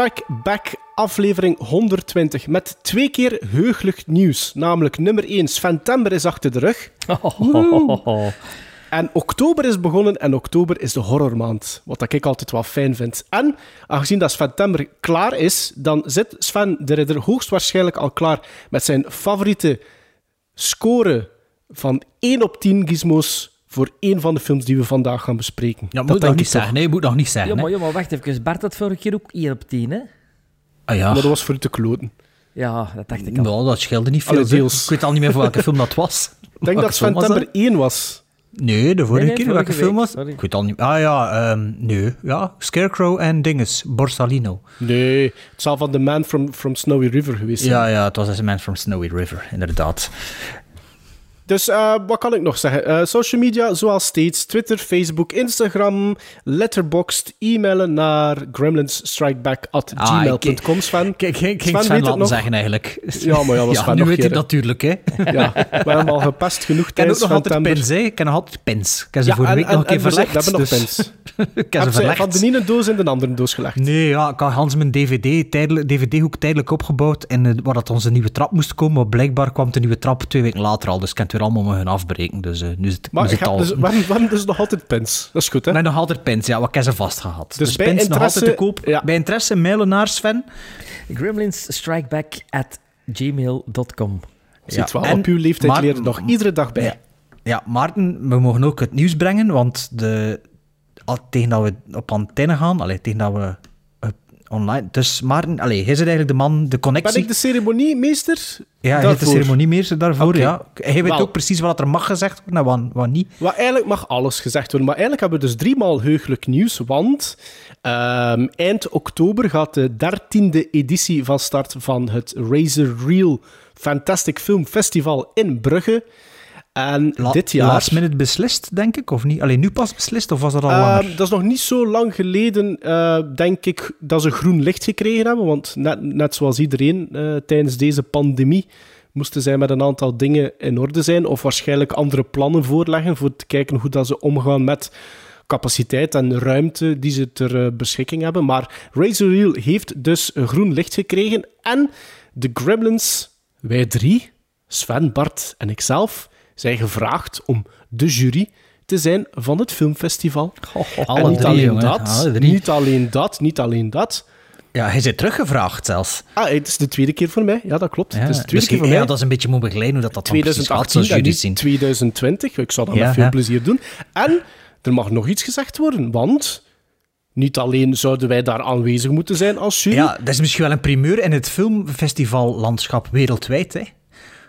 Strike Back aflevering 120 met twee keer heugelijk nieuws. Namelijk nummer 1, Sventember is achter de rug. En oktober is begonnen en oktober is de horrormaand. Wat ik altijd wel fijn vind. En aangezien dat Sventember klaar is, dan zit Sven de Ridder hoogstwaarschijnlijk al klaar met zijn favoriete score van 1 op 10 gizmos voor één van de films die we vandaag gaan bespreken. Ja, Dat moet nog niet toch. zeggen. Nee, moet nog niet zeggen. Ja, maar, ja, maar wacht even. Bart had vorige keer ook 1 op 10, hè? Ah ja. Maar dat was voor u te kloten. Ja, dat dacht ik al. Nou, dat scheelde niet veel. Allee, deels. Ik weet al niet meer voor welke film dat was. Ik denk Welke dat Sventember 1 was. Nee, de vorige Nee, nee, keer. Welke film was? sorry. Ik weet al niet Ah ja, ehm, nee. Ja, Scarecrow en Dinges. Borsalino. Nee, het zal van The Man from, from Snowy River geweest zijn. Ja, ja, het was as a Man from Snowy River, inderdaad. Dus eh, wat kan ik nog zeggen? Eh, social media, zoals steeds. Twitter, Facebook, Instagram, Letterboxd. E-mailen naar gremlinsstrikeback.gmail.com, Sven. Kijk, ik ging Sven Sven laten zeggen eigenlijk. Ja, maar ja, dat is Sven nu weet je natuurlijk, hè. Ja, we hebben al gepest genoeg Ik ken ook tijdens nog altijd pins, hè. Ik ken nog altijd pins. Ik heb ze Ja, vorige en, week nog een en, keer en we verlegd. hebben nog dus- pins. ik heb ze verlegd. van de ene doos in de andere doos gelegd. Nee, ja, ik had Hans mijn DVD, tijdelijk, DVD-hoek tijdelijk opgebouwd en eh, waar dat onze nieuwe trap moest komen. Maar blijkbaar kwam de nieuwe trap twee weken later al, dus ik kan weer allemaal mogen afbreken. Dus eh, nu is het, nu Maar al... dus, we hebben dus nog altijd pins. Dat is goed, hè? Met nog altijd pins, ja, wat ik heb ze vastgehad. Dus Dus, bij pins nog altijd te koop. ja. Bij interesse mailen naar Sven. Gremlinsstrikeback at gmail.com. Ziet wel, en op uw leeftijd Maarten- leren nog iedere dag bij. Ja. Ja, Maarten, we mogen ook het nieuws brengen, want de, al, tegen dat we op antenne gaan, allee, tegen dat we online... Dus Maarten, allee, hij is eigenlijk de man, de Ben connectie. ik de ceremoniemeester? Ja, hij de ceremoniemeester daarvoor, ja. Hij weet ook precies wat er mag gezegd worden en wat, wat niet. Wat eigenlijk mag alles gezegd worden. Maar eigenlijk hebben we dus driemaal heugelijk nieuws. Want ehm, eind oktober gaat de dertiende editie van start van het Razor Reel Fantastic Film Festival in Brugge. En La- dit jaar... Last minute beslist, denk ik, of niet? Alleen nu pas beslist, of was dat al Ehm, langer? dat is nog niet zo lang geleden, eh, denk ik, dat ze groen licht gekregen hebben. Want net, net zoals iedereen eh, tijdens deze pandemie moesten zij met een aantal dingen in orde zijn. Of waarschijnlijk andere plannen voorleggen voor te kijken hoe dat ze omgaan met capaciteit en ruimte die ze ter eh, beschikking hebben. Maar Razor Reel heeft dus groen licht gekregen. En de Gremlins, wij drie, Sven, Bart en ikzelf, zijn gevraagd om de jury te zijn van het filmfestival. Alle en niet drie, alleen jongen. dat, Alle drie. niet alleen dat, niet alleen dat. Ja, hij is teruggevraagd zelfs. Ah, het is de tweede keer voor mij. Ja, dat klopt. Ja, het is de tweede dus keer voor ja, mij. dat is een beetje moet begeleiden hoe dat, dat dan precies gaat, 2018 zoals en jullie niet zien. 2020. Ik zal dat Ja, met veel ja. plezier doen. En er mag nog iets gezegd worden, want niet alleen zouden wij daar aanwezig moeten zijn als jury, Ja, dat is misschien wel een primeur in het filmfestivallandschap wereldwijd, hè.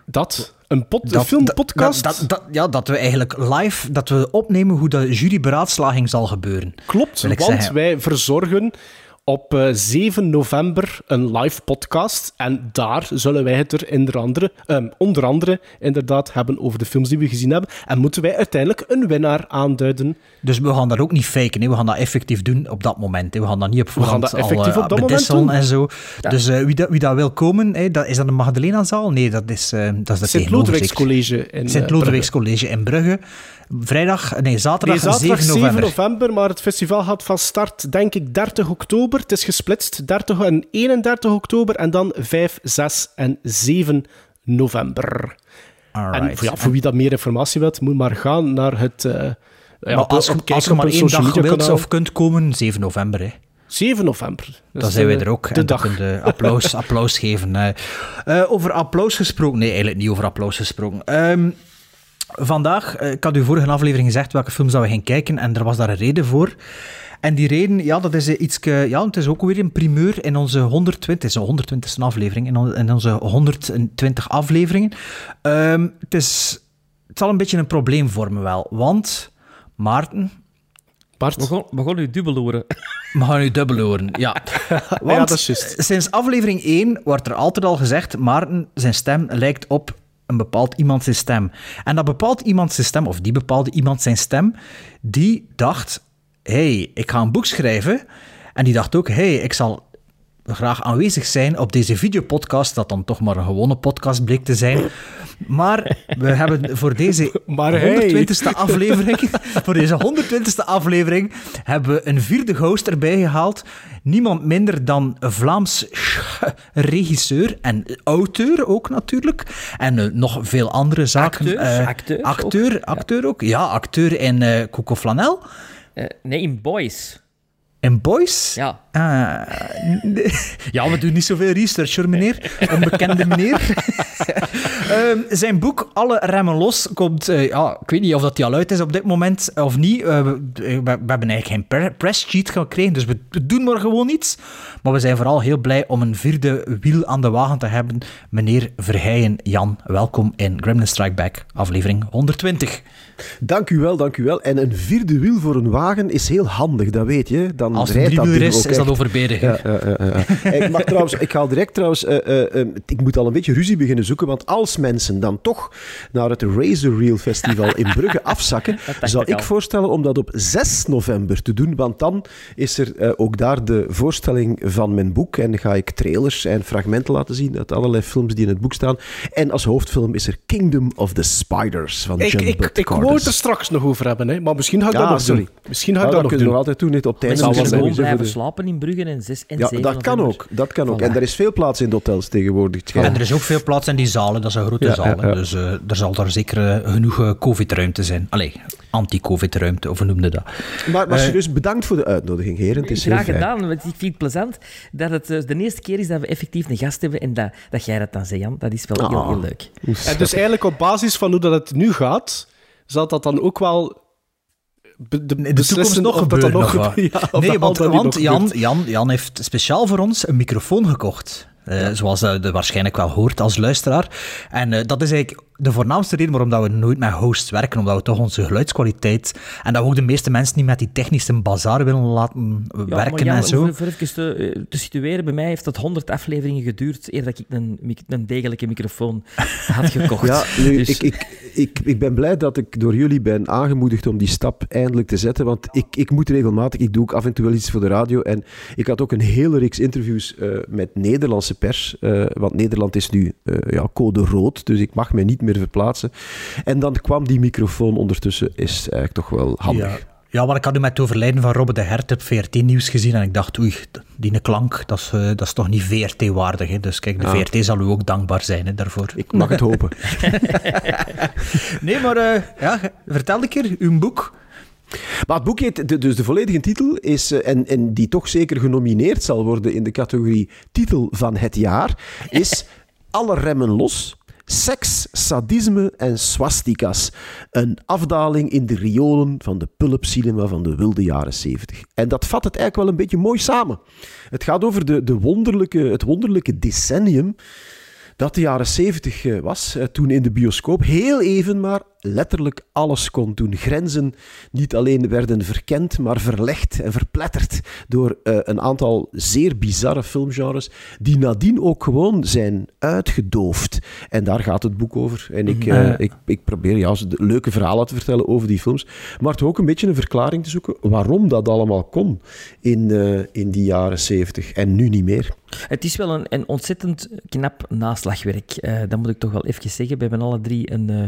dat een, een Dat- filmpodcast... Dat, dat, ja, dat we eigenlijk live dat we opnemen hoe de juryberaadslaging zal gebeuren. Klopt, want zeggen. wij verzorgen op eh, 7 november een live podcast. En daar zullen wij het er onder andere, ehm, onder andere inderdaad hebben over de films die we gezien hebben. En moeten wij uiteindelijk een winnaar aanduiden. Dus we gaan dat ook niet faken, hè. we gaan dat effectief doen op dat moment. Hè. We gaan dat niet op voorhand dat effectief al, op eh, dat moment bedisselen doen. en zo. Dus eh, wie, dat, wie dat wil komen, hè, dat, is dat de Magdalena-zaal? Nee, dat is, eh dat is de Sint Lodewijks College in Sint eh, Lodewijks College in Brugge. Vrijdag, nee, zaterdag, Nee, zaterdag 7 november. november, maar het festival gaat van start, denk ik, 30 oktober. Het is gesplitst, 30 en 31 oktober en dan 5, 6 en 7 november. En voor, ja, voor wie dat meer informatie wilt, moet maar gaan naar het... eh ja, maar als, op- je- als maar één dag wilt of kunt komen, 7 november. Hè. 7 november. Dus Dan zijn wij de- er ook. De en dag. dan applaus, applaus geven. eh. Eh, over applaus gesproken. Nee, eigenlijk niet over applaus gesproken. Ehm, vandaag, eh, ik had u vorige aflevering gezegd welke films dat we gaan kijken. En er was daar een reden voor. En die reden, ja, dat is eh, iets. Ja, het is ook weer een primeur in onze 120. Het is de 120ste aflevering. In, on- in onze 120 afleveringen. Ehm, het, is, het zal een beetje een probleem vormen, wel. Want, Maarten, Bart. Begon, begon u dubbel horen. we gaan u dubbel horen. Ja. Want Ja, dat is juist. sinds aflevering 1 wordt er altijd al gezegd: Maarten, zijn stem lijkt op een bepaald iemand zijn stem. En dat bepaald iemand zijn stem, of die bepaalde iemand zijn stem, die dacht, hey, ik ga een boek schrijven. En die dacht ook, hey, ik zal graag aanwezig zijn op deze videopodcast, dat dan toch maar een gewone podcast bleek te zijn. Maar we hebben voor deze Maar hey. 120ste aflevering, voor deze 120ste aflevering, hebben we een vierde host erbij gehaald. Niemand minder dan een Vlaams regisseur en auteur ook natuurlijk. En eh, nog veel andere zaken. Acteurs, Eh, acteurs acteur, acteur ook. Ja, acteur in eh Coco Flanel. Eh, nee, in Boys. In Boys. Ja. Ah, ja, we doen niet zoveel research hoor, meneer. Onbekende meneer. Ehm, zijn boek Alle Remmen Los komt... eh, ja, ik weet niet of dat die al uit is op dit moment of niet. Eh, we, we- we hebben eigenlijk geen pre- press sheet gekregen, dus we, we doen maar gewoon iets. Maar we zijn vooral heel blij om een vierde wiel aan de wagen te hebben. Meneer Verheijen Jan, welkom in Gremlin Strike Back, aflevering 120. Dank u wel, dank u wel. En een vierde wiel voor een wagen is heel handig, dat weet je. Dan Als het driewieler ding is, ook is dat echt. overbedig. Ja, ja, ja, ja. ik, mag trouwens, ik ga direct trouwens, eh, eh, eh, ik moet al een beetje ruzie beginnen zoeken, want als mensen dan toch naar het Razor Reel Festival in Brugge afzakken, zou ik ik al. voorstellen om dat op 6 november te doen, want dan is er eh, ook daar de voorstelling van mijn boek en ga ik trailers en fragmenten laten zien uit allerlei films die in het boek staan. En als hoofdfilm is er Kingdom of the Spiders van Ik, John ik, Bud ik wou het er straks nog over hebben, hè. maar misschien ga ik Ja, dat nog sorry. doen. Misschien ga ik Ja, dat dat nog kunnen doen. altijd doen, dit op het einde. Mensen van kunnen de gewoon blijven slapen in Brugge en 6 en Ja, 7 dat kan ook. Dat kan ook. Voilà. En er is veel plaats in de hotels tegenwoordig. het. En er is ook veel plaats in die zalen, dat is een grote Ja, ja. Dus eh, er zal daar zeker eh, genoeg eh, covid-ruimte zijn. Allee, anti-covid-ruimte, of hoe noemde dat? Maar, maar serieus, bedankt voor de uitnodiging, heren. Het is heel Graag fijn. gedaan, want ik vind het plezant dat het de eerste keer is dat we effectief een gast hebben en dat, dat jij dat dan zegt, Jan. Dat is wel heel, Ah. heel leuk. En dus eigenlijk op basis van hoe dat het nu gaat, zal dat dan ook wel de, de toekomst nog of dat nog ja, nee, want, want Jan, gebeurt. Jan, Jan heeft speciaal voor ons een microfoon gekocht. Eh, Zoals je de waarschijnlijk wel hoort als luisteraar. En eh, dat is eigenlijk de voornaamste reden waarom dat we nooit met hosts werken. Omdat we toch onze geluidskwaliteit... En dat we ook de meeste mensen niet met die technische bazaar willen laten Ja, werken en zo. Voor, voor even te, eh, te situeren, bij mij heeft dat 100 afleveringen geduurd eer dat ik een, een degelijke microfoon had gekocht. Ja, nu, Dus- ik, ik, ik, ik ben blij dat ik door jullie ben aangemoedigd om die stap eindelijk te zetten. Want ik, ik moet regelmatig, ik doe ook af en toe wel iets voor de radio. En ik had ook een hele reeks interviews eh, met Nederlandse pers. eh, want Nederland is nu eh, ja, code rood, dus ik mag mij niet meer verplaatsen. En dan kwam die microfoon ondertussen, is eigenlijk toch wel handig. Ja. Ja, maar ik had u met het overlijden van Robbe de Hert op VRT-nieuws gezien en ik dacht, oei, die klank, dat is, eh, dat is toch niet VRT-waardig. hè. Dus kijk, de Ja. VRT zal u ook dankbaar zijn hè, daarvoor. Ik mag het hopen. Nee, maar ja, vertel een keer, uw boek. Maar het boek heet, de- dus de volledige titel is, eh, en, en die toch zeker genomineerd zal worden in de categorie titel van het jaar, is Alle remmen los. Seks, sadisme en swastika's. Een afdaling in de riolen van de pulpcinema van de wilde jaren 70. En dat vat het eigenlijk wel een beetje mooi samen. Het gaat over de, de wonderlijke, het wonderlijke decennium dat de jaren 70 eh, was, eh, toen in de bioscoop heel even maar letterlijk alles kon. Toen grenzen niet alleen werden verkend, maar verlegd en verpletterd door eh, een aantal zeer bizarre filmgenres, die nadien ook gewoon zijn uitgedoofd. En daar gaat het boek over. En ik, eh, Eh. ik, ik probeer ja, leuke verhalen te vertellen over die films, maar toch ook een beetje een verklaring te zoeken waarom dat allemaal kon in, eh, in die jaren 70 en nu niet meer. Het is wel een, een ontzettend knap naslagwerk. Dat moet ik toch wel even zeggen. We hebben alle drie een eh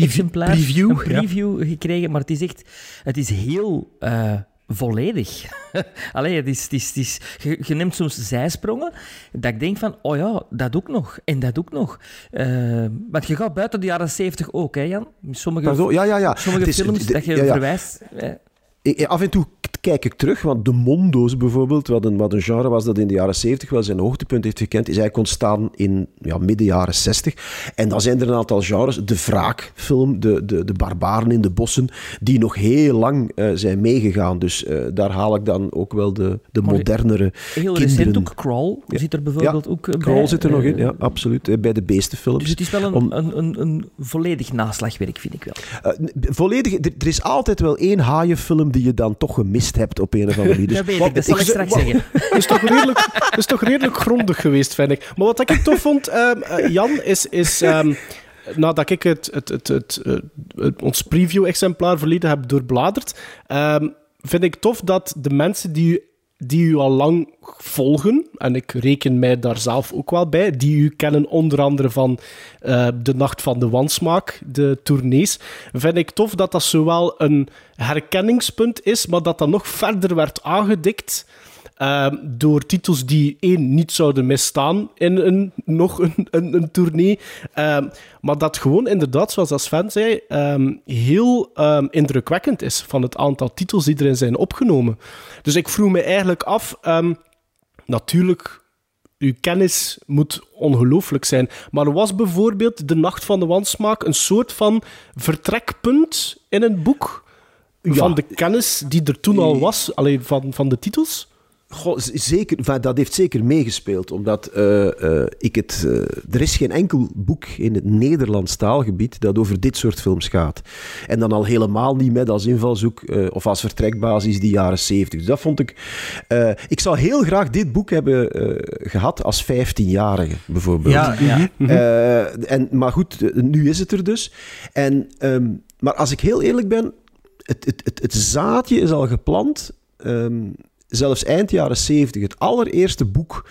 inkijk-exemplaar, preview, een preview gekregen. Maar het is echt... Het is heel eh, volledig. Allee, het is, het is, het is, je, je neemt soms zijsprongen dat ik denk van, oh ja, dat ook nog. En dat ook nog. Eh, want je gaat buiten de jaren 70 ook, hè Jan? Sommige, Pardon? Ja, ja, ja. sommige is- films dat je ja, verwijst... eh, af en toe kijk ik terug, want de Mondo's bijvoorbeeld, wat een, wat een genre was dat in de jaren 70 wel zijn hoogtepunt heeft gekend, is eigenlijk ontstaan in ja, midden jaren 60. En dan zijn er een aantal genres, de wraakfilm, de, de, de barbaren in de bossen, die nog heel lang eh, zijn meegegaan. Dus eh, daar haal ik dan ook wel de, de Maar modernere heel recent ook Crawl Ja. zit er bijvoorbeeld ook eh, bij. Crawl zit er nog in, ja, absoluut. Bij de beestenfilms. Dus het is wel een, Om- een, een, een volledig naslagwerk, vind ik wel. Volledig, er, er is altijd wel één haaienfilm die je dan toch gemist hebt op een of andere manier. Dus dat weet ik, dat zal ik straks wat- zeggen. Het is toch redelijk, het is toch redelijk grondig geweest, vind ik. Maar wat ik tof vond, ehm, eh, Jan, is... is ehm, nadat ik het, het, het, het, het- ons preview-exemplaar verleden heb doorbladerd, ehm, vind ik tof dat de mensen die u, die u al lang volgen, en ik reken mij daar zelf ook wel bij, die u kennen onder andere van eh, De Nacht van de Wansmaak, de tournees, vind ik tof dat dat zowel een herkenningspunt is, maar dat dat nog verder werd aangedikt door titels die één niet zouden misstaan in een, nog een, een, een tournee. Ehm, maar dat gewoon inderdaad, zoals als Sven zei, ehm, heel ehm, indrukwekkend is van het aantal titels die erin zijn opgenomen. Dus ik vroeg me eigenlijk af, ehm, natuurlijk, uw kennis moet ongelooflijk zijn. Maar was bijvoorbeeld De Nacht van de Wansmaak een soort van vertrekpunt in een boek? Van de kennis die er toen al was, alleen van, van de titels? Goh, zeker, dat heeft zeker meegespeeld, omdat eh, eh, ik het, eh, er is geen enkel boek in het Nederlands taalgebied dat over dit soort films gaat. En dan al helemaal niet met als invalshoek of als vertrekbasis die jaren 70. Dus dat vond ik... ik zou heel graag dit boek hebben eh, gehad als 15-jarige, bijvoorbeeld. Ja, ja. Eh, en, maar goed, nu is het er dus. En, ehm, maar als ik heel eerlijk ben, het, het, het, het zaadje is al geplant. ehm, zelfs eind jaren 70. Het allereerste boek,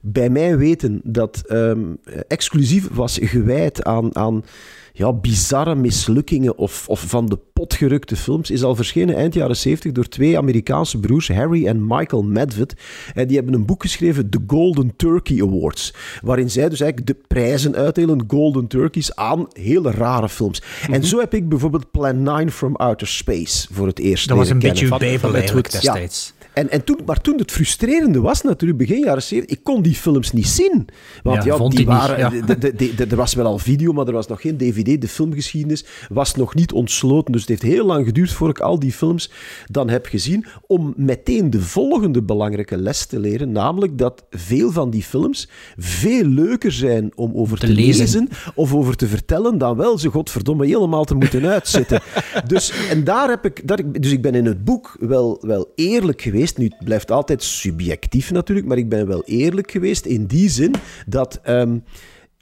bij mijn weten, dat ehm, exclusief was gewijd aan, aan ja, bizarre mislukkingen of, of van de pot gerukte films, is al verschenen eind jaren 70 door twee Amerikaanse broers, Harry en Michael Medved. En die hebben een boek geschreven, The Golden Turkey Awards, waarin zij dus eigenlijk de prijzen uitdelen, Golden Turkeys, aan hele rare films. En zo heb ik bijvoorbeeld Plan 9 from Outer Space voor het eerst Dat was een beetje uw bijbel eigenlijk. Ja. En, en toen, maar toen het frustrerende was natuurlijk, begin jaren 70, ik kon die films niet zien. Want Ja, die niet, waren, ja. de- de- de- de- er was wel al video, maar er was nog geen dvd. De filmgeschiedenis was nog niet ontsloten. Dus het heeft heel lang geduurd voor ik al die films dan heb gezien. Om meteen de volgende belangrijke les te leren. Namelijk dat veel van die films veel leuker zijn om over te, Te lezen. lezen of over te vertellen, dan wel ze godverdomme helemaal te moeten uitzitten. dus, en daar heb ik, daar, dus ik ben in het boek wel, wel eerlijk geweest. Nu, het blijft altijd subjectief natuurlijk, maar ik ben wel eerlijk geweest in die zin dat. ehm,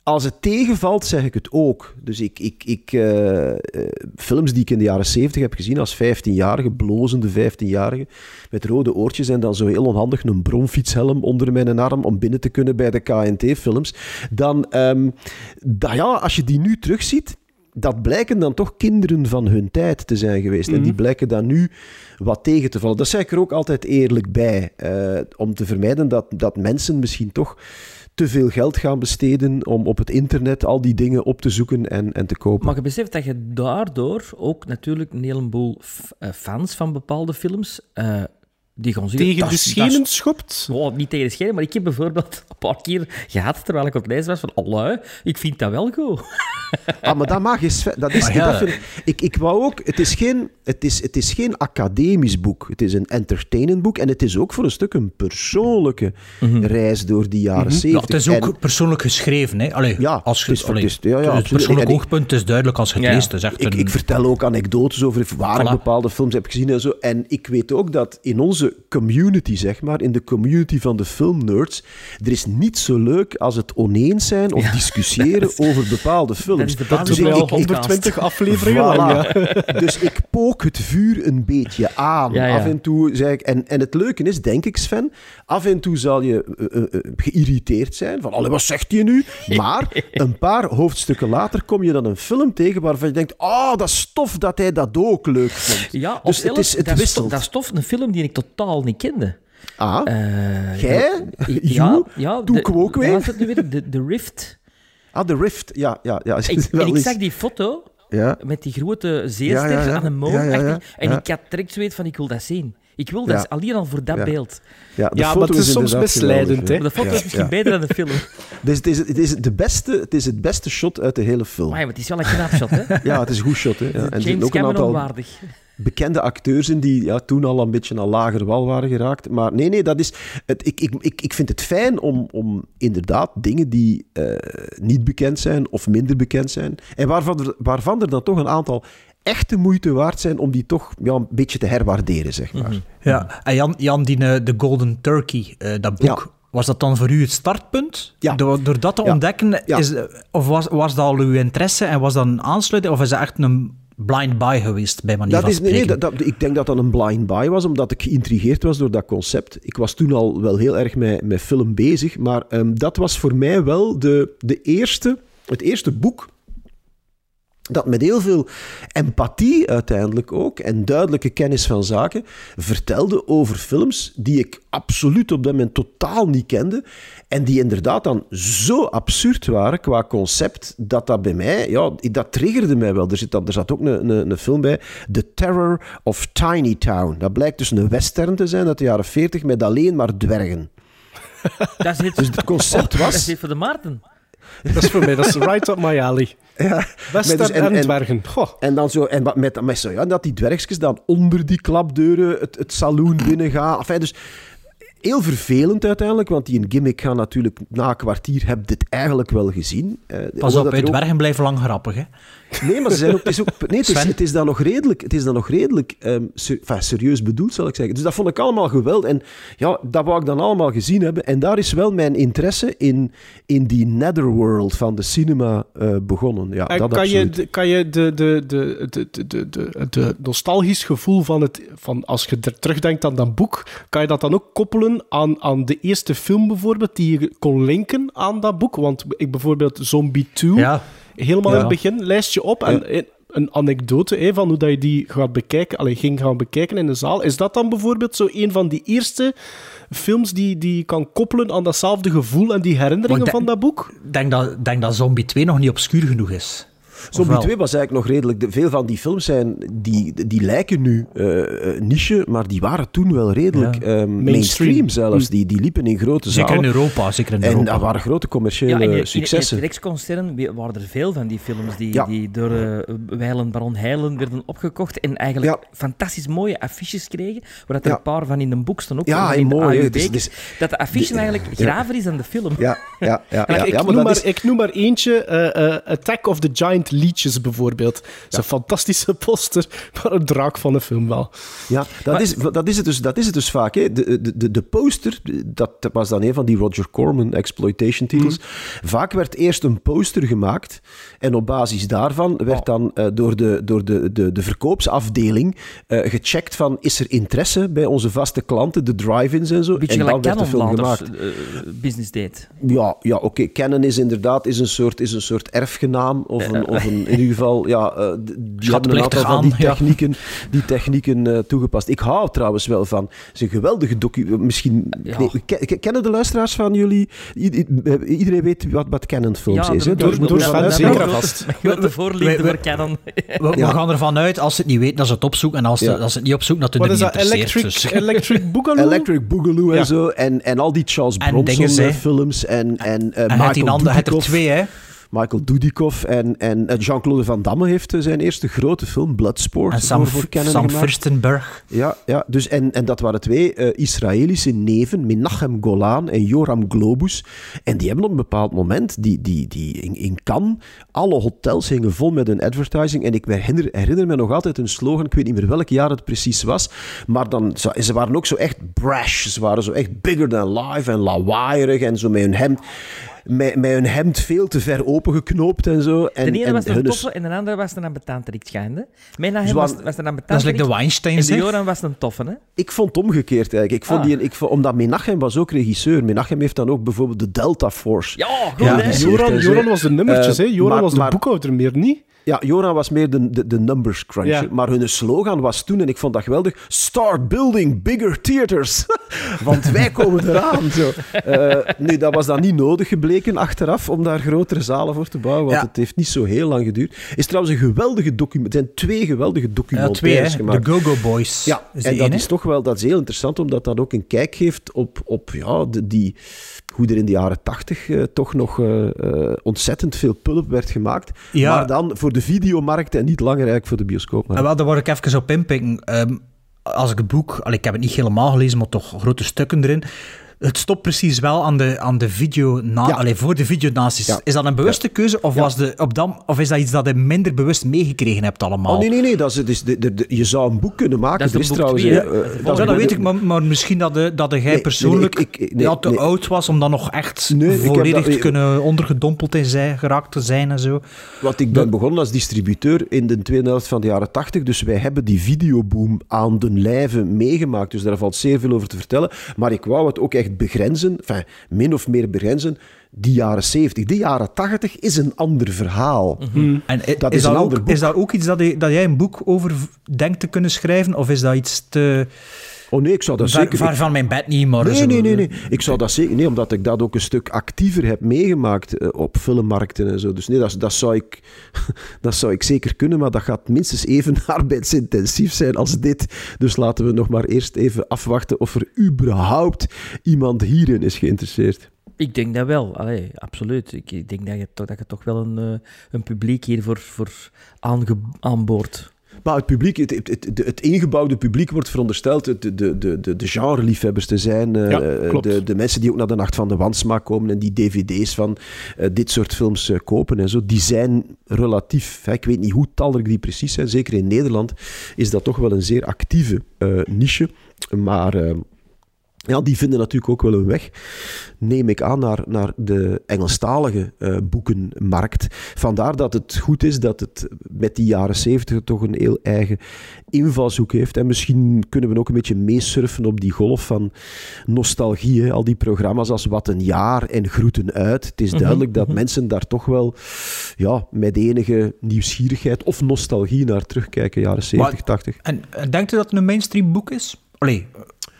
als het tegenvalt, zeg ik het ook. Dus ik, ik, ik, eh, eh, films die ik in de jaren 70 heb gezien als 15-jarige, blozende 15-jarige, met rode oortjes en dan zo heel onhandig een bromfietshelm onder mijn arm om binnen te kunnen bij de KNT-films, dan, ehm, ja, als je die nu terugziet, dat blijken dan toch kinderen van hun tijd te zijn geweest. En die blijken dan nu wat tegen te vallen. Dat zeg ik er ook altijd eerlijk bij. eh, om te vermijden dat, dat mensen misschien toch te veel geld gaan besteden om op het internet al die dingen op te zoeken en, en te kopen. Maar je beseft dat je daardoor ook natuurlijk een heleboel eh, fans van bepaalde films eh, die gaan zeggen... Tegen "Dat de schenen schopt? Oh, niet tegen de schenen, maar ik heb bijvoorbeeld een paar keer gehad, terwijl ik op het lezen was, van allee, ik vind dat wel goed. Ah, maar dat mag eens. Dat is, Maar ja. dat vind ik, ik, wou ook. Het is, geen, het, is, het is geen academisch boek. Het is een entertainend boek. En het is ook voor een stuk een persoonlijke reis door die jaren zeventig. Ja, het is ook En- persoonlijk geschreven. Hè? Allee, Ja, als je, het is- allee, het is- ja, ja, het persoonlijk En ik- oogpunt is duidelijk als je het Ja. leest. Echt Ik, een- ik vertel ook anekdotes over waar ik bepaalde films heb gezien en zo. En ik weet ook dat in onze community, zeg maar, in de community van de filmnerds, er is niet zo leuk als het oneens zijn of discussiëren over bepaalde films. dat is Dus ik- Wel ik- 120 afleveringen Voilà. lang, ja. Dus ik pook het vuur een beetje aan. Ja. Af en toe zeg ik... En, en het leuke is, denk ik, Sven, af en toe zal je eh, eh, eh, geïrriteerd zijn van, wat zegt hij nu? Maar een paar hoofdstukken later kom je dan een film tegen waarvan je denkt, oh, dat is tof dat hij dat ook leuk vond. Ja, dus het, is, het dat, is, wisselt. dat is tof, een film die ik totaal niet kende. ah, Eh, Jij? ja, ja, Doe de- ik hem ook weer? Wat was het nu weer? De, de Rift. ah, The Rift. Ja, ja, ja. Ik, en ik zag die foto Ja. met die grote zeester Ja, ja, ja. aan een moon. Ja, ja, ja. achtig, En Ja. ik had direct zoiets van, ik wil dat zien. Ik wil dat, alleen al voor dat Ja. beeld. Ja, de Ja, foto maar het is soms inderdaad misleidend, geweldig, hè. De foto Ja, is misschien ja. beter dan de film. Dus het is, het, is de beste, het is het beste shot uit de hele film. Maar ja, maar het is wel een knap shot, hè? Ja, het is een goed shot. Hè. Ja. En James ook een Cameron aantal waardig. Bekende acteurs in die ja, toen al een beetje aan lager wal waren geraakt. Maar nee, nee, dat is... Het, ik, ik, ik, ik vind het fijn om, om inderdaad dingen die eh, niet bekend zijn of minder bekend zijn, en waarvan er, waarvan er dan toch een aantal echte moeite waard zijn om die toch ja, een beetje te herwaarderen, zeg maar. Ja, en Jan, Jan die, eh, de Golden Turkey, eh, dat boek. Was dat dan voor u het startpunt? Ja. Door, door dat te Ja. ontdekken, Ja. is, of was, was dat al uw interesse en was dat een aansluiting, of is dat echt een blind buy geweest, bij manier Dat van is, nee, spreken? nee, dat, dat- ik denk dat dat een blind buy was, omdat ik geïntrigeerd was door dat concept. Ik was toen al wel heel erg met, met film bezig, maar ehm, dat was voor mij wel de, de eerste, het eerste boek dat met heel veel empathie uiteindelijk ook en duidelijke kennis van zaken vertelde over films die ik absoluut op dat moment totaal niet kende en die inderdaad dan zo absurd waren qua concept dat dat bij mij, ja, dat triggerde mij wel. Er, zit, dan- er zat ook een, een, een film bij, The Terror of Tiny Town. Dat blijkt dus een western te zijn uit de jaren 40 met alleen maar dwergen. Dat is het, Dus het concept dat is was... het voor de Maarten. Dat is voor mij, dat is right up my alley. Ja, Western dus- en- en, en- dwergen. Goh. En dan zo, en wat met, met zo, ja, dat die dwergjes dan onder die klapdeuren het, het saloon binnengaan. Enfin, dus heel vervelend uiteindelijk, want die een gimmick gaan natuurlijk na een kwartier heb dit eigenlijk wel gezien. Eh, Pas op, ook- dwergen blijven lang grappig, hè? Nee, maar ze zijn ook, het is ook, nee, het is, Sven? het is dan nog redelijk, het is dan nog redelijk ehm, ser- enfin, serieus bedoeld, zal ik zeggen. Dus dat vond ik allemaal geweldig. En ja, dat wou ik dan allemaal gezien hebben. En daar is wel mijn interesse in, in die netherworld van de cinema eh, begonnen. Ja, En dat kan je, absoluut. kan je de, de, de, de, de, de, de, de nostalgisch gevoel van het, van als je er terugdenkt aan dat boek, kan je dat dan ook koppelen aan, aan de eerste film bijvoorbeeld, die je kon linken aan dat boek? Want ik bijvoorbeeld Zombie 2, Ja. helemaal Ja. in het begin, lijst je op. En een- een anekdote hè, van hoe dat je die gaat bekijken, allee, ging gaan bekijken in de zaal. Is dat dan bijvoorbeeld zo een van die eerste films die, die je kan koppelen aan datzelfde gevoel en die herinneringen van dat boek? Ik denk dat, denk dat Zombie 2 nog niet obscuur genoeg is. Zombie wel? 2 was eigenlijk nog redelijk... de- veel van die films zijn... Die, die lijken nu eh, eh, niche, maar die waren toen wel redelijk Ja. eh, mainstream. Mainstream. zelfs. Die, die liepen in grote Zeker zalen. in Europa, zeker in En Europa. dat waren grote commerciële Ja, in, in, in het successen. We- waren er veel van die films die, Ja. die door eh Weilen Baron Heilen werden opgekocht en eigenlijk Ja. fantastisch mooie affiches kregen, waar dat er Ja. een paar van in een boek stonden, ook Ja, en in de mooi, is- het is- dat de affiche eigenlijk graver is dan de film. Ja, ja, ja. ja, Ja, ik, ja, noem maar, is- ik noem maar eentje, eh, eh, Attack of the Giant Leeches bijvoorbeeld. Dat is een fantastische poster, maar een draak van een film wel. Ja, dat, is, dat, is het dus, dat is het dus vaak. Hè. De, de, de, de poster, dat was dan een van die Roger Corman exploitation titels. Mhm. Vaak werd eerst een poster gemaakt en op basis daarvan Oh. werd dan eh, door, de, door de, de, de verkoopsafdeling eh, gecheckt van is er interesse bij onze vaste klanten, de drive-ins en zo. Beetje en dan werd de film gemaakt. eh, business deed. Ja, ja oké. Canon is inderdaad is een, soort, is een soort erfgenaam. Of, een, of een, in ieder geval, ja, eh, die hebben een aantal van die ja. technieken, die technieken eh, toegepast. Ik hou trouwens wel van. Het is een geweldige docu... Misschien... Ja. Nee, kennen de luisteraars van jullie... I- i- Iedereen weet wat, wat Canon-films is, hè? door- door Sven vanuit- zeker vast. Grote voorliefde we- voor Canon. We, we Ja. gaan ervan uit, als ze het niet weten, dat ze het opzoeken. En als, ze, Ja. als ze het niet opzoeken, dat Wat het is er dat? niet interesseert. Electric, Dus- Electric Boogaloo? Electric Boogaloo en Ja. zo. En, en al die Charles En Bronson dingen, hè. eh, films. En, en, eh, en er Dudikoff. twee, hè. Michael Dudikoff en, en eh, Jean-Claude Van Damme heeft eh, zijn eerste grote film, Bloodsport, En Sam, voor, Canon Sam. Furstenberg. Ja, ja dus en, en dat waren twee eh, Israëlische neven, Menachem Golan en Joram Globus. En die hebben op een bepaald moment, die, die, die in, in Cannes, alle hotels hingen vol met hun advertising. En ik herinner, herinner me nog altijd hun slogan, ik weet niet meer welk jaar het precies was, maar dan, ze waren ook zo echt brash. Ze waren zo echt bigger than life en lawaaierig en zo met hun hemd... Met, met hun hemd veel te ver opengeknoopt en zo. En, De ene en was een toffe en de andere was een ambetant schijnde. Mijn Ze hem was, was een ambetant Dat is like de Weinsteins, En de. Joran was een toffe, hè? Ik vond het omgekeerd eigenlijk. Ik vond Ah. die, ik vond, omdat Menachem was ook regisseur. Menachem heeft dan ook bijvoorbeeld de Delta Force. Ja, goed, Ja, Joran. Joran was de nummertjes, Eh, hè? Joran maar- was de maar- boekhouder meer niet. Ja, Joran was meer de, de, de numbers cruncher. Ja. Maar hun slogan was toen, en ik vond dat geweldig, start building bigger theaters. Want wij komen eraan. Zo. Eh, nu, dat was dan niet nodig gebleken achteraf om daar grotere zalen voor te bouwen, want Ja. het heeft niet zo heel lang geduurd. is trouwens een geweldige document. Er zijn twee geweldige Ja, twee, documentaires hè. gemaakt. De Go-Go Boys. Ja, is en dat is toch wel dat is heel interessant, omdat dat ook een kijk geeft op, op ja, de, die, hoe er in de jaren tachtig eh, toch nog eh, eh, ontzettend veel pulp werd gemaakt. Ja. Maar dan voor de videomarkt en niet langer eigenlijk voor de En bioscoopmarkt. wel, daar word ik even op inpikken. Ehm, als ik het boek, al, ik heb het niet helemaal gelezen, maar toch grote stukken erin. Het stopt precies wel aan de, aan de video, na, Ja. allee, voor de video naast is. Ja. Is dat een bewuste keuze of, was de, op dan, of is dat iets dat je minder bewust meegekregen hebt allemaal? Oh, nee, nee, nee. Dat is, het is de, de, de- je zou een boek kunnen maken. Dat is Er trouwens... twee, eh, eh, Dat dat weet ik, maar, maar misschien dat, de, dat jij nee, nee, persoonlijk ik- ik- nee, ja, te nee. oud was om dan nog echt volledig dat- te kunnen ondergedompeld in zijn, geraakt te zijn en zo. Want ik ben begonnen als distributeur in de tweede helft van de jaren 80, dus wij hebben die videoboom aan den lijve meegemaakt. Dus daar valt zeer veel over te vertellen. Maar ik wou het ook echt begrenzen, enfin, min of meer begrenzen, die jaren 70. Die jaren 80 is een ander verhaal. En i- Dat is, is een ook, boek. is dat ook iets dat, je, dat jij een boek over denkt te kunnen schrijven? Of is dat iets te... Oh nee, ik zou dat Ver, zeker... ver van mijn bed niet, maar... Nee, nee, nee, nee. Ik zou dat zeker... Nee, omdat ik dat ook een stuk actiever heb meegemaakt eh, op filmmarkten en zo. Dus nee, dat, dat, zou ik, dat zou ik zeker kunnen, maar dat gaat minstens even arbeidsintensief zijn als dit. Dus laten we nog maar eerst even afwachten of er überhaupt iemand hierin is geïnteresseerd. Ik denk dat wel, Allee, absoluut. Ik, ik denk dat je, toch, dat je toch wel een, eh, een publiek hiervoor voor aange, aanboord. Maar het publiek, het, het, het, het ingebouwde publiek wordt verondersteld de, de, de, de, genre-liefhebbers te zijn. eh, Ja, eh, de, de mensen die ook naar de Nacht van de Wansmaak komen en die dvd's van eh, dit soort films kopen en zo, die zijn relatief, hè, ik weet niet hoe talrijk die precies zijn, zeker in Nederland is dat toch wel een zeer actieve niche. Maar ja, die vinden natuurlijk ook wel een weg, neem ik aan, naar, naar de Engelstalige eh, boekenmarkt. Vandaar dat het goed is dat het met die jaren 70 toch een heel eigen invalshoek heeft. En misschien kunnen we ook een beetje meesurfen op die golf van nostalgie. Hè. Al die programma's als Wat een jaar en Groeten uit. Het is duidelijk dat mensen daar toch wel ja, met enige nieuwsgierigheid of nostalgie naar terugkijken, jaren 70, Maar- 80. En, en denkt u dat het een mainstream boek is? Allee,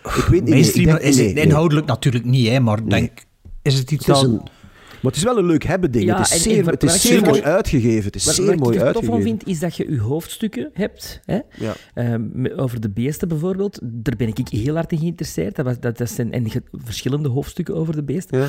Ik weet niet. mainstream is het inhoudelijk natuurlijk niet, hè, maar denk, is het iets dat... maar het is wel een leuk hebben ding. Ja, het is en- zeer, het is zeer mooi uitgegeven. Het is Wat, zeer wat mooi ik er tof van vind, is dat je je hoofdstukken hebt. Hè? Ja. Ehm, over de beesten bijvoorbeeld, daar ben ik heel hard in geïnteresseerd. Dat, was, dat, dat zijn en ge- verschillende hoofdstukken over de beesten. Ja.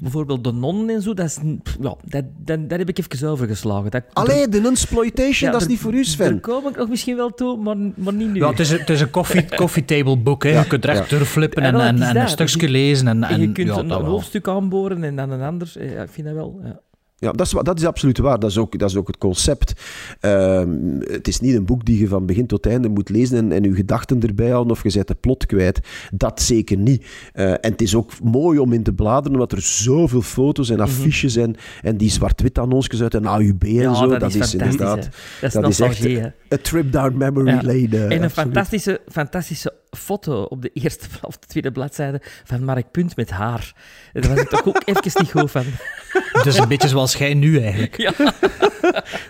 Bijvoorbeeld de nonnen en zo, dat is, pff, ja, dat, dat, daar heb ik even overgeslagen. Dat, Allee, de exploitation, Ja, dat is niet voor u, Daar Sven. kom ik nog misschien wel toe, maar, maar niet nu. Ja, het is, een- het is een coffee, coffee table boek. Hè. je kunt er echt ja. doorflippen en, en, en een stukje Je- lezen. En, en je kunt ja, een, hoofdstuk aanboren en dan een ander. Ja, ik vind dat wel. Ja. Ja, dat is, dat is absoluut waar. Dat is ook, dat is ook het concept. Ehm, het is niet een boek die je van begin tot einde moet lezen en, en je gedachten erbij houden of je zet de plot kwijt. Dat zeker niet. Eh, en het is ook mooi om in te bladeren, omdat er zoveel foto's en affiches en, en die zwart-wit annonsjes uit een AUB en Ja, zo. dat, Dat, is, inderdaad... hè. Dat is dat is echt. A trip down memory Ja. lane. eh, En een absoluut. fantastische, fantastische foto op de eerste of de tweede bladzijde van Mark Punt met haar. Daar was ik toch ook even niet goed van. Dus een beetje zoals jij nu eigenlijk. Ja.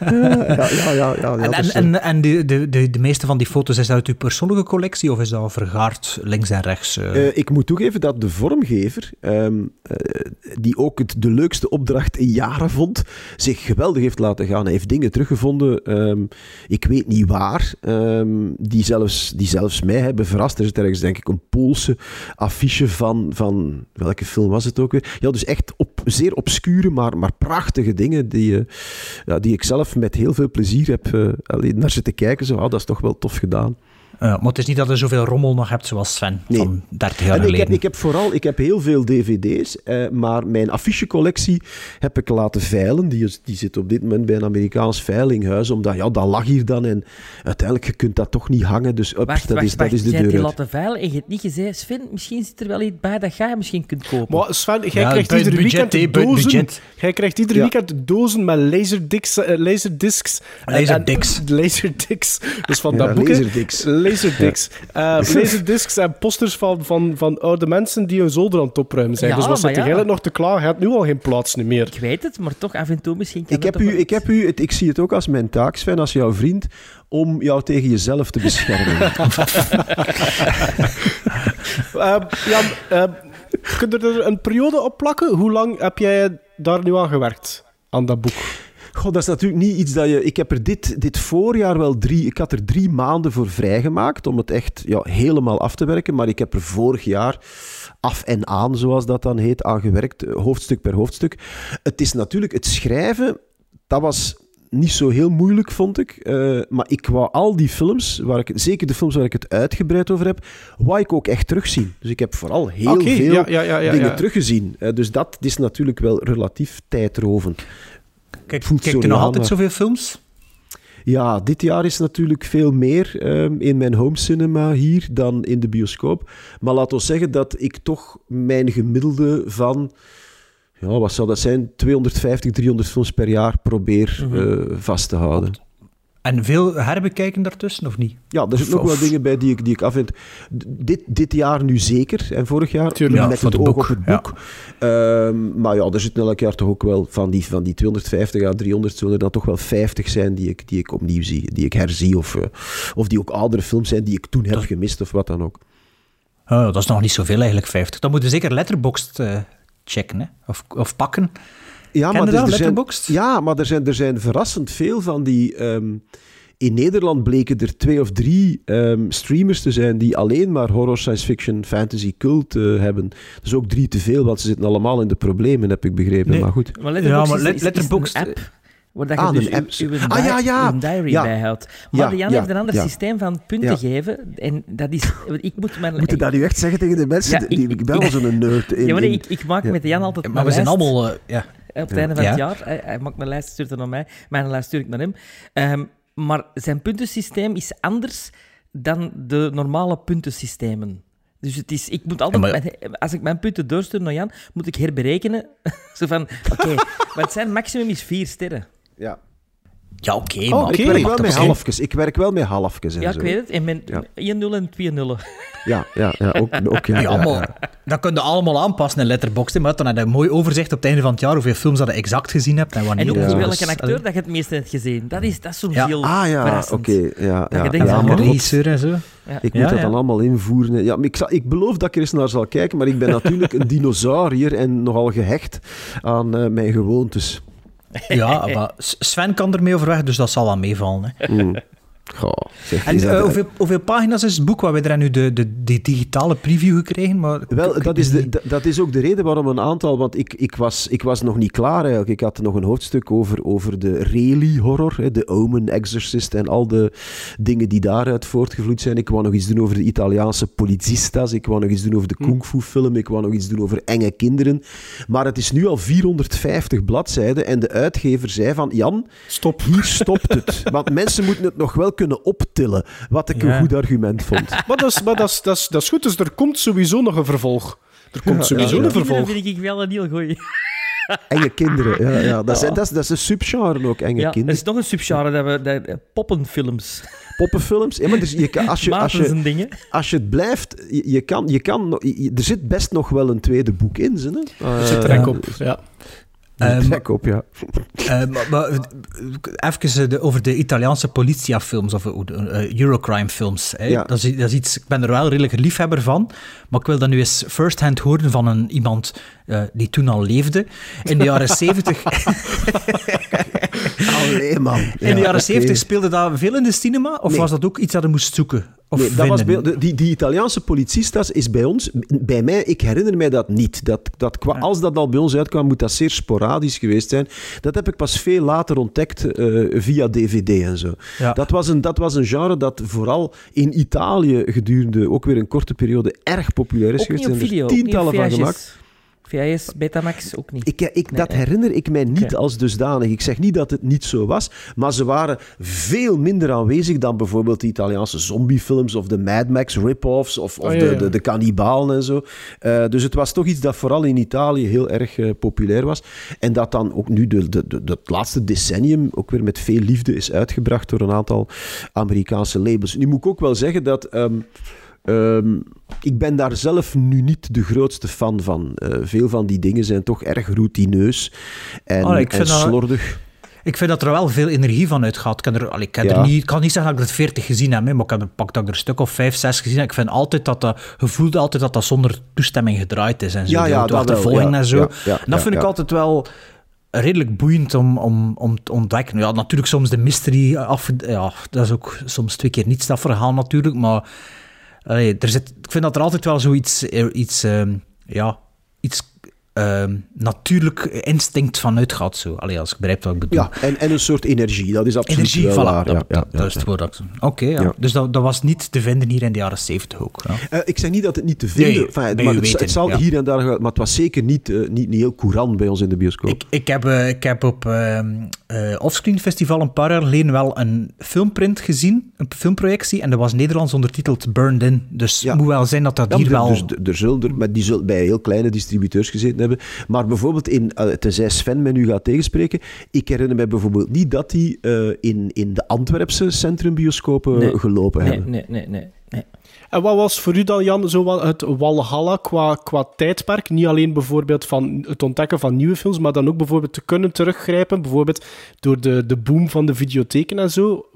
Ja, ja, ja. ja, ja, En, en, is, en, en de, de, de, de meeste van die foto's, is dat uit uw persoonlijke collectie of is dat vergaard links en rechts? eh? Eh, ik moet toegeven dat de vormgever, ehm, eh, die ook het de leukste opdracht in jaren vond, zich geweldig heeft laten gaan. Hij heeft dingen teruggevonden, ehm, ik weet niet waar, ehm, die, zelfs, die zelfs mij hebben verrast. Er is ergens, denk ik, een Poolse affiche van, van welke film was het ook weer? Ja, dus echt op, zeer obscure, maar, maar prachtige dingen die, ja, die ik zelf met heel veel plezier heb alleen naar zitten kijken. Zo, ah, dat is toch wel tof gedaan. Eh, maar het is niet dat je zoveel rommel nog hebt zoals Sven Nee. van 30 jaar En ik, geleden. heb, ik heb vooral ik heb heel veel dvd's, eh, maar mijn affichecollectie heb ik laten veilen. Die, is- die zit op dit moment bij een Amerikaans veilinghuis, omdat ja, dat lag hier dan en uiteindelijk je kunt dat toch niet hangen. Dus up, Wacht, dat, wacht, is, wacht. dat is de deur die laten veilen en je hebt niet gezegd, Sven, misschien zit er wel iets bij dat jij misschien kunt kopen. Maar Sven, jij Ja, krijgt iedere budget, weekend dozen. budget. Jij krijgt iedere Ja. weekend dozen met laserdiscs. eh, laserdiscs Laserdiscs. Laserdiscs. Dus van Ja, dat boek. hè. Laserdiscs. Laserdiscs. Eh, laserdiscs en posters van, van, van oude mensen die hun zolder aan het opruimen zijn. Ja, dus wat maar zit ja. eigenlijk nog te klaar? Je hebt nu al geen plaats meer. Ik weet het, maar toch af en toe misschien kan Ik heb, u, ik heb u, het, ik zie het ook als mijn taak, Sven, als jouw vriend, om jou tegen jezelf te beschermen. Eh, Jan, eh, kun je er een periode op plakken? Hoe lang heb jij daar nu aan gewerkt? Aan dat boek? Goh, dat is natuurlijk niet iets dat je... Ik heb er dit, dit voorjaar wel drie... Ik had er drie maanden voor vrijgemaakt om het echt ja, helemaal af te werken. Maar ik heb er vorig jaar af en aan, zoals dat dan heet, aan gewerkt. eh, Hoofdstuk per hoofdstuk. Het is natuurlijk... Het schrijven, dat was niet zo heel moeilijk, vond ik. Eh, maar ik wou al die films, waar ik, zeker de films waar ik het uitgebreid over heb, wou ik ook echt terugzien. Dus ik heb vooral heel veel ja, ja, ja, ja, dingen teruggezien. Eh, dus dat is natuurlijk wel relatief tijdrovend. Kijk, kijk je nog altijd zoveel films? Ja, dit jaar is natuurlijk veel meer ehm, in mijn home cinema hier dan in de bioscoop. Maar laat ons zeggen dat ik toch mijn gemiddelde van, ja, wat zou dat zijn, 250, 300 films per jaar probeer eh, vast te houden. En veel herbekijken daartussen, of niet? Ja, er zitten nog wel dingen bij die ik, die ik afvind. Dit, dit jaar nu zeker, en vorig jaar Tuurlijk. Ja, met voor het het oog boek, op het ja. boek. Ehm, maar ja, er zitten elk jaar toch ook wel van die, van die 250 à 300 zullen er dan toch wel 50 zijn die ik, die ik opnieuw zie, die ik herzie. Of, eh, of die ook oudere films zijn die ik toen heb gemist of wat dan ook. Oh, dat is nog niet zoveel eigenlijk, 50. Dan moeten we zeker Letterboxd eh, checken, hè? Of, of pakken. Ja, Ken je er- dat, er zijn, Letterboxd? ja, maar er zijn, er zijn verrassend veel van die... ehm, in Nederland bleken er twee of drie ehm, streamers te zijn die alleen maar horror, science fiction, fantasy, cult eh, hebben. Dat is ook drie te veel, want ze zitten allemaal in de problemen, heb ik begrepen. Nee. Maar goed. Maar Letterboxd Ja, maar is, Let- is- is Letterboxd- een app waar dat je Ah, dus een app. uw, uw, Ah, ja, ja. uw diary Ja. bijhoudt. Maar Ja, Jan ja, heeft een ander ja. systeem van punten Ja. geven. En dat is... Ik moet mijn... Moet je dat nu echt zeggen tegen de mensen? Ja, die, ik- ik ben al zo'n nerd. In, ja, maar nee, ik, ik maak ja. met Jan altijd Maar we zijn allemaal... eh, ja. Op het einde van Ja. het jaar. Hij, hij maakt mijn lijst, stuurt het naar mij. Mijn lijst stuur ik naar hem. Ehm, maar zijn puntensysteem is anders dan de normale puntensystemen. Dus het is, ik moet altijd, Ja, maar- mijn- als ik mijn punten doorstuur naar Jan, moet ik herberekenen. Zo van, oké, want zijn maximum is vier sterren. ja. Ja, oké, Oh, maar... oké. Ik werk wel dat met halfjes. Ik werk wel met halfjes en Ja, zo. ik weet het. En met Ja. 1-0 en 2 nullen. Ja, ja, ja, ook, ook ja, Ja, ja, maar ja. dat kun je allemaal aanpassen in Letterboxd. Maar dan heb je een mooi overzicht op het einde van het jaar hoeveel films dat je exact gezien hebt en wanneer. En ook welke acteur dat je het meeste hebt gezien. Dat is, dat is soms Ja. heel Ah ja, oké. ja, je ja, denkt ja, maar de goed. regisseur en zo. Ik Ja, moet dat ja. dan allemaal invoeren. Ja, maar ik, zal, ik beloof dat ik er eens naar zal kijken, maar ik ben natuurlijk een dinosaurier en nogal gehecht aan eh, mijn gewoontes. Ja, maar Sven kan ermee overweg, dus dat zal wel meevallen. Hè. Mm. Goh, zeg, En eh, hoeveel, hoeveel pagina's is het boek? Waar we hebben nu de, de, die digitale preview gekregen, maar... Wel, dat is, de, dat- is ook de reden waarom een aantal... Want ik, ik, was, ik was nog niet klaar eigenlijk. Ik had nog een hoofdstuk over, over de Rayleigh-horror, hè, de Omen, Exorcist en al de dingen die daaruit voortgevloeid zijn. Ik wou nog iets doen over de Italiaanse policistas. Ik wou nog iets doen over de kung fu film. Ik wou nog iets doen over enge kinderen. Maar het is nu al 450 bladzijden en de uitgever zei van... Jan, Stop. hier stopt het. Want mensen moeten het nog wel kunnen optillen. Wat ik Ja. een goed argument vond. Maar, dat is, maar dat, is, dat, is, dat is goed, dus er komt sowieso nog een vervolg. Er komt Ja, sowieso ja, ja. een vervolg. vind ik wel een heel goeie. Enge kinderen, ja. ja. Dat, is, dat, is, dat is een subgenre ook, enge Ja, er kinderen. is nog een subgenre, dat we, dat, eh, poppenfilms. Poppenfilms. Ja, maar dus je, kan- als, je, als, je, zijn dingen. als je het blijft, je, je kan, je kan, je- er zit best nog wel een tweede boek in. Ze, hè? Er zit Eh, trek op. Ja. Ehm, trek op, ja. Eh, maar, maar, eh, even eh, de- over de Italiaanse politia-films of eh, Eurocrime-films. hè. Ja. Dat, is, dat is iets, ik ben er wel redelijk liefhebber van, maar ik wil dat nu eens first-hand horen van een, iemand eh, die toen al leefde. In de jaren 70 Allee, man. in de Ja, jaren oké. 70 speelde dat veel in de cinema, of Nee. was dat ook iets dat je moest zoeken? Of Nee, dat was bij, die, die Italiaanse policistas is bij ons, bij mij, ik herinner mij dat niet. Dat, dat, kwa- Als dat al bij ons uitkwam, moet dat zeer sporadisch geweest zijn. Dat heb ik pas veel later ontdekt eh, via DVD en zo. Ja. Dat, was een, dat was een genre dat vooral in Italië gedurende ook weer een korte periode erg populair is Ook niet geweest. op Er zijn er tientallen van gemaakt. VHS. Betamax ook niet. Ik, ik, dat Nee, herinner ik mij niet als dusdanig. Ik zeg niet dat het niet zo was, maar ze waren veel minder aanwezig dan bijvoorbeeld de Italiaanse zombiefilms of de Mad Max rip-offs of, of Oh, ja, de, ja. de, de kannibalen en zo. Eh, dus het was toch iets dat vooral in Italië heel erg eh, populair was. En dat dan ook nu de, de, de, het laatste decennium ook weer met veel liefde is uitgebracht door een aantal Amerikaanse labels. Nu moet ik ook wel zeggen dat... ehm, Ehm, ik ben daar zelf nu niet de grootste fan van. Eh, veel van die dingen zijn toch erg routineus en, Oh, ik en vind dat- slordig. Ik vind dat er wel veel energie van uitgaat. Ik kan, er, allee, ik kan, Ja. er niet, ik kan niet zeggen dat ik er 40 gezien heb, maar ik heb er, pak dat ik er een stuk of 5, 6 gezien heb. Ik vind altijd dat dat, altijd dat dat zonder toestemming gedraaid is en zo. Ja, ja, dat wel, achtervolging ja, en zo. ja, ja, en dat ja, vind ik altijd wel redelijk boeiend om, om, om te ontdekken. Ja, natuurlijk soms de mystery af... Ja, dat is ook soms twee keer niets dat verhaal natuurlijk, maar allee, er zit, ik vind dat er altijd wel zoiets... eh, iets, ehm, ja, iets ehm, natuurlijk instinct vanuit gaat. Zo. Allee, als ik begrijp wat ik bedoel. Ja, en, en een soort energie, dat is absoluut Energie, wel voilà, waar. dat, ja, ja, dat, dat ja, is het woord. dat Oké, ja. Ja. dus dat, dat was niet te vinden hier in de jaren 70 ook. Ja. Eh, ik zeg niet dat het niet te vinden Nee, enfin, maar het, weten, het zal ja. hier en daar, maar het was zeker niet, eh, niet, niet heel courant bij ons in de bioscoop. Ik, ik, heb, eh, ik heb op ehm eh, Offscreen Festival een paar jaar geleden wel een filmprint gezien, een filmprojectie, en dat was Nederlands ondertiteld Burned In. Dus Ja. het moet wel zijn dat dat Ja, hier wel... Dus er zullen er, maar die zullen bij heel kleine distributeurs gezeten hebben. Maar bijvoorbeeld, in, eh, tenzij Sven mij nu gaat tegenspreken, ik herinner me bijvoorbeeld niet dat die eh, in, in de Antwerpse centrumbioscopen Nee. gelopen Nee, hebben. nee, nee, nee. En wat was voor u dan, Jan, zo het Walhalla qua, qua tijdperk? Niet alleen bijvoorbeeld van het ontdekken van nieuwe films, maar dan ook bijvoorbeeld te kunnen teruggrijpen, bijvoorbeeld door de, de boom van de videotheken en zo,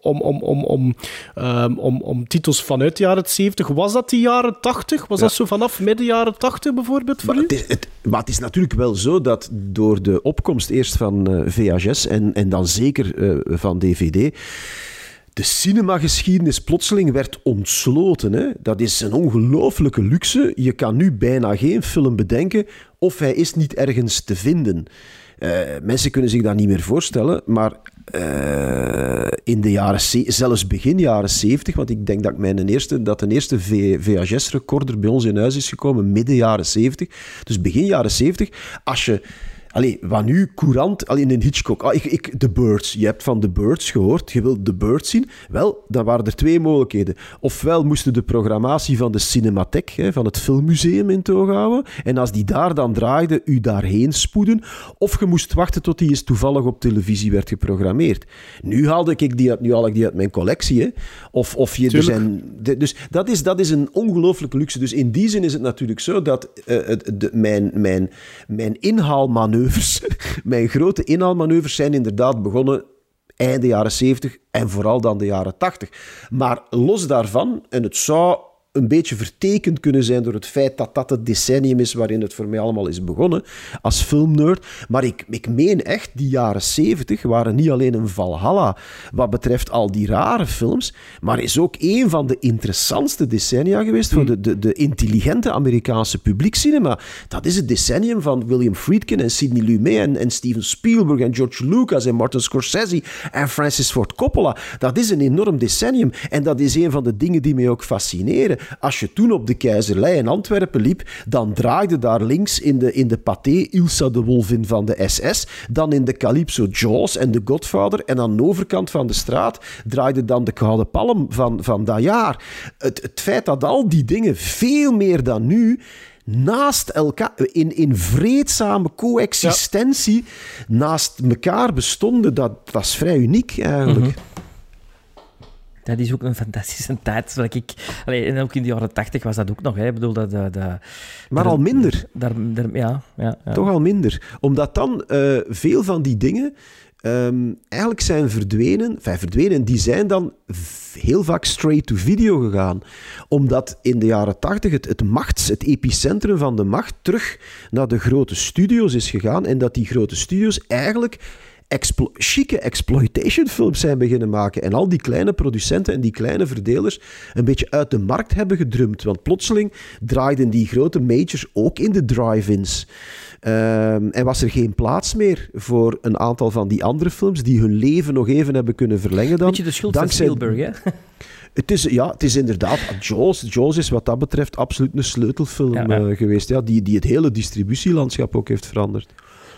om, om, om, om, ehm, om, om titels vanuit de jaren 70. Was dat de jaren 80? Was dat zo vanaf midden jaren 80 bijvoorbeeld voor Maar u? het, is, het, maar het is natuurlijk wel zo dat door de opkomst eerst van eh, VHS en, en dan zeker eh, van DVD, de cinemageschiedenis plotseling werd ontsloten. Hè? Dat is een ongelooflijke luxe. Je kan nu bijna geen film bedenken of hij is niet ergens te vinden. Eh, mensen kunnen zich dat niet meer voorstellen, maar eh, in de jaren, ze- zelfs begin jaren 70, want ik denk dat, mijn eerste, dat een eerste VHS-recorder bij ons in huis is gekomen midden jaren 70. Dus begin jaren 70, als je Allee, wat nu? Courant, allee, in Hitchcock, ah, ik, ik, The Birds, je hebt van The Birds gehoord, je wilt The Birds zien, wel, dan waren er twee mogelijkheden. Ofwel moesten de programmatie van de Cinematheek, hè, van het filmmuseum in toog houden, en als die daar dan draaide, u daarheen spoeden, of je moest wachten tot die eens toevallig op televisie werd geprogrammeerd. Nu haalde ik die uit, nu haal ik die uit mijn collectie, hè. Of, of je, er zijn, de- dus dat is, dat is een ongelooflijke luxe. Dus in die zin is het natuurlijk zo dat eh, de, mijn, mijn, mijn inhaalmanoeuvres, mijn grote inhaalmanoeuvres zijn inderdaad begonnen einde jaren 70 en vooral dan de jaren 80. Maar los daarvan, en het zou een beetje vertekend kunnen zijn door het feit dat dat het decennium is waarin het voor mij allemaal is begonnen, als filmnerd. Maar ik, ik meen echt, die jaren 70 waren niet alleen een valhalla wat betreft al die rare films, maar is ook een van de interessantste decennia geweest voor de, de, de intelligente Amerikaanse publiekcinema. Dat is het decennium van William Friedkin en Sidney Lumet en, en Steven Spielberg en George Lucas en Martin Scorsese en Francis Ford Coppola. Dat is een enorm decennium en dat is een van de dingen die mij ook fascineren. Als je toen op de Keizerlei in Antwerpen liep, dan draaide daar links in de, in de Pathé Ilsa de Wolvin van de SS, dan in de Calypso Jaws en The Godfather en aan de overkant van de straat draaide dan de Gouden Palm van, van dat jaar. Het, het feit dat al die dingen veel meer dan nu naast elkaar, in, in vreedzame coexistentie, naast elkaar bestonden, dat, dat is vrij uniek eigenlijk. Dat is ook een fantastische tijd. Zoals ik, allee, en ook in de jaren tachtig was dat ook nog. Hè. Ik bedoel, dat, dat, dat, Maar al minder. daar, daar, ja, ja, ja. Toch al minder. Omdat dan eh, veel van die dingen ehm, eigenlijk zijn verdwenen. Enfin, verdwenen, die zijn dan heel vaak straight to video gegaan. Omdat in de jaren tachtig het, het machts, het epicentrum van de macht terug naar de grote studio's is gegaan. En dat die grote studio's eigenlijk explo chique exploitation films zijn beginnen maken. En al die kleine producenten en die kleine verdelers een beetje uit de markt hebben gedrumd. Want plotseling draaiden die grote majors ook in de drive-ins. Ehm, en was er geen plaats meer voor een aantal van die andere films die hun leven nog even hebben kunnen verlengen dan. Beetje de schuld dankzij- van Spielberg, hè? Het is, ja, het is inderdaad... Jaws, Jaws is wat dat betreft absoluut een sleutelfilm Ja, ja. eh, geweest. Ja, die, die het hele distributielandschap ook heeft veranderd.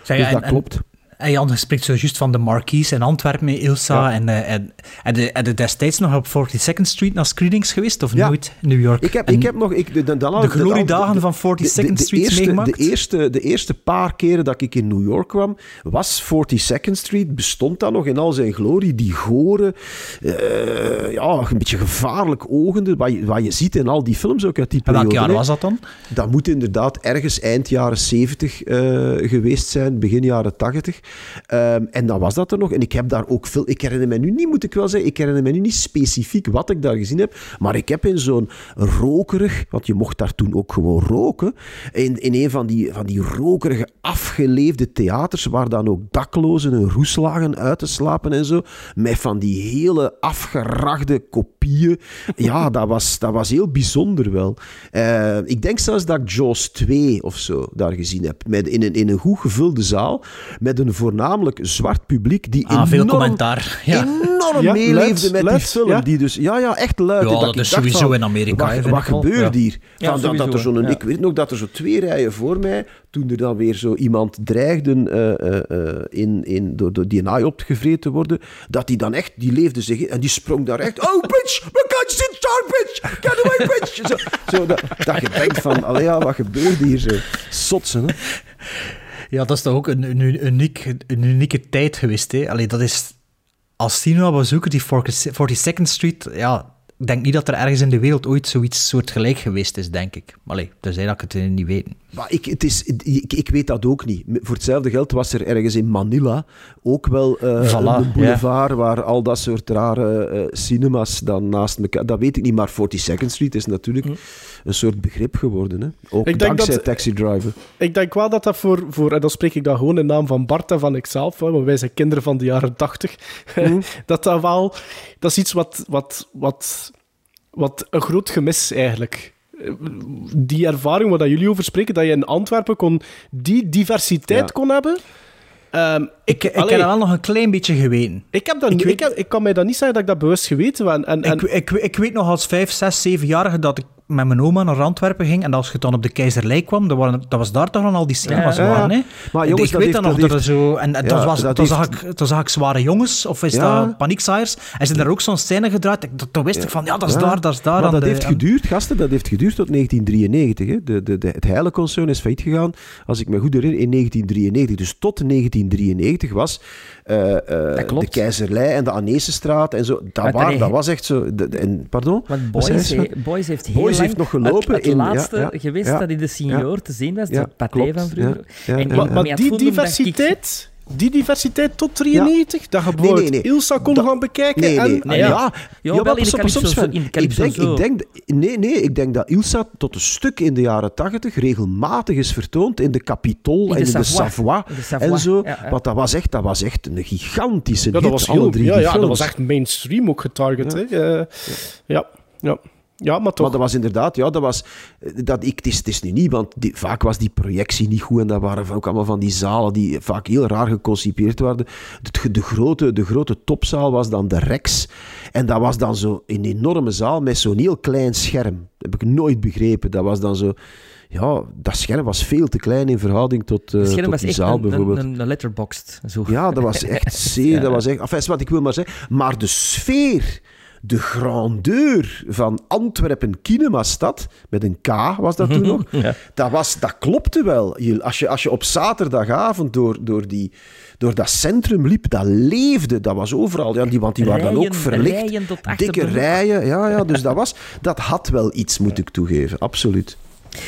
Dus en- dat klopt. En Jan spreekt zo juist van de Marquise in Antwerpen met Ilsa. Ja. En, eh, en, en, de, en de destijds nog op 42nd Street naar screenings geweest? Of Ja. nooit in New York? Ik heb, En ik heb nog... Ik, de, de de- gloriedagen van de, 42nd de Street eerste, meegemaakt? de, eerste, de eerste paar keren dat ik in New York kwam, was 42nd Street, bestond dat nog in al zijn glorie. Die gore, eh, ja, een beetje gevaarlijk ogende, wat je, wat je ziet in al die films ook uit die En welk periode. jaar was dat dan? Dat moet inderdaad ergens eind jaren 70 eh, geweest zijn, begin jaren 80. Ehm, en dan was dat er nog. En ik heb daar ook veel... Ik herinner me nu niet, moet ik wel zeggen, ik herinner me nu niet specifiek wat ik daar gezien heb, maar ik heb in zo'n rokerig... Want je mocht daar toen ook gewoon roken. In, in een van die, van die rokerige, afgeleefde theaters, waar dan ook daklozen en roes lagen uit te slapen en zo, met van die hele afgerachte kopieën. Ja, dat was, dat was heel bijzonder wel. Eh, ik denk zelfs dat ik Jaws 2 of zo daar gezien heb. Met, in, een, in een goed gevulde zaal, met een voornamelijk zwart publiek die Ah, veel enorm, commentaar. Ja. enorm Ja, meeleefde luid, met luid, die film. ja. Die dus, ja, ja, echt luid. Ja, dat is sowieso van, in Amerika, Wat, gebeurt Ja. hier? Ja, Van, dat, dat er ja. Ik weet nog dat er zo twee rijen voor mij, toen er dan weer zo iemand dreigde eh, eh, eh, in, in, door, door die naai opgevreten te worden, dat die dan echt, die leefde zich in en die sprong daar echt, oh bitch, we can't sit down bitch, get away bitch. Zo, zo dat, dat je denkt van, allee ja, wat gebeurt hier zo? Sotsen, hè? Ja, dat is toch ook een, een, uniek, een unieke tijd geweest. Hè? Allee, dat is... Als bezoeken, die 42nd Street... Ja, ik denk niet dat er ergens in de wereld ooit zoiets soortgelijk geweest is, denk ik. Allee, tenzij dat ik het niet weet. Maar ik, het is, ik, ik weet dat ook niet. Voor hetzelfde geld was er ergens in Manila ook wel eh, Voilà, een boulevard waar al dat soort rare eh, cinemas dan naast elkaar... Dat weet ik niet, maar 42nd Street is natuurlijk een soort begrip geworden. Hè? Ook Ik denk dankzij dat- Taxi Driver. Ik denk wel dat dat voor, voor, en dan spreek ik dat gewoon in naam van Bart en van ikzelf, hè, want wij zijn kinderen van de jaren tachtig, dat dat wel, dat is iets wat, wat, wat, wat een groot gemis eigenlijk. Die ervaring waar jullie over spreken, dat je in Antwerpen kon, die diversiteit Ja. kon hebben. Ehm, Ik, ik Allee. heb dat wel nog een klein beetje geweten. ik, heb dat Ik niet, weet- ik, heb, ik kan mij dat niet zeggen dat ik dat bewust geweten heb. En, en, Ik, ik, ik weet nog als vijf, zes, zevenjarige dat ik met mijn oma naar Antwerpen ging. En als je dan op de Keizerlei kwam, dat, waren, dat was daar toch dan al die cinemas Ja, waren. Hè? Maar En jongens, ik dat weet nog dat dat er zo... En, dan, was, dat heeft- zag ik, dan zag ik zware jongens, of is dat paniekzaaiers. En zijn er ook zo'n scène gedraaid. Ik, toen wist ik van, ja, dat is daar, dat is daar. Maar dat de- heeft geduurd, gasten, dat heeft geduurd tot 1993. Hè. De, de, de, het Heileconcern is failliet gegaan, als ik me goed herinner, in 1993. Dus tot 1993 was klopt. de Keizerlei en de Anesestraat en zo. Dat, Maar waar, dat was echt zo... de- de- en, pardon? Want Boys, ze? he- Boys heeft heel Boys lang heeft nog gelopen het, het in- laatste ja, geweest ja, dat in de senior te zien was, de klopt, van vroeger. ja, ja, En- ja, en ja. maar, die diversiteit, die diversiteit tot 93, dat je bijvoorbeeld nee, nee. Ilsa kon gaan bekijken. Nee, en, nee. Nee, ja, ja, Ja, maar wel in de Calypso Sven. zo- in de ik denk, zo. ik denk, nee, nee, ik denk dat Ilsa tot een stuk in de jaren tachtig regelmatig is vertoond in de Capitol In en de in de Savoie. Savoie, In de Savoie, en zo. ja, ja. Want dat was, echt, dat was echt een gigantische Ja, dat hit, was alle heel, drie ja, ja, dat was echt mainstream ook getarget. Hè. Eh, ja, ja. Ja, maar toch. Maar dat was inderdaad, ja, dat was... Dat, ik, het, is, het is nu niet, want die, vaak was die projectie niet goed en dat waren ook allemaal van die zalen die vaak heel raar geconcipeerd werden. De, de, grote, de grote topzaal was dan de Rex. En dat was dan zo een enorme zaal met zo'n heel klein scherm. Dat heb ik nooit begrepen. Dat was dan zo... Ja, dat scherm was veel te klein in verhouding tot, eh Het scherm tot was die echt zaal een, bijvoorbeeld. een, een letterboxd. Zo. Ja, dat was echt zeer. Dat was echt, enfin, wat ik wil maar zeggen. Maar de sfeer, de grandeur van Antwerpen Kinemastad, met een K was dat toen nog, dat, was, dat klopte wel. Als je, als je op zaterdagavond door, door, die, door dat centrum liep, dat leefde. Dat was overal. Ja, die, want die waren dan ook verlicht. rijen dikke rijen. Ja, ja, dus dat, was, dat had wel iets, moet ik toegeven. Absoluut.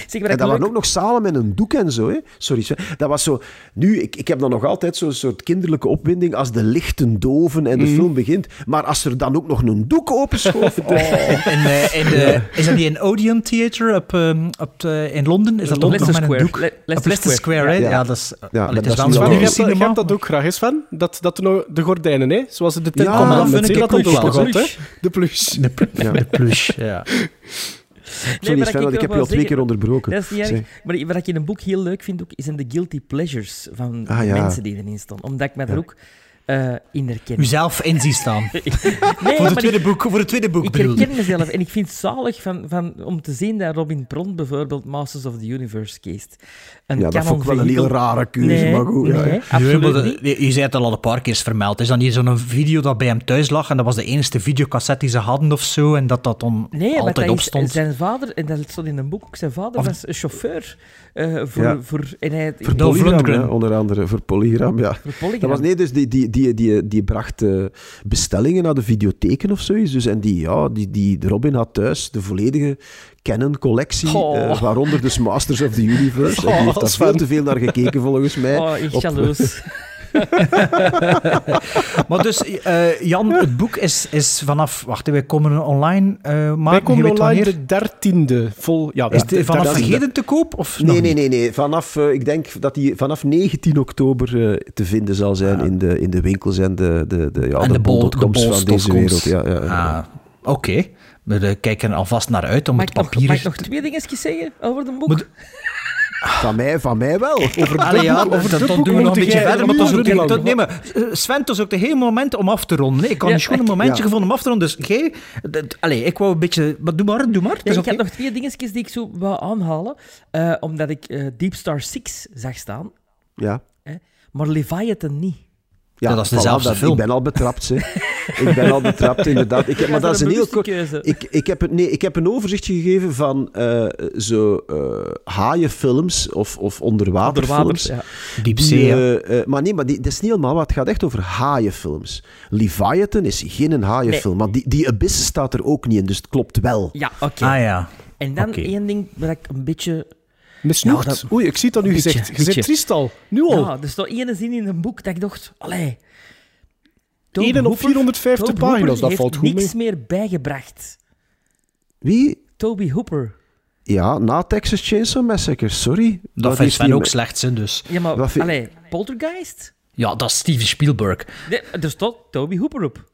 Zeg, En ik dat waren ook nog zalen met een doek en zo. Hè. Sorry, dat was zo... Nu, ik, ik heb dan nog altijd zo'n soort kinderlijke opwinding als de lichten doven en de Mhm. film begint. Maar als er dan ook nog een doek openschoven... Oh. In, eh, in de, is dat die in Odeon Theatre op, ehm, op de- in Londen? Is dat toch nog Leicester met een Square. doek? Le- op Leicester Square, hè? Ja. Ja, dat is... Ja, allee, dat is is nu wel je hebt, dat- ook graag eens, Sven? Dat, dat nou de gordijnen, hè? zoals de tent Ja, komt, dat vind ik ook? Plush. De plush. De, pl- de plush, ja. Sorry, maar Sven, want ik heb je al twee keer onderbroken. Dat is niet erg. Maar wat ik in een boek heel leuk vind, ook, zijn de guilty pleasures van Ah, de ja. mensen die erin staan. Omdat ik me daar ook eh, in herken. Uzelf in zien staan. Nee, Voor, maar het ik- tweede boek, voor het tweede boek, Ik herken mezelf en ik vind het zalig van, van, om te zien dat Robin Pront bijvoorbeeld Masters of the Universe kiest. Een Ja, dat vond ik wel een heel rare keuze, Nee, maar goed. nee, ja. absoluut Nee, niet. je zei het al een paar keer vermeld. Is dat niet zo'n video dat bij hem thuis lag en dat was de enige videocassette die ze hadden of zo en dat dat dan altijd dat op is, stond? zijn vader, en dat stond in een boek ook, zijn vader Of- was een chauffeur eh, voor, Ja. voor, en hij, Voor Dolph Polygram, Lundgren. ja, onder andere. Voor Polygram, ja. voor Polygram. Dat was, nee, dus die, die, die, die, die bracht eh, bestellingen naar de videotheken of zoiets. Dus, en die, ja, die, die, Robin had thuis de volledige Canon-collectie, Oh. eh, waaronder dus Masters of the Universe. En die Oh, heeft daar Sven. veel te veel naar gekeken, volgens mij. Oh, ik Op- jaloers. Maar dus, eh, Jan, het boek is, is vanaf... Wacht, wij komen online uh, maken. Wij komen online wanneer? de dertiende. Vol, ja, Is het vanaf dertiende. heden te koop? Of nog Nee, nee, nee, nee. Vanaf, eh, ik denk dat die vanaf 19 oktober eh, te vinden zal zijn in, de, in de winkels en de, de, de, ja, En de, de bol- van deze wereld. Ja, ja, ja. Ah, Oké. We eh, kijken er alvast naar uit om Mag het nog, papier... mag ik nog twee dingetjes zeggen over de boek? Van, mij, van mij wel. Over Allee, ja, over boek doen we nog een beetje verder. Maar was uur ook de- nee, maar eh, Sven, het was ook de hele moment om af te ronden. Nee, ik had Ja, een schoon momentje ja. gevonden om af te ronden. Dus jij... dat- Allee, ik wou een beetje... Maar doe maar, doe maar. Ja, is ik oké. heb nog twee dingetjes die ik zo wou aanhalen. eh, omdat ik eh, Deep Star 6 zag staan. Ja. Maar Leviathan niet. Ja, dat is voilà, dezelfde dat- film. Ik ben al betrapt, hè. ik ben al betrapt, inderdaad. Ik heb, maar dat is een heel kort... Ik, ik, heb een, nee, ik heb een overzichtje gegeven van eh, zo eh haaienfilms of, of onderwaterfilms. ja. Diepzee, Die, eh, maar nee, maar die, dat is niet helemaal wat. Het gaat echt over haaienfilms. Leviathan is geen een haaienfilm, maar die, die Abyss staat er ook niet in, dus het klopt wel. Ja, oké. Ah ja. En dan één ding waar ik een beetje... Misnoegd. Ja, dat- Oei, ik zie het al nu gezegd. Je zit triest al. Nu al. Ja, er staat één zin in een boek dat ik dacht... Allee... Op Hooper- 450 Tobe pagina's, dat heeft valt goed niks mee. meer bijgebracht. Wie? Toby Hooper. Ja, na Texas Chainsaw Massacre, sorry. Dat vindt Sven die ook me- slecht, hè, dus... Ja, maar... Allee, Poltergeist? Ja, dat is Steven Spielberg. Nee, er staat Toby Hooper op.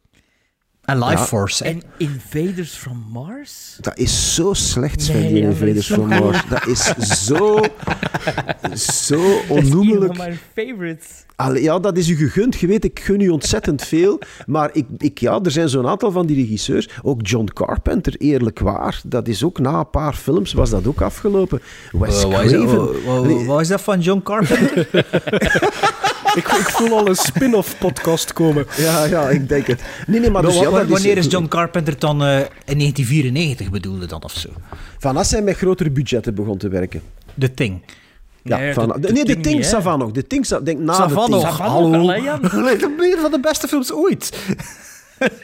En Life Ja. Force, hè. En Invaders from Mars? Dat is zo slecht, Sven, Nee, die ja, Invaders from. Mars. Dat is zo, zo Dat is een onnoemelijk. van mijn favorites. Allee, ja, dat is u gegund. Je weet, ik gun u ontzettend veel. Maar ik, ik, ja, er zijn zo'n aantal van die regisseurs. Ook John Carpenter, eerlijk waar. Dat is ook na een paar films was dat ook afgelopen. Wes Eh, wat, is dat, Craven. wat- wat- Allee, wat is dat van John Carpenter? Ik, ik voel al een spin-off podcast komen. Ja, ja, ik denk het. Nee, nee, maar dus, ja, wanneer is John Carpenter dan eh, in 1994 bedoelde dan of zo? Van als hij met grotere budgetten begon te werken. The Thing. Ja, Nee, van, de- de, de nee, de Thing Ting niet, hè. Savan nog. De Ting Sa- denk na de Ting. Hallo. allee, een van de beste films ooit.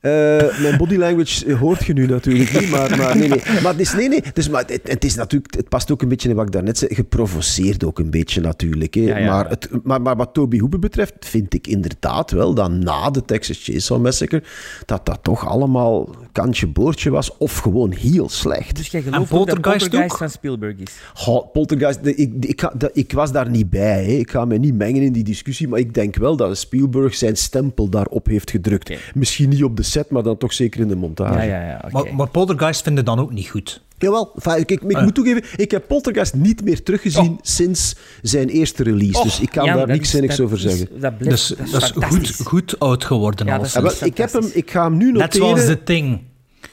Eh, mijn body language eh, hoort je nu natuurlijk niet, maar, maar nee, nee. Maar het is, nee, nee. Dus, maar het, het is natuurlijk, het past ook een beetje in wat ik daarnet zei, geprovoceerd ook een beetje natuurlijk. Hè. Ja, ja, maar, het, maar, maar wat Toby Hooper betreft, vind ik inderdaad wel dat na de Texas Chainsaw Massacre, dat dat toch allemaal kantje boordje was, of gewoon heel slecht. Dus jij gelooft ook dat Poltergeist ook? van Spielberg is? Goh, Poltergeist, de- ik, ik, ga- dat- ik was daar niet bij. Hè. Ik ga me niet mengen in die discussie, maar ik denk wel dat Spielberg zijn stempel daarop heeft gedrukt. Misschien niet op de set, maar dan toch zeker in de montage. Ja, ja, ja. oké. Maar, maar Poltergeist vinden dan ook niet goed. Jawel, enfin, ik, ik, ik Ah. moet toegeven, ik heb Poltergeist niet meer teruggezien sinds zijn eerste release. dus ik kan daar dat niks zinnigs dat over is- zeggen. Dat, blijft, Dus dat is dat is goed, goed oud geworden Ja, al. dat is- Ja, wel, ik, heb hem, ik ga hem nu Net zoals noteren. The Thing.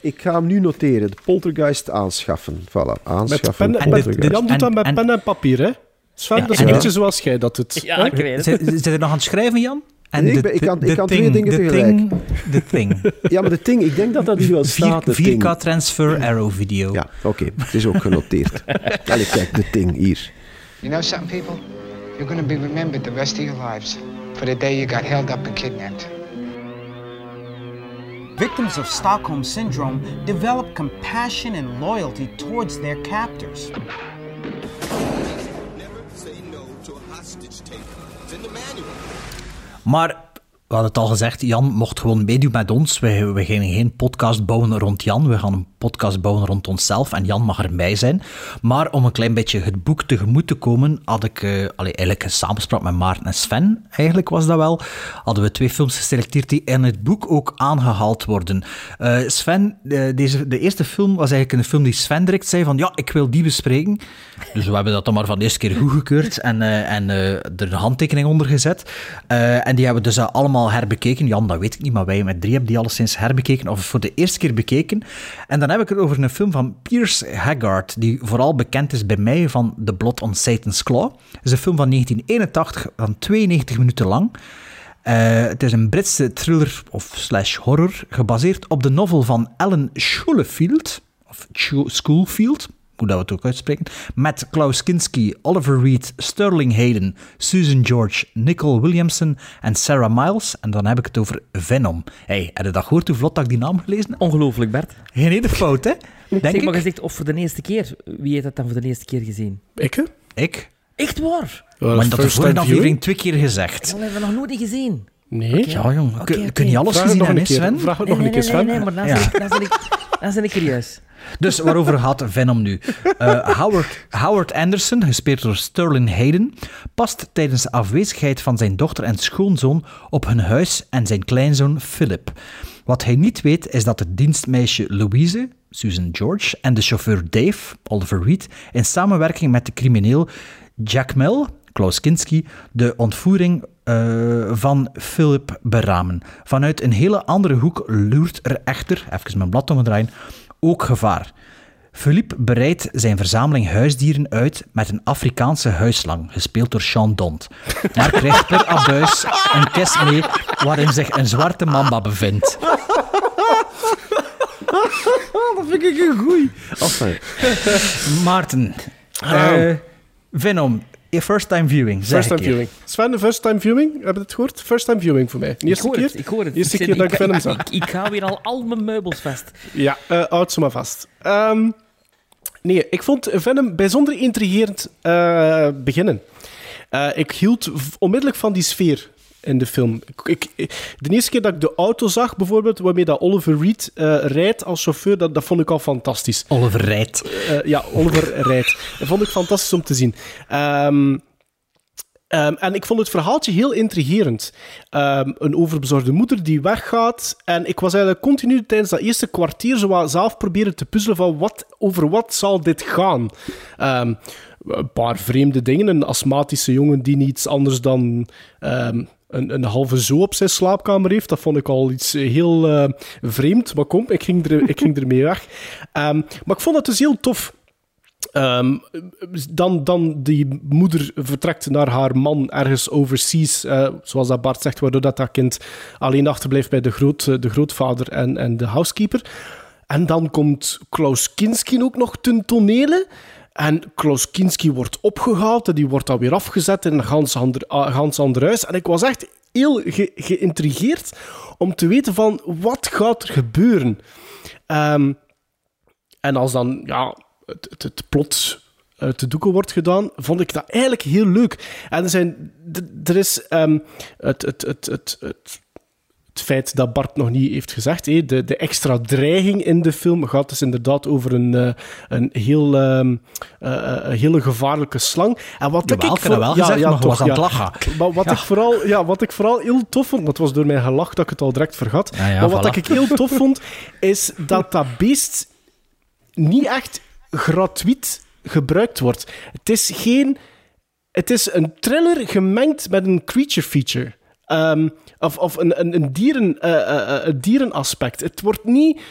Ik ga hem nu noteren. De Poltergeist aanschaffen. Voilà, Met aanschaffen. pen, En met, dit-. Jan doet dat met en- pen en papier, hè? Sven, Ja, dat is en- een beetje zoals jij dat doet. Ja, hè? ik weet het. Zit zit er nog aan het schrijven, Jan? En Nee, ik de- ben- ik kan- de ik kan twee thing, dingen tegelijk. thing, The Thing. Ja, maar de Ting, ik denk dat dat hier wel staat. de 4, Ting. 4K transfer arrow video. Ja, oké. Het is ook genoteerd. Allee, kijk, de Ting, hier. You know something, people? You're going to be remembered the rest of your lives for the day you got held up and kidnapped. Victims of Stockholm Syndrome develop compassion and loyalty towards their captors. Maar we hadden het al gezegd, Jan mocht gewoon meedoen met ons. We, we gaan geen podcast bouwen rond Jan, we gaan een podcast bouwen rond onszelf en Jan mag erbij zijn. Maar om een klein beetje het boek tegemoet te komen, had ik eh, eigenlijk een samenspraak met Maarten en Sven, eigenlijk was dat wel. Hadden we twee films geselecteerd die in het boek ook aangehaald worden. Eh, Sven, eh, deze, de eerste film was eigenlijk een film die Sven direct zei van ja, ik wil die bespreken. Dus we hebben dat dan maar van de eerste keer goedgekeurd en, en er een handtekening onder gezet. En die hebben dus eh, herbekeken. Jan, dat weet ik niet, maar wij met drie hebben die alleszins herbekeken of voor de eerste keer bekeken. En dan heb ik het over een film van Piers Haggard, die vooral bekend is bij mij van The Blood on Satan's Claw. Het is een film van 1981, van 92 minuten lang. Eh, het is een Britse thriller of slash horror, gebaseerd op de novel van Alan Scholefield, of Scho- Schoolfield, hoe dat we het ook uitspreken, met Klaus Kinski, Oliver Reed, Sterling Hayden, Susan George, Nicole Williamson en Sarah Miles. En dan heb ik het over Venom. Hey, heb je dat gehoord hoe vlot dat ik die naam gelezen heb? Ongelooflijk, Bert. Geen ene fout, hè? Denk zeg maar ik. gezegd, of voor de eerste keer. Wie heeft dat dan voor de eerste keer gezien? Ik, hè? Ik. Echt waar? Well, maar dat de first vorige time aflevering twee keer gezegd. Dat hebben we nog nooit niet gezien. Nee? Ja, jong. Kun, oké. kun je alles Vraag het gezien nog een hebben. Sven? Vraag het Nee, nog een nee, keer, nee, Sven. nee, maar dan, Ja. ben ik, dan, ben ik, dan ben ik curieus. Dus waarover gaat Venom nu? Eh, Howard, Howard Anderson, gespeeld door Sterling Hayden, past tijdens de afwezigheid van zijn dochter en schoonzoon op hun huis en zijn kleinzoon Philip. Wat hij niet weet is dat het dienstmeisje Louise, Susan George, en de chauffeur Dave, Oliver Reed, in samenwerking met de crimineel Jack Mel, Klaus Kinski, de ontvoering eh, van Philip beramen. Vanuit een hele andere hoek loert er echter, even mijn blad omdraaien, ook gevaar. Philippe bereidt zijn verzameling huisdieren uit met een Afrikaanse huisslang, gespeeld door Sean Dont. Maar krijgt per abuis een kist mee waarin zich een zwarte mamba bevindt. dat vind ik een goeie. Enfin, Maarten, eh, Venom, first time viewing. zeg First time viewing. Sven, de first time viewing? Heb je het gehoord? First time viewing voor mij. De Ik eerste hoor keer? het, ik hoor het. Eerste Ik keer zit- dat ik Venom zag. Ik, ik hou weer al al mijn meubels vast. Ja, eh houd ze maar vast. Ehm, nee, ik vond Venom bijzonder intrigerend eh, beginnen. Eh, ik hield onmiddellijk van die sfeer in de film. Ik, ik- de eerste keer dat ik de auto zag, bijvoorbeeld, waarmee dat Oliver Reed eh, rijdt als chauffeur, dat, dat vond ik al fantastisch. Oliver rijdt. Eh, ja, Oliver rijdt. Dat vond ik fantastisch om te zien. Ehm, ehm, en ik vond het verhaaltje heel intrigerend. Ehm, een overbezorgde moeder die weggaat. En ik was eigenlijk continu tijdens dat eerste kwartier zo zelf proberen te puzzelen van wat, over wat zal dit gaan. Een paar vreemde dingen. Een astmatische jongen die niets anders dan een, halve zo op zijn slaapkamer heeft. Dat vond ik al iets heel eh, vreemd. Maar kom, ik ging, er, ik ging ermee weg. Ehm, maar ik vond het dus heel tof. Ehm, dan, dan die moeder vertrekt naar haar man ergens overseas, eh, zoals dat Bart zegt, waardoor dat, dat kind alleen achterblijft bij de, groot, de grootvader en, en de housekeeper. En dan komt Klaus Kinski ook nog ten tonele. En Klaus Kinski wordt opgehaald en die wordt dan weer afgezet in een ah, gans ander huis. En ik was echt heel ge- geïntrigeerd om te weten van wat gaat er gebeuren. Ehm, en als dan ja, het, het, plot uit de doeken wordt gedaan, vond ik dat eigenlijk heel leuk. En er, zijn, er is het, het, het, het, het, het feit dat Bart nog niet heeft gezegd, hé, de, de extra dreiging in de film gaat dus inderdaad over een, eh, een, heel, ehm, eh, eh, een hele gevaarlijke slang. En wat Jawel, ik wel gezegd, maar je was aan het lachen. Maar wat, ik vooral, ja, wat ik vooral heel tof vond, dat was door mijn gelach dat ik het al direct vergat, Ja, maar wat voilà. ik heel tof vond, is dat dat beest niet echt gratuit gebruikt wordt. Het is geen... Het is een thriller gemengd met een creature feature. Ehm, of of een, een, een, dieren, eh, eh, eh, een dierenaspect. Het wordt niet...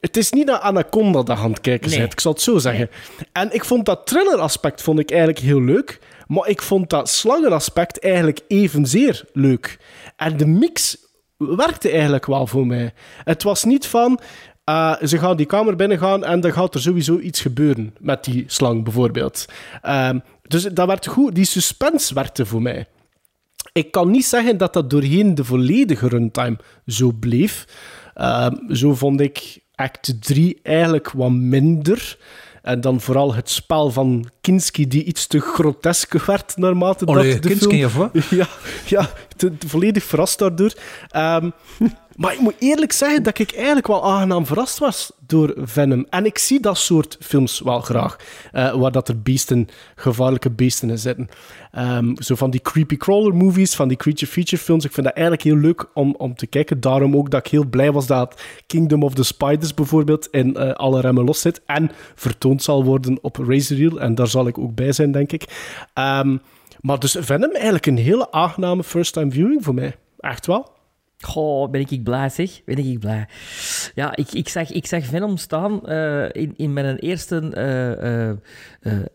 Het is niet dat Anaconda het kijken Nee. bent, ik zal het zo zeggen. En ik vond dat thriller-aspect vond ik eigenlijk heel leuk, maar ik vond dat slangenaspect eigenlijk evenzeer leuk. En de mix werkte eigenlijk wel voor mij. Het was niet van... ze gaan die kamer binnengaan en dan gaat er sowieso iets gebeuren met die slang, bijvoorbeeld. Ehm, dus dat werd goed. Die suspense werkte voor mij. Ik kan niet zeggen dat dat doorheen de volledige runtime zo bleef. Ehm, zo vond ik act 3 eigenlijk wat minder. En dan vooral het spel van Kinski, die iets te grotesk werd naarmate Allee, dat de Kinski, film... of wat? Ja, ja te, te volledig verrast daardoor. Ehm, maar ik moet eerlijk zeggen dat ik eigenlijk wel aangenaam verrast was door Venom. En ik zie dat soort films wel graag. eh, waar dat er beesten, gevaarlijke beesten in zitten. Ehm, zo van die creepy crawler movies, van die creature feature films. Ik vind dat eigenlijk heel leuk om, om te kijken. Daarom ook dat ik heel blij was dat Kingdom of the Spiders bijvoorbeeld in eh, alle remmen los zit. En vertoond zal worden op Razor Reel. En daar zal ik ook bij zijn, denk ik. Ehm, maar dus Venom eigenlijk een hele aangename first-time viewing voor mij. Echt wel. Goh, ben ik, ik blij, zeg. Ben ik, ik blij. Ja, ik, ik, zag, ik zag Venom staan eh, in, in mijn eerste eh, eh,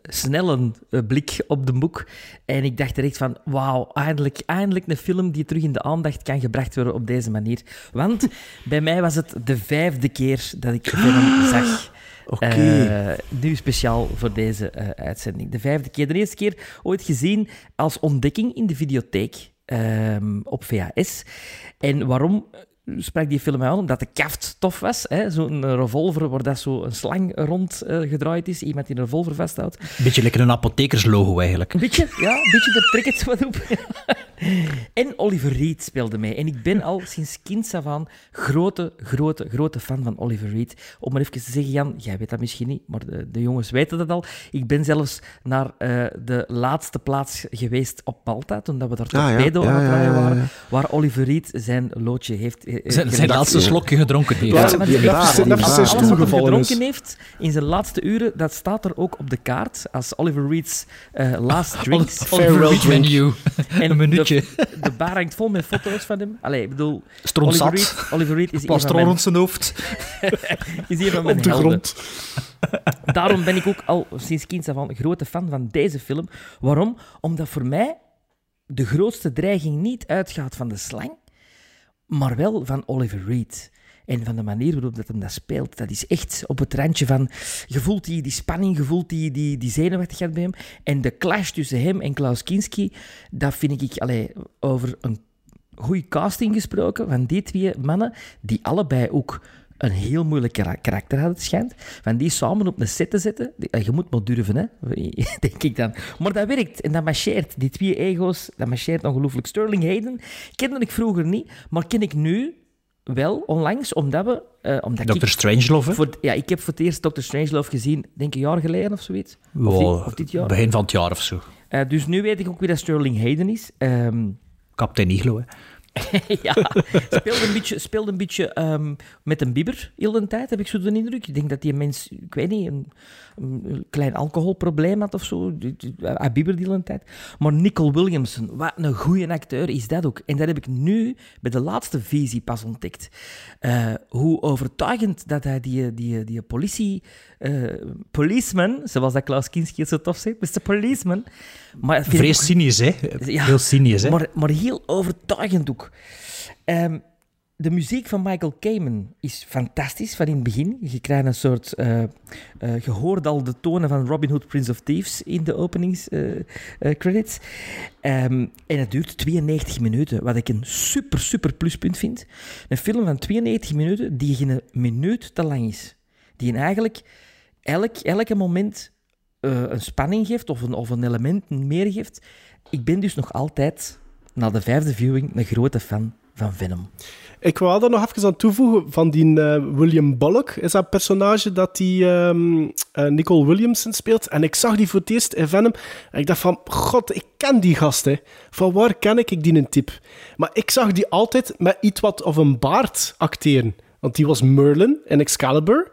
snelle blik op de boek. En ik dacht direct van, wauw, eindelijk, eindelijk een film die terug in de aandacht kan gebracht worden op deze manier. Want bij mij was het de vijfde keer dat ik Venom zag. Oké. Nu speciaal voor deze uitzending. De vijfde keer. De eerste keer ooit gezien als ontdekking in de videotheek ehm, op VHS. En waarom sprak die film mij aan omdat de kaft tof was. hè. Zo'n revolver waar dat zo een slang rond eh, gedraaid is. Iemand die een revolver vasthoudt. Beetje lekker een apothekerslogo eigenlijk. Beetje, ja, een beetje, trek het wat op. en Oliver Reed speelde mee. En ik ben al sinds kinds af aan grote, grote, grote fan van Oliver Reed. Om maar even te zeggen, Jan, jij weet dat misschien niet, maar de, de jongens weten dat al. Ik ben zelfs naar eh, de laatste plaats geweest op Malta, toen dat we daar Ah, torpedo aan het Ja, ja, draaien ja, ja. waren, waar Oliver Reed zijn loodje heeft... eh, Zijn, zijn laatste slokje gedronken heeft. Ja, maar die heeft hij toegevallen gedronken is. heeft in zijn laatste uren, dat staat er ook op de kaart als Oliver Reed's eh, last drinks. Farewell drink. menu. En Een minuutje. De, de bar hangt vol met foto's van hem. Allee, ik bedoel, Oliver. Reed, Oliver Reed is een Plastron van mijn, rond zijn hoofd. is een van mijn Op de helden. grond. Daarom ben ik ook al sinds kinds af aan een grote fan van deze film. Waarom? Omdat voor mij de grootste dreiging niet uitgaat van de slang, maar wel van Oliver Reed. En van de manier waarop dat hem dat speelt. Dat is echt op het randje van... Je voelt die, die spanning, je voelt die, die, die zenuwachtigheid bij hem. En de clash tussen hem en Klaus Kinski, dat vind ik... Allee, over een goede casting gesproken van die twee mannen, die allebei ook een heel moeilijk kara- karakter hadden, het schijnt. Van die samen op een set te zetten, eh, je moet maar durven, hè, denk ik dan. Maar dat werkt en dat marcheert. Die twee ego's, dat marcheert ongelooflijk. Sterling Hayden kende ik vroeger niet, maar ken ik nu wel, onlangs, omdat we... eh, omdat Dr. ik, Strangelove, voor, ja, ik heb voor het eerst Dr. Strangelove gezien, denk ik een jaar geleden of zoiets. Of, dit, of dit jaar. Begin van het jaar of zo. Eh, dus nu weet ik ook wie dat Sterling Hayden is. Ehm, Kapitein Iglo, hè. ja, speelde een beetje, speelde een beetje ehm, met een bibber heel de tijd, heb ik zo de indruk. Ik denk dat die mens, ik weet niet, een, een klein alcoholprobleem had of zo. Hij bibber die hele tijd. Maar Nicole Williamson, wat een goede acteur is dat ook. En dat heb ik nu bij de laatste visie pas ontdekt. Eh, hoe overtuigend dat hij die, die, die politie... eh, policeman, zoals dat Klaus Kinski het zo tof zegt, Mr. Policeman. Maar Vrees ook- cynisch, hè. Ja, Heel cynisch, hè. maar, maar heel overtuigend ook. Ehm, de muziek van Michael Kamen is fantastisch van in het begin. Je krijgt een soort... eh eh, je hoort al de tonen van Robin Hood, Prince of Thieves in de openingscredits. Ehm, en het duurt 92 minuten, wat ik een super, super pluspunt vind. Een film van 92 minuten die geen minuut te lang is. Die eigenlijk elk, elke moment eh, een spanning geeft of een, of een element meer geeft. Ik ben dus nog altijd, na de vijfde viewing, een grote fan van Venom. Ik wil er nog even aan toevoegen van die eh, William Bullock. Is dat personage dat die ehm, eh, Nicole Williamson speelt. En ik zag die voor het eerst in Venom. En ik dacht van, god, ik ken die gast. Hè. Van waar ken ik, ik die een tip? Maar ik zag die altijd met iets wat of een baard acteren. Want die was Merlin in Excalibur.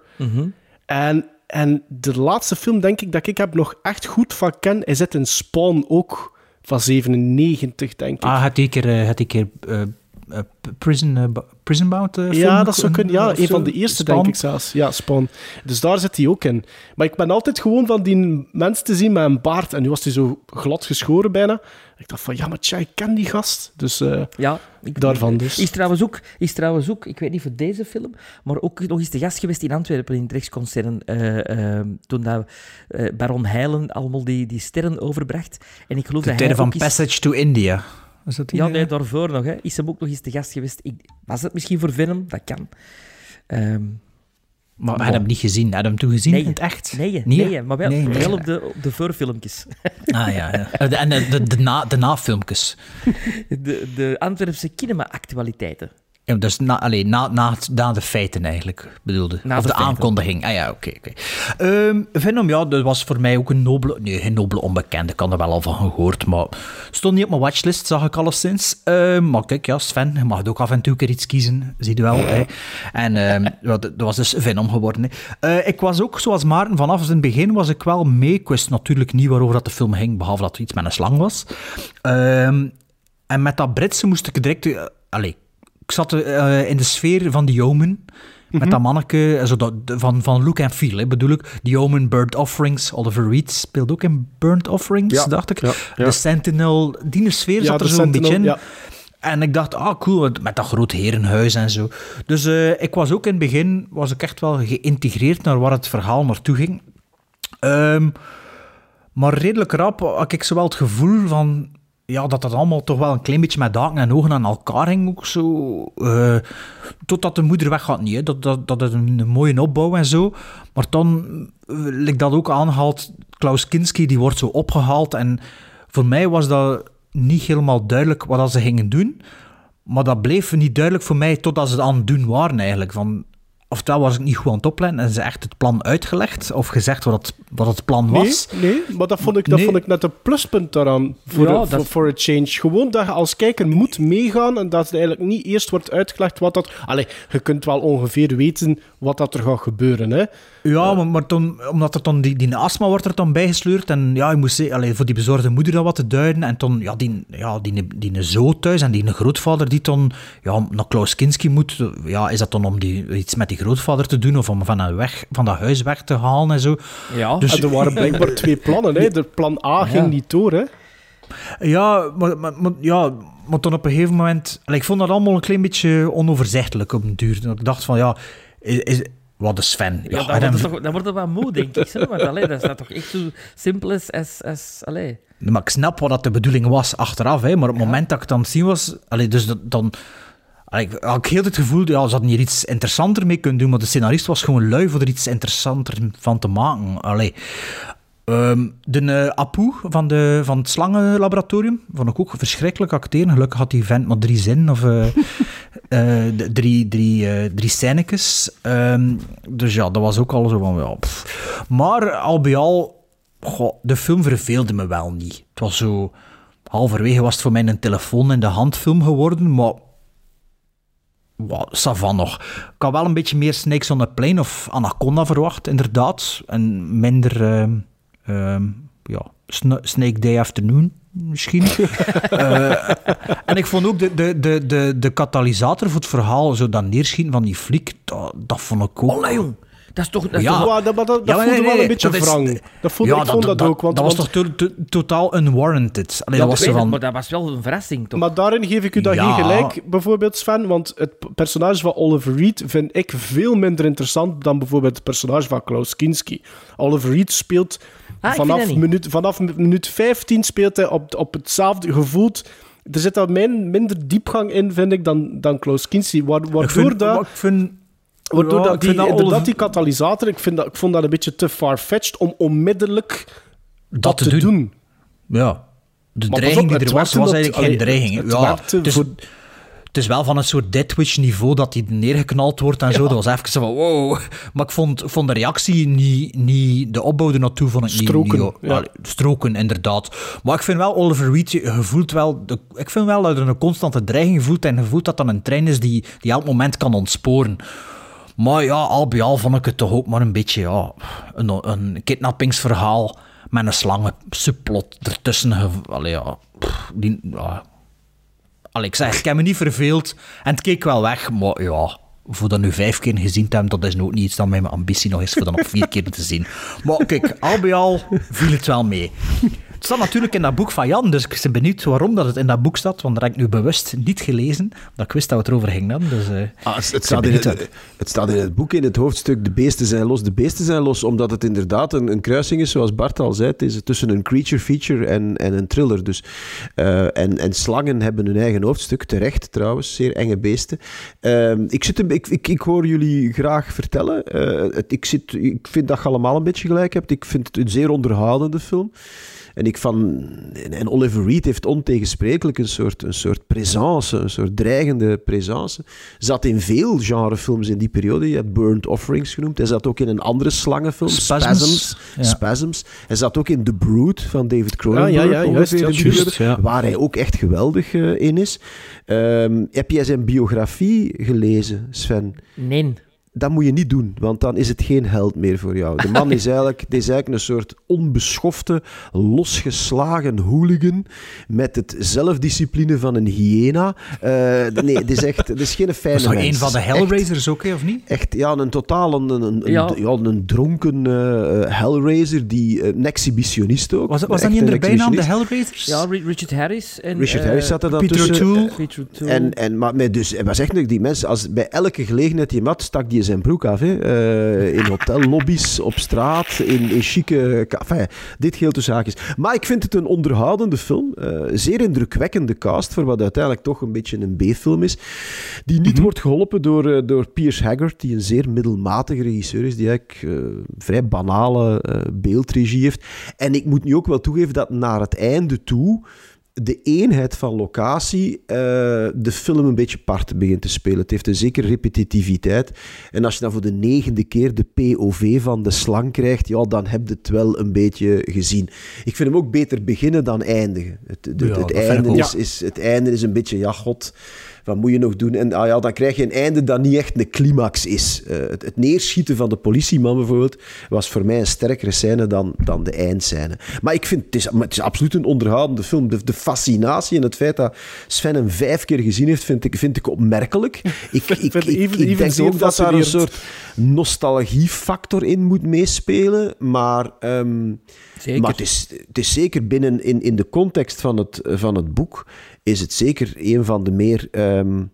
En, en de laatste film, denk ik, dat ik heb nog echt goed van ken, is het in Spawn ook van 97, denk ik. Ah, had die keer, eh, had eh, prison, eh, prison Bound eh, film Ja, dat zou kunnen. Ja, een van de eerste, Spawn? denk ik zelfs. Ja, Spawn. Dus daar zit hij ook in. Maar ik ben altijd gewoon van die mens te zien met een baard. En nu was hij zo glad geschoren bijna. Ik dacht van, ja, maar tja, ik ken die gast. Dus eh, Ja, ik, daarvan dus. Is trouwens, ook, is trouwens ook, ik weet niet voor deze film, maar ook nog eens te gast geweest in Antwerpen in het Rechtsconcern. eh, eh, toen dat, eh, Baron Heilen allemaal die, die sterren overbracht. En ik geloof De dat hij van Passage to India. Was dat die? Ja, eh? nee, daarvoor nog. Hè. Is hem ook nog eens te gast geweest. Ik, was het misschien voor Venom? Dat kan. Ehm, Maar we hadden hem niet gezien. Hadden hem toen gezien Nee. in het echt? nee, nee, maar wel, Nee, nee. wel op, de, op de voorfilmpjes. Ah ja, ja. En de, de, de, na, de nafilmpjes. De, de Antwerpse cinema-actualiteiten. Ja, dus na, allee, na, na, het- na de feiten eigenlijk, bedoelde. Na of de aankondiging. Ah ja, oké. oké. Ehm, Venom, ja, dat was voor mij ook een nobele... Nee, geen nobele onbekende. Ik had er wel al van gehoord, maar... Stond niet op mijn watchlist, zag ik alleszins. Ehm maar kijk, ja, Sven, je mag ook af en toe een keer iets kiezen. Zie je wel, hè. En ja, dat was dus Venom geworden. Eh, ik was ook, zoals Maarten, vanaf het begin was ik wel mee. Ik wist natuurlijk niet waarover dat de film ging, behalve dat er iets met een slang was. En met dat Britse moest ik direct... eh, allee, ik zat eh, in de sfeer van The Omen. Met dat manneke eh, zo dat, van, van look and feel, hè, bedoel ik. The Omen, Burnt Offerings. Oliver Reed speelt ook in Burnt Offerings, Ja, dacht ik. ja, ja. De Sentinel, die sfeer zat de er zo'n beetje in. En ik dacht, ah cool, met dat groot herenhuis en zo. Dus eh, ik was ook in het begin was ik echt wel geïntegreerd naar waar het verhaal naartoe ging. Ehm, maar redelijk rap had ik zowel het gevoel van... ja, dat dat allemaal toch wel een klein beetje met daken en ogen aan elkaar hing ook zo. eh, totdat de moeder weggaat niet. Dat, dat, dat is een, mooie opbouw en zo. Maar dan, eh, lijkt dat ook aangehaald, Klaus Kinski die wordt zo opgehaald en voor mij was dat niet helemaal duidelijk wat dat ze gingen doen. Maar dat bleef niet duidelijk voor mij totdat ze het aan het doen waren eigenlijk. Van, oftewel was ik niet goed aan het opletten en ze echt het plan uitgelegd of gezegd wat het, wat het plan was. Nee, nee, maar dat vond ik, dat Nee. vond ik net een pluspunt daaraan voor, Ja, een- dat- voor, voor een change. Gewoon dat je als kijker moet meegaan en dat het eigenlijk niet eerst wordt uitgelegd wat dat... Allee, je kunt wel ongeveer weten wat dat er gaat gebeuren, hè. Ja, maar, maar toen, omdat er dan die, die astma wordt er dan bijgesleurd. En ja, je moest allee, voor die bezorgde moeder dat wat te duiden. En toen, ja, die, ja, die, die, die zo thuis en die grootvader die dan ja, naar Klaus Kinski moet. Ja, is dat dan om die, iets met die grootvader te doen of om van, een weg, van dat huis weg te halen en zo? Ja, Dus- En er waren blijkbaar twee plannen, hè. De plan A ging niet door, hè. Ja, maar, maar, maar- ja, maar dan op een gegeven moment... ik vond dat allemaal een klein beetje onoverzichtelijk op een duur. Ik dacht van, ja... Is, is, wat is Sven? ja, Ja, dan, wordt het toch, dan wordt het wel moe, denk ik. Zo. Want allee, dat is dat toch echt zo simpel als... als, als allee. Maar ik snap wat dat de bedoeling was achteraf, hè, maar op het moment dat ik het aan het zien was, allee, dus dat, dan ik had heel het gevoel, ja, ze hadden hier iets interessanter mee kunnen doen, maar de scenarist was gewoon lui voor er iets interessanter van te maken. Allee. Ehm, de eh, Apu van, de, van het slangenlaboratorium vond ik ook verschrikkelijk acteren. Gelukkig had die vent maar drie zinnen of de- drie, drie, drie scènetjes. Ehm, dus ja, dat was ook al zo van... Ja, pff. Maar al bij al, goh, de film verveelde me wel niet. Het was zo... Halverwege was het voor mij een telefoon in de hand film geworden, maar... Wow, Savan nog. Ik had wel een beetje meer Snakes on a Plane of Anaconda verwacht, inderdaad. En minder... ehm, ehm, ja, Sna- Snake Day Afternoon, misschien. Eh, en ik vond ook de, de, de, de, de katalysator voor het verhaal, zo dat neerschieten van die fliek, dat, dat vond ik ook... Olé, jong. Dat is toch... Dat is Ja. toch Ja, dat, maar dat, dat Ja, maar voelde nee, wel nee, een beetje is- wrang. Dat voelde, Ja, ik vond dat, ook. Want, dat was want- toch to- to- totaal unwarranted? Allee, Ja, dat was het, van... maar dat was wel een verrassing, toch? Maar daarin geef ik u dat Ja. geen gelijk, bijvoorbeeld Sven, want het personage van Oliver Reed vind ik veel minder interessant dan bijvoorbeeld het personage van Klaus Kinski. Oliver Reed speelt Ah, vanaf, minuut, vanaf minuut 15 speelt hij op, op hetzelfde gevoeld. Er zit daar min, minder diepgang in, vind ik, dan, dan Klaus Kinski. Wa- Waardoor ik vind, dat... maar ik vind, Waardoor ja, dat ik die, vind dat inderdaad, Oliver- die katalysator, ik, vind dat, ik vond dat een beetje te far-fetched om onmiddellijk dat, Dat te te doen. doen. Ja. De Maar dreiging op, die er het was, was eigenlijk geen allee, dreiging. het ja, het, is, voor- het is wel van een soort Deathwish niveau dat hij neergeknald wordt en zo. Dat was even zo van wow. Maar ik vond, vond de reactie niet, niet... De opbouw ernaartoe vond ik niet... Stroken, niet- ja. allee, stroken, inderdaad. Maar ik vind wel, Oliver Reed, je je voelt wel... De, ik vind wel dat er een constante dreiging voelt en je voelt dat dat een trein is die, die elk moment kan ontsporen. Maar ja, al bij al vond ik het toch ook maar een beetje ja, een, een kidnappingsverhaal met een slangen subplot ertussen. Allee, ja, die, ik zeg, ik heb me niet verveeld en het keek wel weg, maar ja, voor dat nu vijf keer gezien te hebben, dat is ook niet iets dat mijn ambitie nog is voor dat nog vier keer te zien. Maar kijk, al bij al viel het wel mee. Het staat natuurlijk in dat boek van Jan, dus ik ben benieuwd waarom dat het in dat boek staat, want dat heb ik nu bewust niet gelezen, dat ik wist dat het erover gingen hebben. Dus, eh, Ah, het, staat in het, wat- het staat in het boek, in het hoofdstuk De beesten zijn los, de beesten zijn los, omdat het inderdaad een, een kruising is, zoals Bart al zei, het is tussen een creature feature en, en een thriller. Dus, eh, en, en slangen hebben hun eigen hoofdstuk, terecht trouwens, zeer enge beesten. Ehm, ik, zit ik, ik, ik hoor jullie graag vertellen. Eh, ik, zit, ik vind dat je allemaal een beetje gelijk hebt. Ik vind het een zeer onderhoudende film. En, ik van, en Oliver Reed heeft ontegensprekelijk een soort, een soort présence, een soort dreigende présence. Zat in veel genrefilms in die periode. Je hebt Burnt Offerings genoemd. Hij zat ook in een andere slangenfilm, Spasms. Spasms. Ja. Spasms. Hij zat ook in The Brood van David Cronenberg. Ah, ja, ja, juist, ja, in juist, periode, ja. Waar hij ook echt geweldig eh, in is. Ehm, heb jij zijn biografie gelezen, Sven? Nee. Dat moet je niet doen, want dan is het geen held meer voor jou. De man is eigenlijk, dit is eigenlijk een soort onbeschofte, losgeslagen hooligan met het zelfdiscipline van een hyena. Eh, nee, dit is echt, dit is geen fijne mens. een van de Echt- Hellraisers ook, hè, of niet? Echt, ja, een totaal een, een, een, Ja. ja. een dronken eh, eh, Hellraiser, die, een exhibitionist ook. Was, was dat Echt niet in de een bijnaam, de. Hellraisers? Ja, Ri- Richard Harris. En, Richard Harris zat er dan Peter tussen. O'Toole. Peter O'Toole. En, en, maar dus, hij was echt nog die mensen, als bij elke gelegenheid die hem had, stak die zijn broek af. Hè. Eh, in hotellobby's, op straat, in, in chique... Enfin, dit geheel tussen haakjes. Maar ik vind het een onderhoudende film. eh, zeer indrukwekkende cast, voor wat uiteindelijk toch een beetje een B-film is. Die niet wordt geholpen door, eh, door Piers Haggard, die een zeer middelmatige regisseur is, die eigenlijk vrij banale beeldregie heeft. En ik moet nu ook wel toegeven dat naar het einde toe de eenheid van locatie eh, de film een beetje part begint te spelen. Het heeft een zekere repetitiviteit. En als je dan voor de negende keer de POV van de slang krijgt, ja, dan heb je het wel een beetje gezien. Ik vind hem ook beter beginnen dan eindigen. Het, het, Ja, einde is, is, het einde is een beetje, ja, god, wat moet je nog doen? En ah ja, dan krijg je een einde dat niet echt een climax is. Eh, het, het neerschieten van de politieman bijvoorbeeld was voor mij een sterkere scène dan, dan de eindscène. Maar ik vind, het is, het is absoluut een onderhoudende film. De, de fascinatie en het feit dat Sven hem vijf keer gezien heeft, vind ik, vind ik opmerkelijk. Ik, ik, ik, ik, even- ik denk ook dat daar een soort nostalgiefactor in moet meespelen, maar... ehm, Zeker. maar het is, het is zeker binnen in, in de context van het, van het boek, is het zeker een van de meer ehm,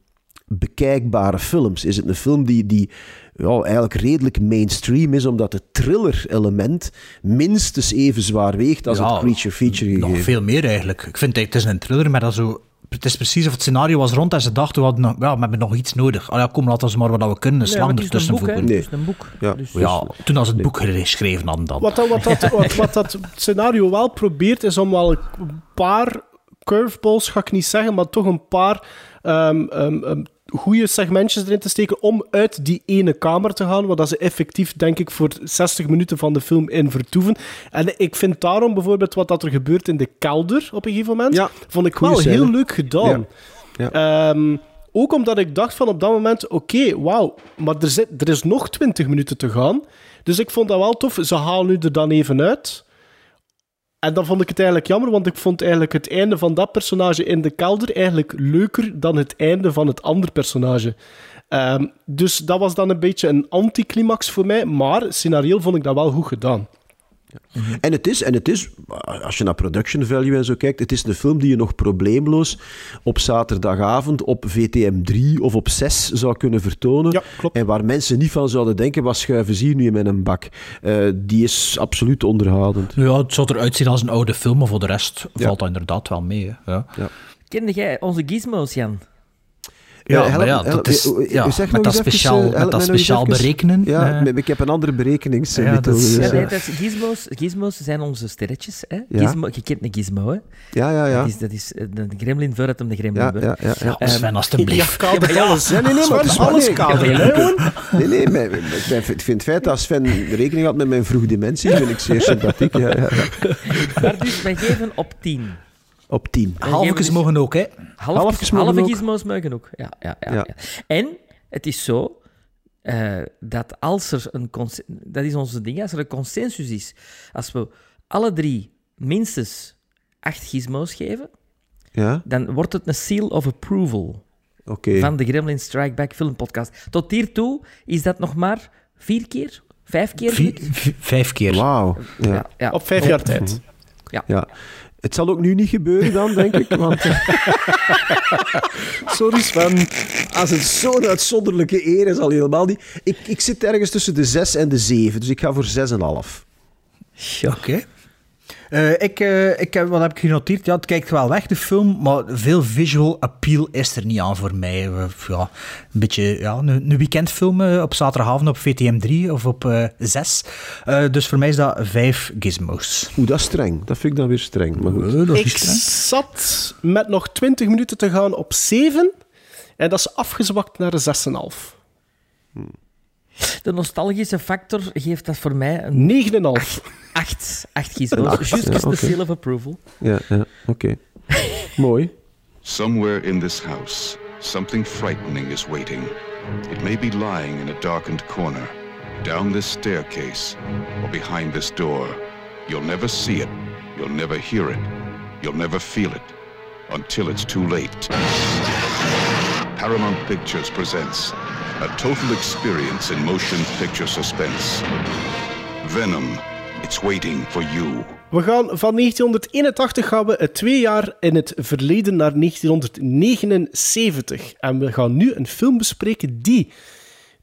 bekijkbare films. Is het een film die, die ja, eigenlijk redelijk mainstream is, omdat het thriller-element minstens even zwaar weegt als Ja, het creature feature Nog veel meer eigenlijk. Ik vind het, het is een thriller, maar dat zo... Het is precies of het scenario was rond en ze dachten, we, hadden nog, ja, we hebben nog iets nodig. Ah ja, kom, laten we maar wat we kunnen, een Nee, slang het is een ertussen voegen. Het is een boek. Ja. Dus, Ja, toen als het boek geschreven hadden dan. Wat dat, wat, dat, wat, wat dat scenario wel probeert, is om wel een paar curveballs, ga ik niet zeggen, maar toch een paar ehm ehm, ehm, goede segmentjes erin te steken om uit die ene kamer te gaan, waar dat ze effectief, denk ik, voor 60 minuten van de film in vertoeven. En ik vind daarom bijvoorbeeld wat dat er gebeurt in de kelder op een gegeven moment, Ja, vond ik wel scène. heel leuk gedaan. Ehm, ook omdat ik dacht van op dat moment, oké, wauw, maar er, zit, er is nog 20 minuten te gaan. Dus ik vond dat wel tof. Ze halen nu er dan even uit. En dan vond ik het eigenlijk jammer, want ik vond eigenlijk het einde van dat personage in de kelder eigenlijk leuker dan het einde van het andere personage. Ehm, dus dat was dan een beetje een anticlimax voor mij, maar scenario vond ik dat wel goed gedaan. En het, is, en het is, als je naar production value en zo kijkt, het is een film die je nog probleemloos op zaterdagavond op VTM 3 of op 6 zou kunnen vertonen. Ja, klopt. En waar mensen niet van zouden denken, wat schuiven ze hier nu in mijn bak? Eh, die is absoluut onderhoudend. Ja, het zou eruit zien als een oude film, maar voor de rest valt dat inderdaad wel mee. Hè. Ja, Kende jij onze gizmos, Jan? Ja, Eh, help- maar ja, dat is, eh, ja, zeg nog met dat eens even, speciaal, eh, met dat speciaal berekenen. Ja, eh, maar ik heb een andere berekenings. Ja, dat is- Ja, Ja. nee, dat is, gizmos, gizmos zijn onze sterretjes. Hè? Ja. Gizmo, je kent een gizmo, hè? ja, ja, ja. Dat is, dat is eh, de gremlin voordat hem de gremlin Ja, wordt. ja, ja, ja. ja, Sven, alstublieft. Ja, kadert alles. Ja, nee, nee, maar het is Sven, wel- alles jongen? Nee, nee, ik vind het feit dat Sven rekening had met mijn vroege dementie, vind ik zeer sympathiek. Ja, ja, ja. Maar dus, wij geven op 10. Op tien. Halfjes mogen ook, hè. Half, Halfjes mogen ook. mogen ook. Ja, ja, ja, Ja. ja. En het is zo eh, dat als er een dat is onze ding, als er een consensus is, als we alle drie minstens acht gizmos geven, Ja, dan wordt het een seal of approval oké. van de Gremlin Strike Back filmpodcast. Tot hiertoe is dat nog maar vier keer, vijf keer. Vier- vijf keer. Wauw. Ja. Ja, ja. Op vijf jaar tijd. ja. Het zal ook nu niet gebeuren dan, denk ik. Want Sorry Sven. als het zo'n uitzonderlijke eer is, al helemaal niet. Ik, ik zit ergens tussen de 6 en de 7, dus ik ga voor 6,5. Oké. Eh, ik, eh, ik heb, wat heb ik genoteerd? Ja, het kijkt wel weg, de film, maar veel visual appeal is er niet aan voor mij. Eh, ja, een beetje ja, een, een weekendfilm op zaterdagavond op VTM 3 of op eh 6. Eh, dus voor mij is dat vijf gizmos. Oeh, dat is streng. Dat vind ik dan weer streng. Maar goed. Dat is Ik streng. zat met nog 20 minuten te gaan op 7. En dat is afgezwakt naar een 6,5. De nostalgische factor geeft dat voor mij een 9,5. acht, acht gizmos. acht, Juist ja, als de oké. seal of approval. Ja, ja oké. Mooi. Somewhere in this house, something frightening is waiting. It may be lying in a darkened corner, down this staircase, or behind this door. You'll never see it, you'll never hear it, you'll never feel it, until it's too late. Paramount Pictures presents a total experience in motion picture suspense. Venom, it's waiting for you. We gaan van 1981 gaan twee jaar in het verleden naar 1979. En we gaan nu een film bespreken die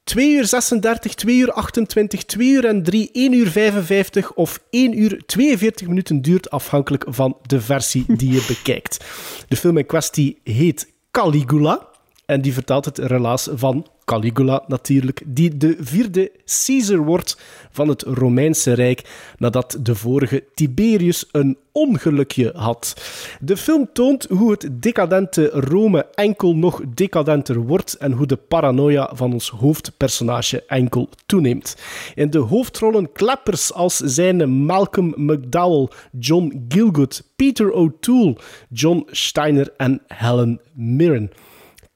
2 uur 36, 2 uur 28, 2 uur en 3, 1 uur 55 of 1 uur 42 minuten duurt, afhankelijk van de versie die je bekijkt. De film in kwestie heet Caligula en die vertelt het relaas van Caligula natuurlijk, die de vierde Caesar wordt van het Romeinse Rijk nadat de vorige Tiberius een ongelukje had. De film toont hoe het decadente Rome enkel nog decadenter wordt en hoe de paranoia van ons hoofdpersonage enkel toeneemt. In de hoofdrollen kleppers als zijn Malcolm McDowell, John Gielgud, Peter O'Toole, John Steiner en Helen Mirren.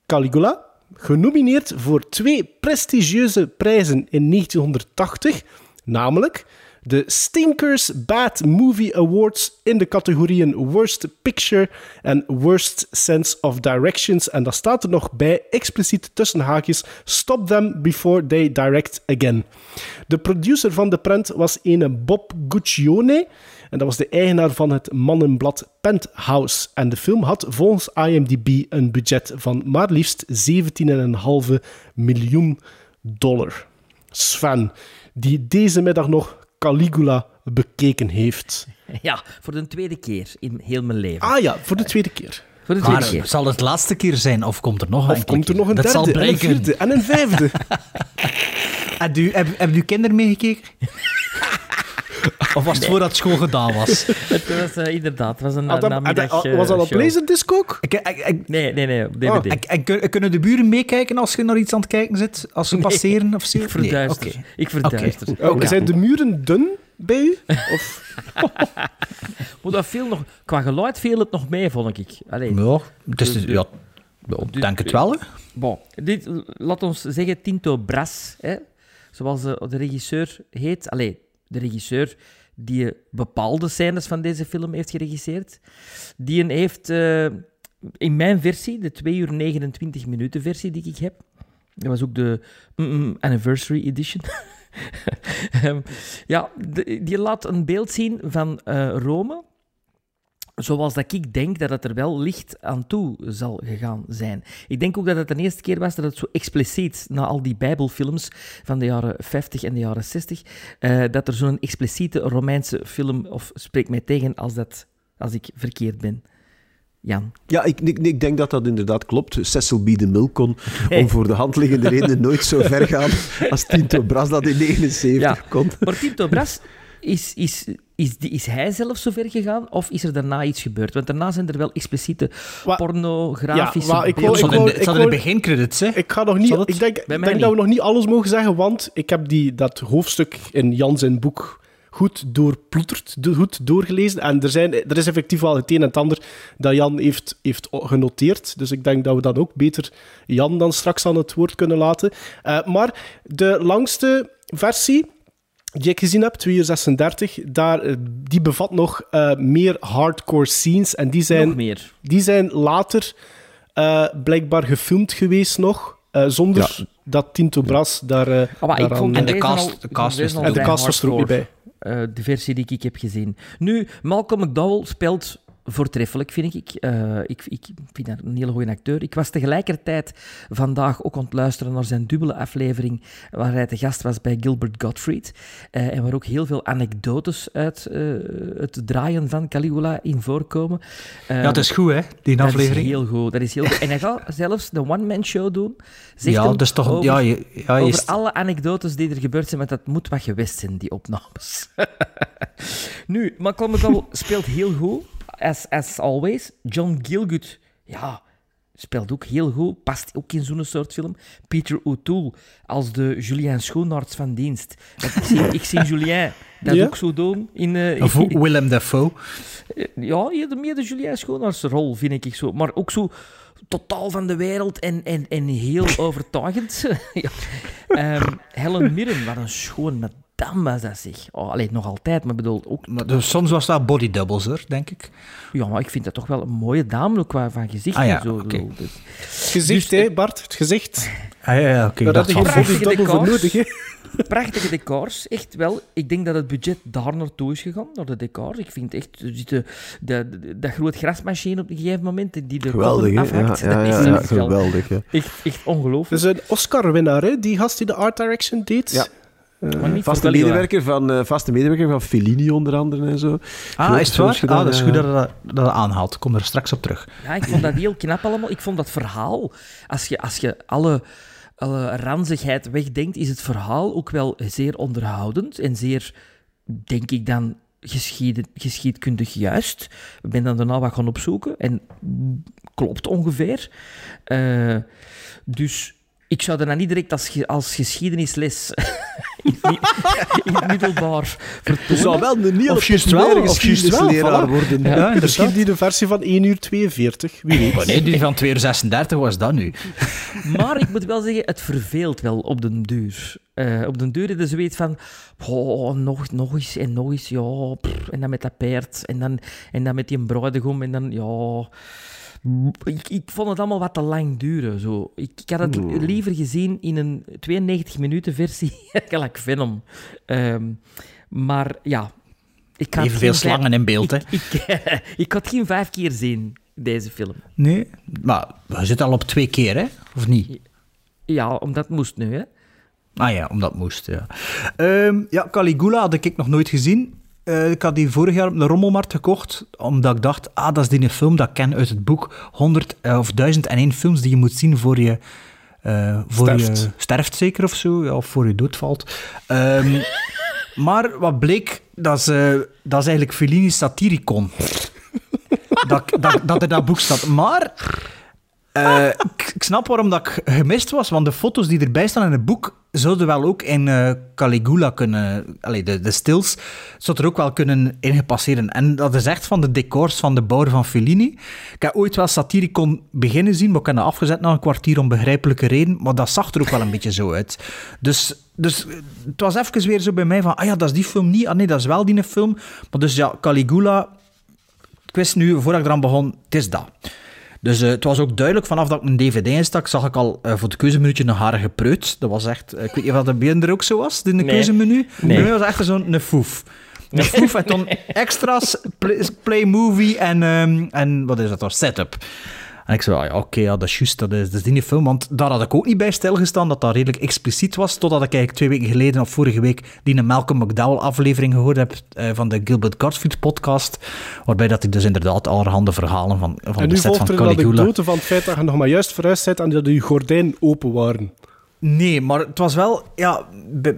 Caligula, genomineerd voor twee prestigieuze prijzen in 1980, namelijk de Stinkers Bad Movie Awards in de categorieën Worst Picture en Worst Sense of Directions. En dat staat er nog bij, expliciet tussen haakjes, Stop them before they direct again. De producer van de prent was ene Bob Guccione. En dat was de eigenaar van het mannenblad Penthouse. En de film had volgens IMDb een budget van maar liefst 17,5 miljoen dollar. Sven, die deze middag nog Caligula bekeken heeft. Ja, voor de tweede keer in heel mijn leven. Ah ja, voor de tweede keer. Voor de tweede Maar keer. zal het laatste keer zijn of komt er nog een Of komt er nog een Dat zal derde, en een vierde en een vijfde? Heb u, heb, kinderen meegekeken? Of was het voordat school gedaan was? Het was eh, inderdaad, het was een Had dat- namiddag eh, was dat op. Laserdisc ook? Ik, ik, ik, Nee, nee, nee, op DVD. Oh, en, en kun- kunnen de buren meekijken als je naar iets aan het kijken zit? Als ze Nee. passeren of zo? Ik verduister. Nee, oké. Ik verduister. Oh, Zijn de muren dun bij u? Of... Maar dat viel nog, qua geluid viel het nog mee, vond ik. Allee, Ja, het is, ja, ik denk het wel. Hè. Bon, dit, laat ons zeggen Tinto Brass, hè, zoals de, de regisseur heet. Allee, de regisseur die bepaalde scènes van deze film heeft geregisseerd. Die heeft eh, in mijn versie, de 2 uur 29 minuten versie die ik heb, dat was ook de mm-mm Anniversary Edition. Ehm, ja, die laat een beeld zien van eh, Rome zoals dat ik denk dat het er wel licht aan toe zal gegaan zijn. Ik denk ook dat het de eerste keer was dat het zo expliciet, na al die bijbelfilms van de jaren 50 en de jaren 60, eh, dat er zo'n expliciete Romeinse film, of spreek mij tegen als, dat, als ik verkeerd ben. Jan. Ja, ik, ik, ik denk dat dat inderdaad klopt. Cecil B. DeMille kon om voor de hand liggende redenen nooit zo ver gaan als Tinto Brass dat in 79 Ja. kon. Maar Tinto Brass, is, is, is, die- is hij zelf zo ver gegaan of is er daarna iets gebeurd? Want daarna zijn er wel expliciete Wa- pornografische Ja, ik beelden. wou- Het ik zat in, wou- de- het zat ik in de begincredits, hè? Ik ga nog niet... Ik denk, ik denk dat we nog niet alles mogen zeggen, want ik heb die, dat hoofdstuk in Jan zijn boek goed doorploeterd, do- goed doorgelezen. En er, zijn, er is effectief wel het een en het ander dat Jan heeft, heeft genoteerd. Dus ik denk dat we dan ook beter Jan dan straks aan het woord kunnen laten. Eh, maar de langste versie die ik gezien heb, 2 uur 36, daar, eh, die bevat nog eh, meer hardcore scenes. En die zijn Nog meer. die zijn later eh, blijkbaar gefilmd geweest nog, eh, zonder Ja. dat Tinto Brass daar, Ah, ik vond En de cast- de cast de cast was er ook niet bij. Eh, de versie die ik heb gezien. Nu, Malcolm McDowell speelt voortreffelijk, vind ik. Eh, ik. Ik vind dat een hele goede acteur. Ik was tegelijkertijd vandaag ook aan het luisteren naar zijn dubbele aflevering, waar hij te gast was bij Gilbert Gottfried. Eh, en waar ook heel veel anekdotes uit eh, het draaien van Caligula in voorkomen. Ja, het is goed, hè, die dat aflevering. is heel goed. Dat is heel goed. En hij gaat zelfs de one-man show doen. Zegt ja, dat is toch... over- ja, je, ja, je, over alle anekdotes die er gebeurd zijn, want dat moet wat geweest zijn, die opnames. nu, Malcolm McDowell speelt heel goed, as, as always. John Gielgud, ja, speelt ook heel goed, past ook in zo'n soort film. Peter O'Toole als de Julien Schoenaerts van dienst. Ik, zie, ik zie Julien dat Ja? ook zo doen. In, eh, of Willem Dafoe. ja, eerder meer de Julien Schoonaars rol, vind ik zo. Maar ook zo totaal van de wereld en, en, en heel overtuigend. ja. Ehm, Helen Mirren, wat een schoon, met dan was dat zeg. Oh, alleen nog altijd, maar bedoel ook. Maar dus soms was dat body doubles, hoor, denk ik. Ja, maar ik vind dat toch wel een mooie dame ook qua van gezicht Ah ja, en zo. dus- Het gezicht, Dus, hè, Bart? Het gezicht. Ah, ja, ja, oké. Dat had je was- geen Prachtige voor decors. nodig, hè? Prachtige decors, echt wel. Ik denk dat het budget daar naartoe is gegaan, naar de decors. Ik vind echt, de, de, de- dat groot grasmachine op een gegeven moment, die de Geweldig? Ja, afhakt. ja, dat ja, is ja, geweldig. hè. Echt, echt ongelooflijk. Dat is een Oscar-winnaar, hè? Die gast die de art direction deed. Ja. Niet Vaste medewerker, van, eh, vaste medewerker van Fellini onder andere en zo. Ah, is het waar? gedaan, ah, dat is ja. goed dat je dat, aanhaalt. Ik kom er straks op terug. Ja, ik vond dat heel knap allemaal. Ik vond dat verhaal, als je, als je alle, alle ranzigheid wegdenkt, is het verhaal ook wel zeer onderhoudend en zeer, denk ik dan, geschieden, geschiedkundig juist. Ik ben dan daarna wat gaan opzoeken en klopt ongeveer. Eh, dus ik zou er dan niet direct als, ge- als geschiedenisles in, in het middelbaar Je zou vertonen. wel een Of juist wel, of juist wel, geschiedenisleraar voilà. worden. Ja. Ja, Misschien die de versie van 1 uur 42. Wie weet. Oh, nee, die van 236 was dat nu. Maar ik moet wel zeggen, het verveelt wel op den duur. Eh, op den duur is er zoiets van... Oh, nog, nog eens en nog eens, ja. en dan met dat paard. En dan, en dan met die bruidegom. En dan, ja... Ik, ik vond het allemaal wat te lang duren. Zo. Ik, ik had het liever gezien in een 92 minuten versie, gelijk Venom. Ehm, maar ja... Ik had vijf- slangen in beeld, hè. Ik, ik, had geen vijf keer zien, deze film. Nee, maar we zitten al op twee keer, hè? Of niet? Ja, omdat het moest nu, hè. Ah ja, omdat het moest, ja. Ehm, ja, Caligula had ik nog nooit gezien. Eh, ik had die vorig jaar op de Rommelmarkt gekocht, omdat ik dacht, ah, dat is die film dat ik ken uit het boek 100 eh, of 1001 films die je moet zien voor je... eh, voor Sterft. je sterft zeker of zo, ja, of voor je doodvalt. Ehm, maar wat bleek, dat is, dat is eigenlijk Fellini's Satiricon. dat, dat, dat er dat boek staat. Maar eh, ik, snap waarom dat ik gemist was, want de foto's die erbij staan in het boek zouden wel ook in eh, Caligula kunnen... Allee, de, de stils zouden er ook wel kunnen ingepasseren. En dat is echt van de decors van de bouwer van Fellini. Ik heb ooit wel Satiricon beginnen zien, maar ik heb dat afgezet na een kwartier om begrijpelijke reden. Maar dat zag er ook wel een beetje zo uit. Dus, dus het was even weer zo bij mij van, ah ja, dat is die film niet. Ah nee, dat is wel die film. Maar dus ja, Caligula... Ik wist nu, voordat ik eraan begon, het is dat. Dus eh, het was ook duidelijk, vanaf dat ik een dvd instak, zag ik al eh, voor het keuzeminuutje een harige preut. Dat was echt... eh, ik weet niet of dat bij er ook zo was, in de Nee. keuzemenu. Nee. Bij mij was echt zo'n foef. Een foef en dan extra's, play, play movie en, ehm, en wat is dat dan, setup. En ik zei, ah ja, oké, ja, dat is juist, dat is, dat is die film. Want daar had ik ook niet bij stilgestaan, dat dat redelijk expliciet was, totdat ik eigenlijk twee weken geleden, of vorige week, die een Malcolm McDowell aflevering gehoord heb eh, van de Gilbert Gottfried podcast, waarbij dat hij dus inderdaad allerhande verhalen van, van En de nu set volgt van er een Caligula... anekdote van het feit dat je nog maar juist verhuisd bent en dat je gordijnen open waren. Nee, maar het was wel... Ja,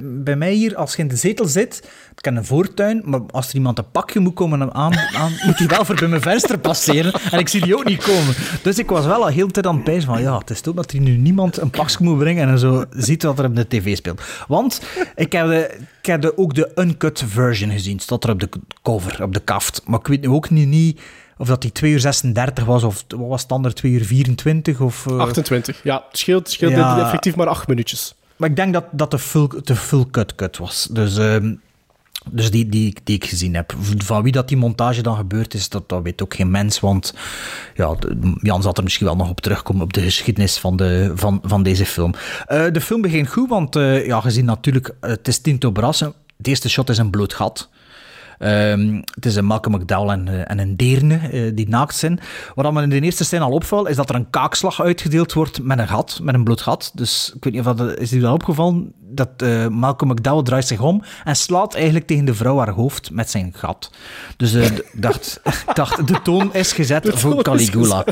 bij, mij hier, als je in de zetel zit... Ik ken een voortuin, maar als er iemand een pakje moet komen aan, aan moet hij wel voor bij mijn venster passeren. En ik zie die ook niet komen. Dus ik was wel al heel tijd aan het pijzen van... Ja, het is toch dat er nu niemand een pakje moet brengen en zo ziet wat er op de tv speelt. Want ik heb, ik heb ook de uncut version gezien. Staat er op de cover, op de kaft. Maar ik weet nu ook niet... niet of dat die 2 uur 36 was, of wat was het ander, 2 uur 24? Of, eh, 28. Ja, het scheelt, scheelt Ja. effectief maar 8 minuutjes. maar ik denk dat dat de full, de full cut cut was. Dus, ehm, dus die, die, die ik gezien heb. Van wie dat die montage dan gebeurd is, dat, dat weet ook geen mens. Want ja, Jan zal er misschien wel nog op terugkomen op de geschiedenis van, de, van, van deze film. Eh, de film begint goed, want eh, ja, gezien natuurlijk, eh, het is Tinto Brass. De eerste shot is een bloot gat. Ehm, het is een Malcolm McDowell en, eh, en een deerne eh, die naakt zijn. Wat me in de eerste scène al opvalt, is dat er een kaakslag uitgedeeld wordt met een gat, met een bloot gat. Dus ik weet niet of dat is u dat opgevallen, dat eh, Malcolm McDowell draait zich om en slaat eigenlijk tegen de vrouw haar hoofd met zijn gat. Dus ik dacht, dacht, de toon is gezet voor toon is Caligula.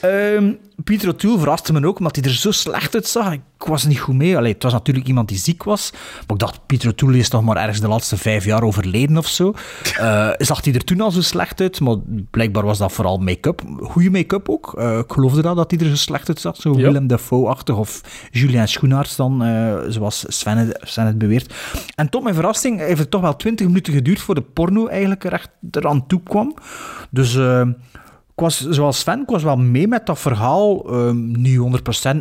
Ehm Pietro O'Toole verraste me ook, omdat hij er zo slecht uitzag. Ik was niet goed mee. Allee, het was natuurlijk iemand die ziek was. Maar ik dacht, Pietro O'Toole is toch maar ergens de laatste vijf jaar overleden of zo. Eh, zag hij er toen al zo slecht uit? Maar blijkbaar was dat vooral make-up. Goede make-up ook. Ik geloofde dat, dat hij er zo slecht uitzag. Zo Ja. Willem Dafoe-achtig of Julien Schoenaerts dan, zoals Sven het, Sven het beweert. En tot mijn verrassing heeft het toch wel twintig minuten geduurd voor de porno eigenlijk er echt eraan toe kwam. Dus... eh, ik was, zoals Sven, ik was wel mee met dat verhaal. Ehm niet 100%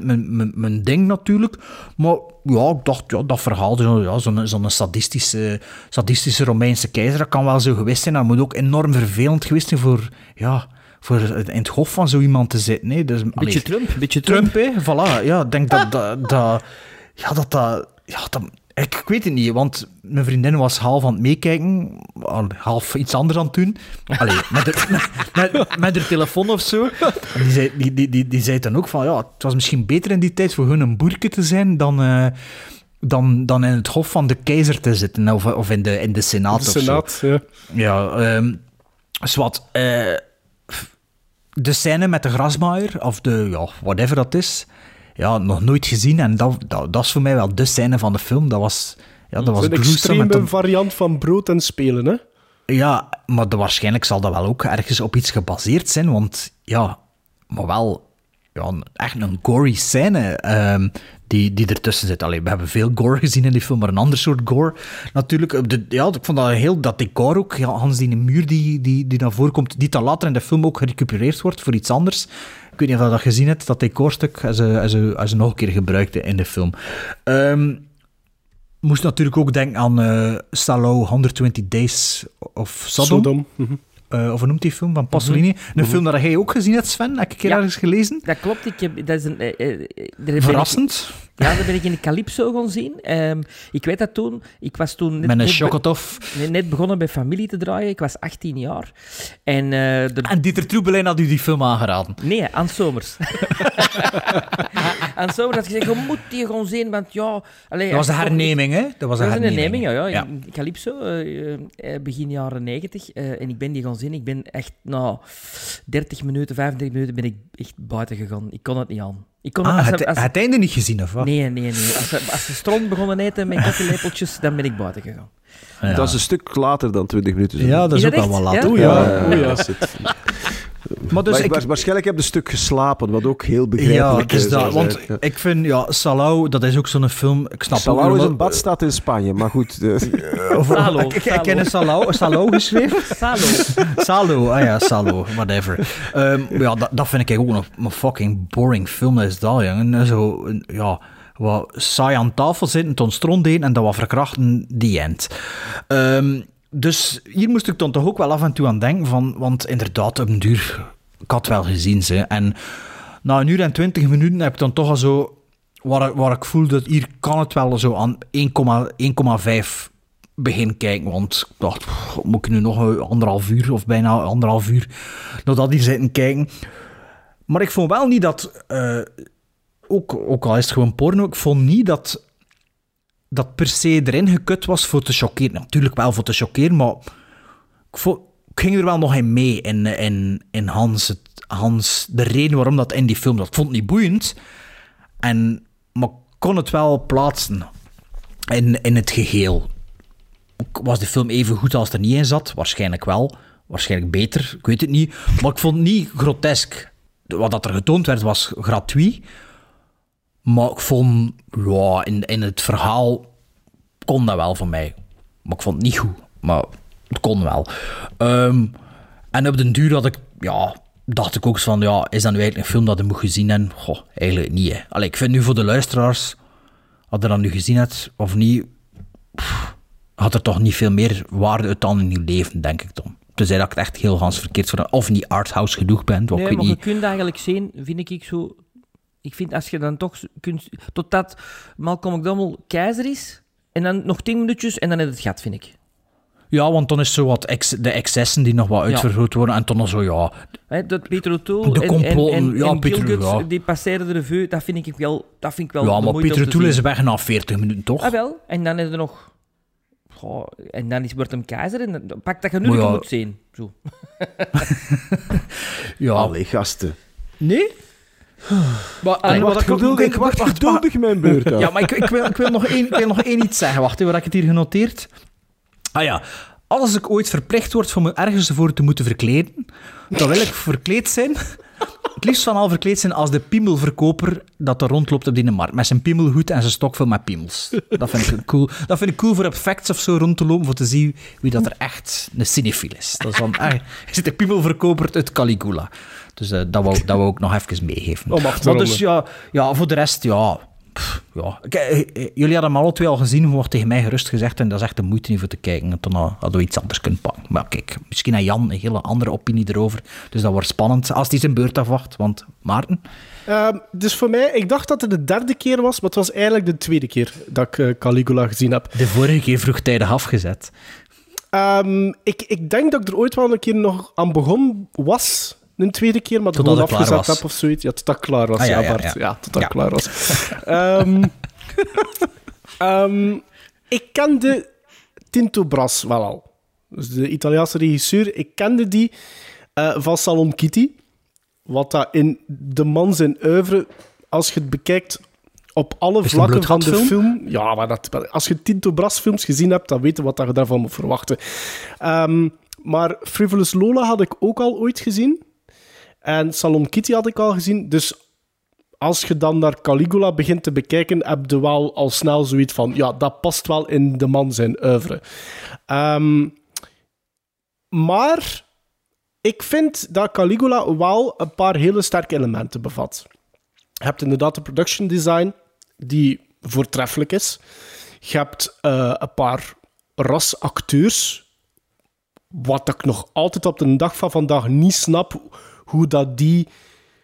mijn, mijn, mijn ding natuurlijk. Maar ja, ik dacht, ja, dat verhaal, zo- ja, zo'n zo'n sadistische, sadistische Romeinse keizer, dat kan wel zo geweest zijn. Dat moet ook enorm vervelend geweest zijn voor, ja, voor in het hof van zo iemand te zitten. Hè. Dus, Beetje allee, Trump, beetje Trump. Trump, hè. Voilà, ja, ik denk dat dat... dat ja, dat dat... Ja, dat ik, ik weet het niet, want mijn vriendin was half aan het meekijken, al- half iets anders aan het doen. Allee, met, haar- met, met, haar telefoon of zo. En die, zei, die, die, die, die zei dan ook van, ja, het was misschien beter in die tijd voor hun een boerke te zijn dan, eh, dan, dan in het hof van de keizer te zitten, of, of in de, in de senaat De of zo. Senaat, ja. Ja, ehm zwart. eh, de scène met de grasmaaier, of de, ja, whatever dat is, ja, nog nooit gezien. En dat, dat, dat is voor mij wel de scène van de film. Dat was, ja, dat was Een extreme dat- variant van brood en spelen, hè? ja, maar de, waarschijnlijk zal dat wel ook ergens op iets gebaseerd zijn, want ja, maar wel ja, echt een gory scène ehm, die, die ertussen zit. Allee, we hebben veel gore gezien in die film, maar een ander soort gore natuurlijk. De, ja, ik vond dat heel, dat decor ook, ja, Hans die muur die, die, die naar voren komt, die dan later in de film ook gerecupereerd wordt voor iets anders. Ik weet niet of je dat gezien hebt, dat decorstuk, als ze, als ze, als nog een keer gebruikte in de film. Ehm, moest natuurlijk ook denken aan eh Salou 120 Days of Sodom. Sodom. Mhm. Eh, of hoe noemt die film van Pasolini? Een film dat jij ook gezien hebt, Sven. Heb ik een keer Ja. ergens gelezen? Dat klopt, ik heb, dat is een... eh, eh, ik- Verrassend. ja, daar ben ik in de Calypso gaan zien. Ehm, ik weet dat toen... Ik was toen net, Met een net, begonnen bij familie te draaien. Ik was 18 jaar. En de, En Dieter Troebelijn had u die film aangeraden. Nee, aan Somers. aan Somers had gezegd, je moet die gewoon zien, want ja... Allee, Dat was de je herneming, hè? Dat was Dat een was een herneming. herneming, ja. ja. Ja. Eh, eh, begin jaren 90. eh, en ik ben die gaan zien. Ik ben echt na 30 minuten, 35 minuten ben ik echt buiten gegaan. Ik kon het niet aan. Ik kon Ah, als het, als- het einde niet gezien, of wat? Nee, nee, nee. Als ze, als ze stront begonnen eten met koffielepeltjes, dan ben ik buiten gegaan. Ja. Dat is een stuk later dan 20 minuten. zo. Ja, dat is, Is ook dat echt? laat. Ja? hoor. Oeh, ja. Ja, Oeh, ja. Dat Maar dus Maar ik, wa- waarschijnlijk heb je een stuk geslapen, wat ook heel begrijpelijk ja, is is. dat. Want ja. ik vind, ja, Salau, dat is ook zo'n film. Ik snap ook Salau is een badstad in Spanje, maar goed. eh, Salo, ik, ken een Salau, Salau geschreven. Salo. Salo, ah ja, Salo, whatever. Ehm, ja, dat, dat vind ik ook een, een fucking boring film is dat, jongen. Zo, ja, wat saai aan tafel zitten, ton stront eten en dat wat verkrachten, die end. Ehm, dus hier moest ik dan toch ook wel af en toe aan denken, van, want inderdaad, een duur, ik had wel gezien, ze. En na een uur en twintig minuten heb ik dan toch al zo, waar, waar ik voel dat hier kan het wel zo aan 1,5 1,5 begin kijken. Want ik dacht, moet ik nu nog een anderhalf uur of bijna anderhalf uur naar dat hier zitten kijken. Maar ik vond wel niet dat, eh, ook, ook al is het gewoon porno, ik vond niet dat dat per se erin gekut was voor te chockeren. Natuurlijk wel voor te chockeren, maar ik, ging er wel nog in mee in, in, in Hans, het, Hans, de reden waarom dat in die film. Ik vond niet boeiend, en, maar kon het wel plaatsen in, in het geheel. Was de film even goed als er niet in zat? Waarschijnlijk wel. Waarschijnlijk beter, ik weet het niet. Maar ik vond het niet grotesk. Wat dat er getoond werd was gratuit. Maar ik vond, ja, in, in het verhaal kon dat wel voor mij. Maar ik vond het niet goed. Maar het kon wel. Ehm, en op den duur had ik, ja, dacht ik ook eens van, ja, is dat nu eigenlijk een film dat je moet gezien hebben? Goh, eigenlijk niet, hè. Allee, ik vind nu voor de luisteraars, had je dat nu gezien hebt of niet, pff, had er toch niet veel meer waarde uit dan in je leven, denk ik dan. Tenzij dat ik het echt heel gans verkeerd voor of niet arthouse genoeg ben, Nee, ik maar je kunt eigenlijk zien, vind ik zo... Ik vind als je dan toch kunt... Totdat Malcolm McDowell keizer is, en dan nog tien minuutjes, en dan heb je het gat, vind ik. Ja, want dan is zo wat ex- de excessen die nog wat uitvergroot worden. En dan zo, ja... Hè, dat Peter O'Toole De en, en, en, ja, en Peter, Gilgut, ja. die passeren de revue, dat vind ik wel, dat vind ik wel ja, maar te Toel is weg na 40 minuten, toch? Ah, wel. En dan is er nog... Goh, en dan is, wordt hem keizer en dan pak dat je nu Maar een ja. moet zien. Zo. Ja. Allee, gasten. Nee? Maar, Ik en wat wacht ik geduldig, wacht wacht, geduldig mijn beurt af. Ja, maar ik, ik, wil, ik, wil nog één, ik wil nog één iets zeggen. Wacht, hè, waar heb ik het hier genoteerd? Ah ja, als ik ooit verplicht word om me ergens voor te moeten verkleden, dan wil ik verkleed zijn het liefst van al verkleed zijn als de piemelverkoper dat er rondloopt op die markt. Met zijn piemelhoed en zijn stok vol met piemels. Dat vind ik cool. Dat vind ik cool voor op facts of zo rond te lopen, voor te zien wie dat er echt een cinefiel is. Dat is van, ah, je zit de piemelverkoper uit Caligula. Dus eh, dat, wou, dat wou ik nog even meegeven. Om af te maar ronden. dus ja, ja, voor de rest, ja... pff, ja. Eh, eh, jullie hadden hem alle twee al gezien, wordt tegen mij gerust gezegd, en dat is echt de moeite niet voor te kijken. En Dan eh, hadden we iets anders kunnen pakken. Maar kijk, misschien heeft Jan een hele andere opinie erover. Dus dat wordt spannend als hij zijn beurt afwacht. Want Maarten, Ehm, dus voor mij, ik dacht dat het de derde keer was, maar het was eigenlijk de tweede keer dat ik Caligula gezien heb. de vorige keer vroegtijdig afgezet. Ehm, ik, ik denk dat ik er ooit wel een keer nog aan begon was. Een tweede keer, maar gewoon afgezet heb of zoiets. Ja, tot dat klaar was, Ah, ja, Bart. ja. Ja, tot dat klaar was. Ehm, ehm, ik kende Tinto Brass wel al. Dus de Italiaanse regisseur. Ik kende die eh, van Salon Kitty. Wat dat in de man zijn oeuvre, als je het bekijkt op alle vlakken van de film... Ja, maar dat, als je Tinto Brass films gezien hebt, dan weet je wat je daarvan moet verwachten. Ehm, maar Frivolous Lola had ik ook al ooit gezien. En Salon Kitty had ik al gezien. Dus als je dan naar Caligula begint te bekijken, heb je wel al snel zoiets van... Ja, dat past wel in de man zijn oeuvre. Ehm, maar ik vind dat Caligula wel een paar hele sterke elementen bevat. Je hebt inderdaad de production design, die voortreffelijk is. Je hebt eh, een paar rasacteurs, wat ik nog altijd op de dag van vandaag niet snap, hoe dat die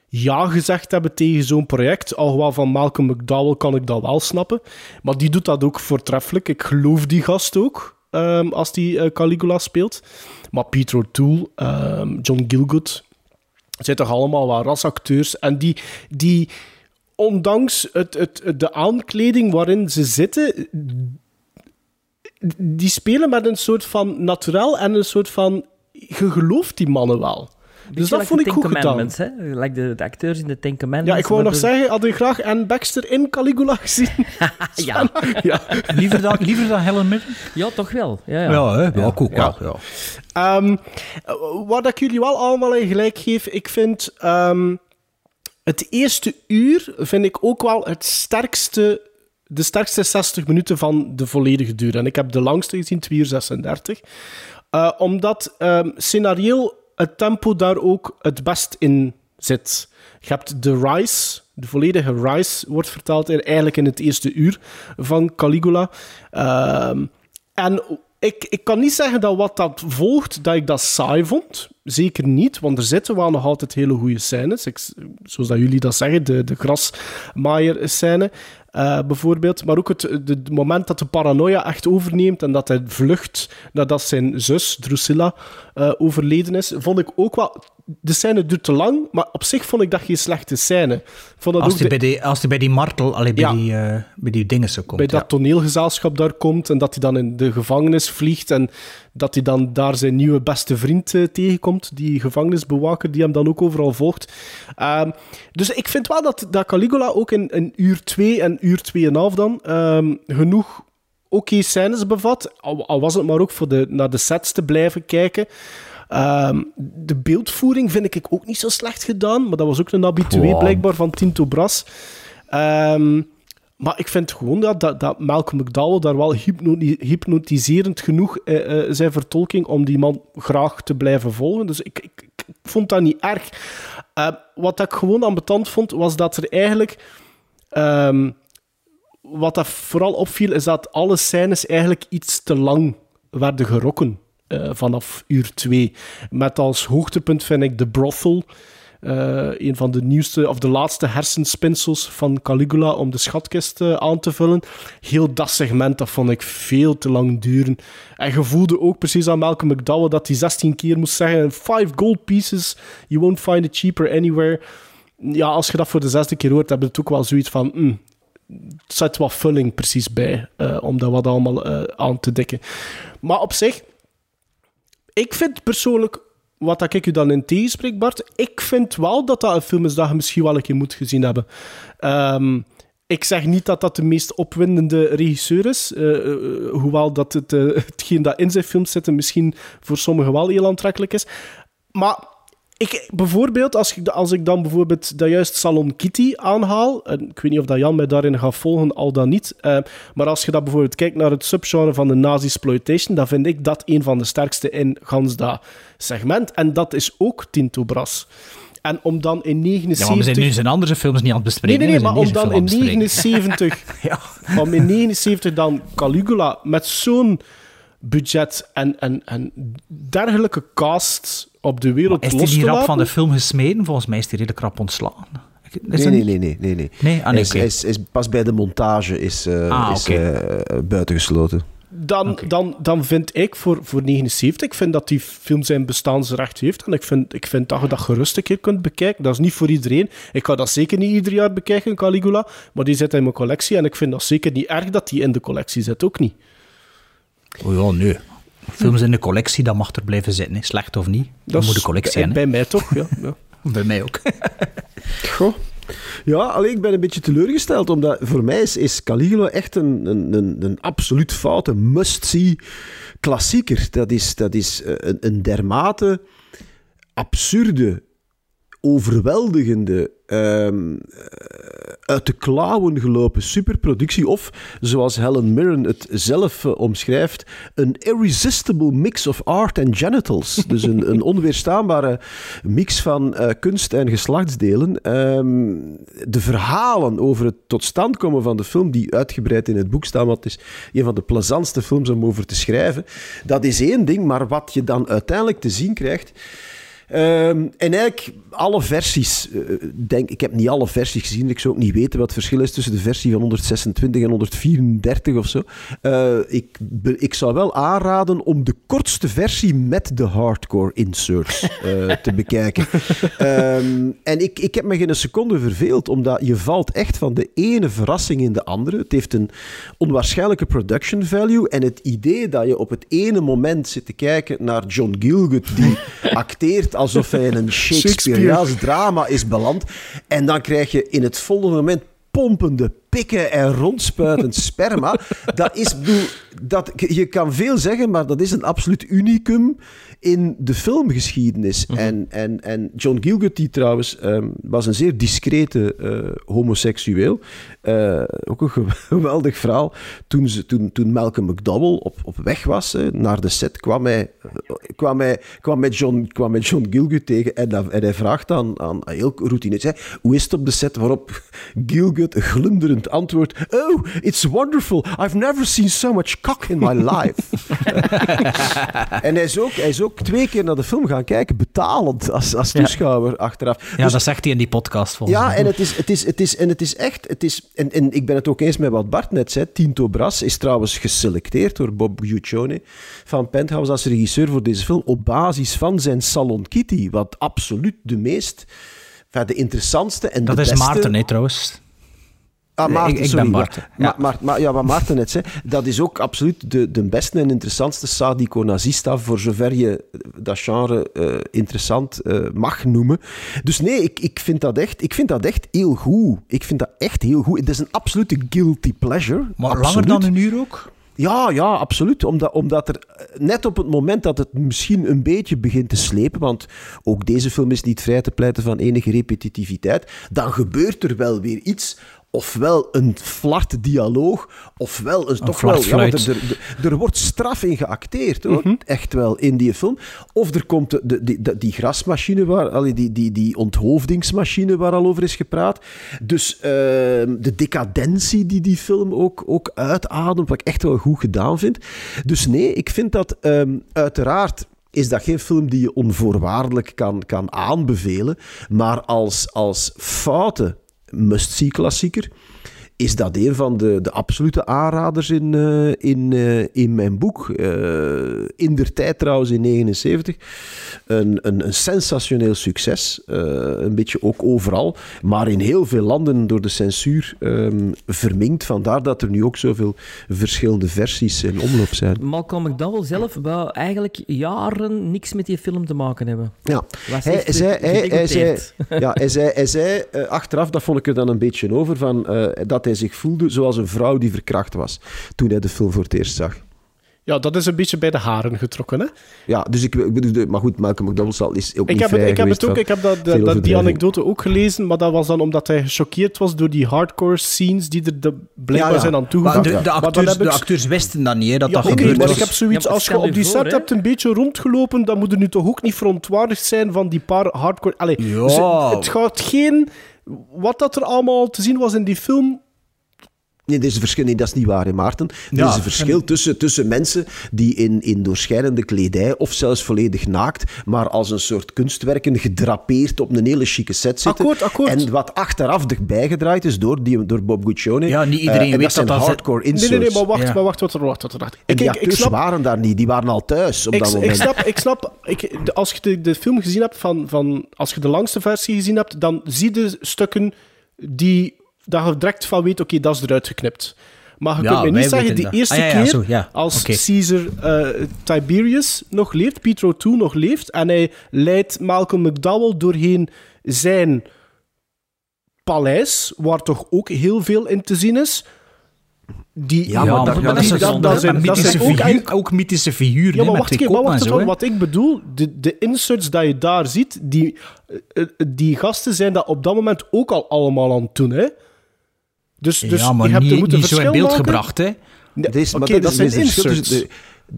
ja gezegd hebben tegen zo'n project. Alhoewel van Malcolm McDowell kan ik dat wel snappen. Maar die doet dat ook voortreffelijk. Ik geloof die gast ook, ehm, als die eh, Caligula speelt. Maar Peter O'Toole, ehm, John Gilgood, zijn toch allemaal wel rasacteurs. En die, die ondanks het, het, de aankleding waarin ze zitten, die spelen met een soort van naturel en een soort van... Je gelooft die mannen wel. Dus dat like vond de ik goed gedaan. Commandments, Hè? Like de, de acteurs in de Ten Commandments. Ja, ik wou nog zeggen, had je graag Anne Baxter in Caligula gezien? Ja. ja. Liever dan, liever dan Helen Mirren? ja, toch wel. Ja, ja. Ja, hè? ja, ik ook wel. Ja. Ehm, eh, wat ik jullie wel allemaal in gelijk geef, ik vind ehm, het eerste uur vind ik ook wel het sterkste, de sterkste 60 minuten van de volledige duur. En ik heb de langste gezien, 2 uur 36. Eh, omdat ehm scenarioel het tempo daar ook het best in zit. Je hebt de Rise, de volledige Rise wordt verteld in, eigenlijk in het eerste uur van Caligula. Ehm, en ik, ik kan niet zeggen dat wat dat volgt, dat ik dat saai vond. Zeker niet, want er zitten wel nog altijd hele goede scènes. Ik, zoals dat jullie dat zeggen, de, de grasmaaier-scène eh, bijvoorbeeld. Maar ook het, moment dat de paranoia echt overneemt en dat hij vlucht nadat zijn zus, Drusilla, eh, overleden is, vond ik ook wel... De scène duurt te lang, maar op zich vond ik dat geen slechte scène. Vond dat Als hij de- bij, die, als die bij die martel, allee, bij, Ja. die, eh, bij die dingen zo komt. bij dat toneelgezelschap daar komt en dat hij dan in de gevangenis vliegt en dat hij dan daar zijn nieuwe beste vriend eh, tegenkomt, die gevangenisbewaker die hem dan ook overal volgt. Ehm, dus ik vind wel dat, dat Caligula ook in, in uur 2 en uur 2,5 dan ehm, genoeg oké scènes bevat, al, al was het maar ook voor de, naar de sets te blijven kijken. Ehm, de beeldvoering vind ik ook niet zo slecht gedaan, maar dat was ook een habitué Wow. blijkbaar van Tinto Brass. Ehm, maar ik vind gewoon dat, dat, dat Malcolm McDowell daar wel hypnoti- hypnotiserend genoeg eh, eh, zijn vertolking om die man graag te blijven volgen. Dus ik, ik, ik vond dat niet erg. Eh, wat ik gewoon ambetant vond, was dat er eigenlijk... ehm, wat dat vooral opviel, is dat alle scènes eigenlijk iets te lang werden gerokken eh, vanaf uur 2. Met als hoogtepunt vind ik de brothel. eh, een van de nieuwste of de laatste hersenspinsels van Caligula om de schatkist eh, aan te vullen. Heel dat segment, dat vond ik veel te lang duren. En je voelde ook precies aan Malcolm McDowell dat hij 16 keer moest zeggen: Five gold pieces, you won't find it cheaper anywhere. Ja, als je dat voor de zesde keer hoort, heb je het ook wel zoiets van. mm, zit wat vulling precies bij, om dat wat allemaal aan te dikken. Maar op zich, ik vind persoonlijk, wat ik u dan in tegenspreek, Bart, ik vind wel dat dat een film is dat je misschien wel een keer moet gezien hebben. Ehm, ik zeg niet dat dat de meest opwindende regisseur is, eh, eh, hoewel dat het, eh, hetgeen dat in zijn films zit misschien voor sommigen wel heel aantrekkelijk is. Maar Ik, bijvoorbeeld, als ik, als ik dan bijvoorbeeld dat juist Salon Kitty aanhaal, en ik weet niet of dat Jan mij daarin gaat volgen, al dan niet, eh, maar als je dat bijvoorbeeld kijkt naar het subgenre van de nazi-exploitation, dan vind ik dat een van de sterkste in gans dat segment. En dat is ook Tinto Brass. En om dan in 79... Ja, maar we zijn nu zijn andere films niet aan het bespreken. Nee, nee, maar om dan in aan het bespreken. 79... Om in 79 dan Caligula met zo'n budget en, en, en dergelijke cast op de wereld Is los hij te die rap laten. van de film gesmeden? Volgens mij is hij redelijk rap ontslagen. Is Nee, nee, niet? nee, nee, nee, nee. Nee? Ah, nee, is, is, is pas bij de montage is, eh, Ah, is eh, buitengesloten. Dan, dan, dan vind ik voor, voor 79, ik vind dat die film zijn bestaansrecht heeft. En ik vind, ik vind dat je dat gerust een keer kunt bekijken. Dat is niet voor iedereen. Ik ga dat zeker niet ieder jaar bekijken, Caligula. Maar die zit in mijn collectie. En ik vind dat zeker niet erg dat die in de collectie zit. Ook niet. Oh ja, nee. Films in de collectie, dat mag er blijven zitten. hè. Slecht of niet. Dat moet de collectie bij, zijn. hè. bij mij toch, ja. ja. Bij mij ook. Goh. Ja, alleen ik ben een beetje teleurgesteld, omdat voor mij is, is Caligula echt een, een, een, een absoluut foute must-see klassieker. Dat is, dat is eh, een, een dermate absurde, overweldigende, ehm, eh, uit de klauwen gelopen superproductie. Of, zoals Helen Mirren het zelf eh, omschrijft, een irresistible mix of art and genitals. Dus een, een onweerstaanbare mix van eh, kunst en geslachtsdelen. Ehm, de verhalen over het tot stand komen van de film, die uitgebreid in het boek staan, want het is een van de plezantste films om over te schrijven, dat is één ding, maar wat je dan uiteindelijk te zien krijgt... Ehm, en eigenlijk alle versies, eh, denk, ik heb niet alle versies gezien, ik zou ook niet weten wat het verschil is tussen de versie van 126 en 134 of zo. Eh, ik, ik zou wel aanraden om de kortste versie met de hardcore inserts eh, te bekijken. Ehm, en ik, ik heb me geen seconde verveeld, omdat je valt echt van de ene verrassing in de andere. Het heeft een onwaarschijnlijke production value en het idee dat je op het ene moment zit te kijken naar John Gielgud, die acteert alsof hij een Shakespeareaans drama is beland. En dan krijg je in het volgende moment pompende pikken en rondspuitend sperma. Dat is, bedoel, dat, je kan veel zeggen, maar dat is een absoluut unicum in de filmgeschiedenis. en, en, en John Gielgud, die trouwens ehm, was een zeer discrete eh, homoseksueel. Eh, ook een gew- geweldig verhaal. Toen, ze, toen, toen Malcolm McDowell op, op weg was naar de set, kwam hij, eh, kwam hij, kwam met John, kwam met John Gielgud tegen en, dat- en hij vraagt aan, aan heel routine, zei, hoe is het op de set? Waarop Gielgud glunderend antwoordt, oh, it's wonderful. I've never seen so much cock in my life. en hij is, ook, hij is ook twee keer naar de film gaan kijken, betalend als, als toeschouwer achteraf. Ja, Dus- dat zegt hij in die podcast volgens ja, mij. en het is, het is, het is, en het is echt... Het is, en, en ik ben het ook eens met wat Bart net zei. Tinto Brass is trouwens geselecteerd door Bob Guccione van Penthouse als regisseur voor deze film op basis van zijn Salon Kitty, wat absoluut de meest... enfin, de interessantste en Dat de is beste... Maarten, hè, trouwens. Ah, Nee, Maarten, ik- ben ja. Bart, ja. Maar, maar, maar, ja, wat Maarten net zei, dat is ook absoluut de, de beste en interessantste sadico-nazista, voor zover je dat genre eh, interessant eh, mag noemen. Dus nee, ik, ik, vind dat echt, ik vind dat echt heel goed. Ik vind dat echt heel goed. Het is een absolute guilty pleasure. Maar Absoluut. langer dan een uur ook? Ja, ja, absoluut. Omdat, omdat er eh, net op het moment dat het misschien een beetje begint te slepen, want ook deze film is niet vrij te pleiten van enige repetitiviteit, dan gebeurt er wel weer iets. Ofwel een flart dialoog, ofwel een, toch wel... Ja, er, er, er wordt straf in geacteerd, hoor. Echt wel, in die film. Of er komt de, de, die, die, die grasmachine, waar, allee, die, die, die onthoofdingsmachine waar al over is gepraat. Dus ehm, de decadentie die die film ook, ook uitademt, wat ik echt wel goed gedaan vind. Dus nee, ik vind dat ehm, uiteraard is dat geen film die je onvoorwaardelijk kan, kan aanbevelen. Maar als, als foute must-see-klassieker is dat een van de, de absolute aanraders in, eh, in, eh, in mijn boek. Eh, in der tijd trouwens, in 79. Een, een, een sensationeel succes. Een beetje ook overal. Maar in heel veel landen door de censuur ehm, verminkt. Vandaar dat er nu ook zoveel verschillende versies in omloop zijn. Malcolm McDowell zelf wou eigenlijk jaren niks met die film te maken hebben. Ja, hij, zei, hij, hij zei, ja, hij zei, hij zei achteraf, dat vond ik er dan een beetje over, van, eh, dat hij zich voelde zoals een vrouw die verkracht was toen hij de film voor het eerst zag. Ja, dat is een beetje bij de haren getrokken, hè? Ja, dus ik, ik bedoel, maar goed, Malcolm McDowell zal is ook Ik niet heb, het, vrij ik heb het ook, ik heb dat, die anekdote ook gelezen, maar dat was dan omdat hij gechoqueerd was door die hardcore scenes die er de, blijkbaar Ja, ja. zijn aan Maar toegevoegd. de, de, Maar ik- de acteurs wisten dat niet, hè, dat Ja, dat oké, gebeurd maar was. ik heb zoiets, als je op die set hebt een beetje rondgelopen, dan moet je nu toch ook niet verontwaardigd zijn van die paar hardcore... Allee, Ja. ze- het gaat geen... Wat dat er allemaal te zien was in die film... Nee, er is een verschil. Nee, dat is niet waar, hè, Maarten. Er Ja, is een verschil tussen, tussen mensen die in, in doorschijnende kledij of zelfs volledig naakt, maar als een soort kunstwerken gedrapeerd op een hele chique set zitten. Akkoord, akkoord. En wat achteraf erbij gedraaid is door, die, door Bob Guccione. Ja, niet iedereen Eh, en weet dat zijn dat hardcore Nee, inserts. nee, nee, maar wacht, Ja. maar wacht, wacht, wacht, wacht, wacht. En Ik, die ik, ik acteurs snap, waren daar niet, die waren al thuis op ik, dat ik moment. snap, ik snap ik, de- als je de, de film gezien hebt van, van... Als je de langste versie gezien hebt, dan zie je stukken die... Dat je direct van weet, oké, dat is eruit geknipt. Maar je Ja, kunt me niet zeggen, die dat. eerste Ah, ja, ja, keer, zo, als. Caesar eh, Tiberius nog leeft, Pietro II nog leeft, en hij leidt Malcolm McDowell doorheen zijn paleis, waar toch ook heel veel in te zien is. Die, Ja, maar daar- die- ja, dat, dat is- dat, dat zijn, dat mythische zijn ook figuur, ook mythische figuren, ja, maar wacht, maar zo. hè. wat ik bedoel, de, de inserts dat je daar ziet, die, eh, eh, die gasten zijn dat op dat moment ook al allemaal aan het doen, hè? Dus, dus ja, maar je hebt er niet, moeten niet zo in beeld maken. gebracht, hè. Nee, Er maar dat dat is- er is een verschil tussen de-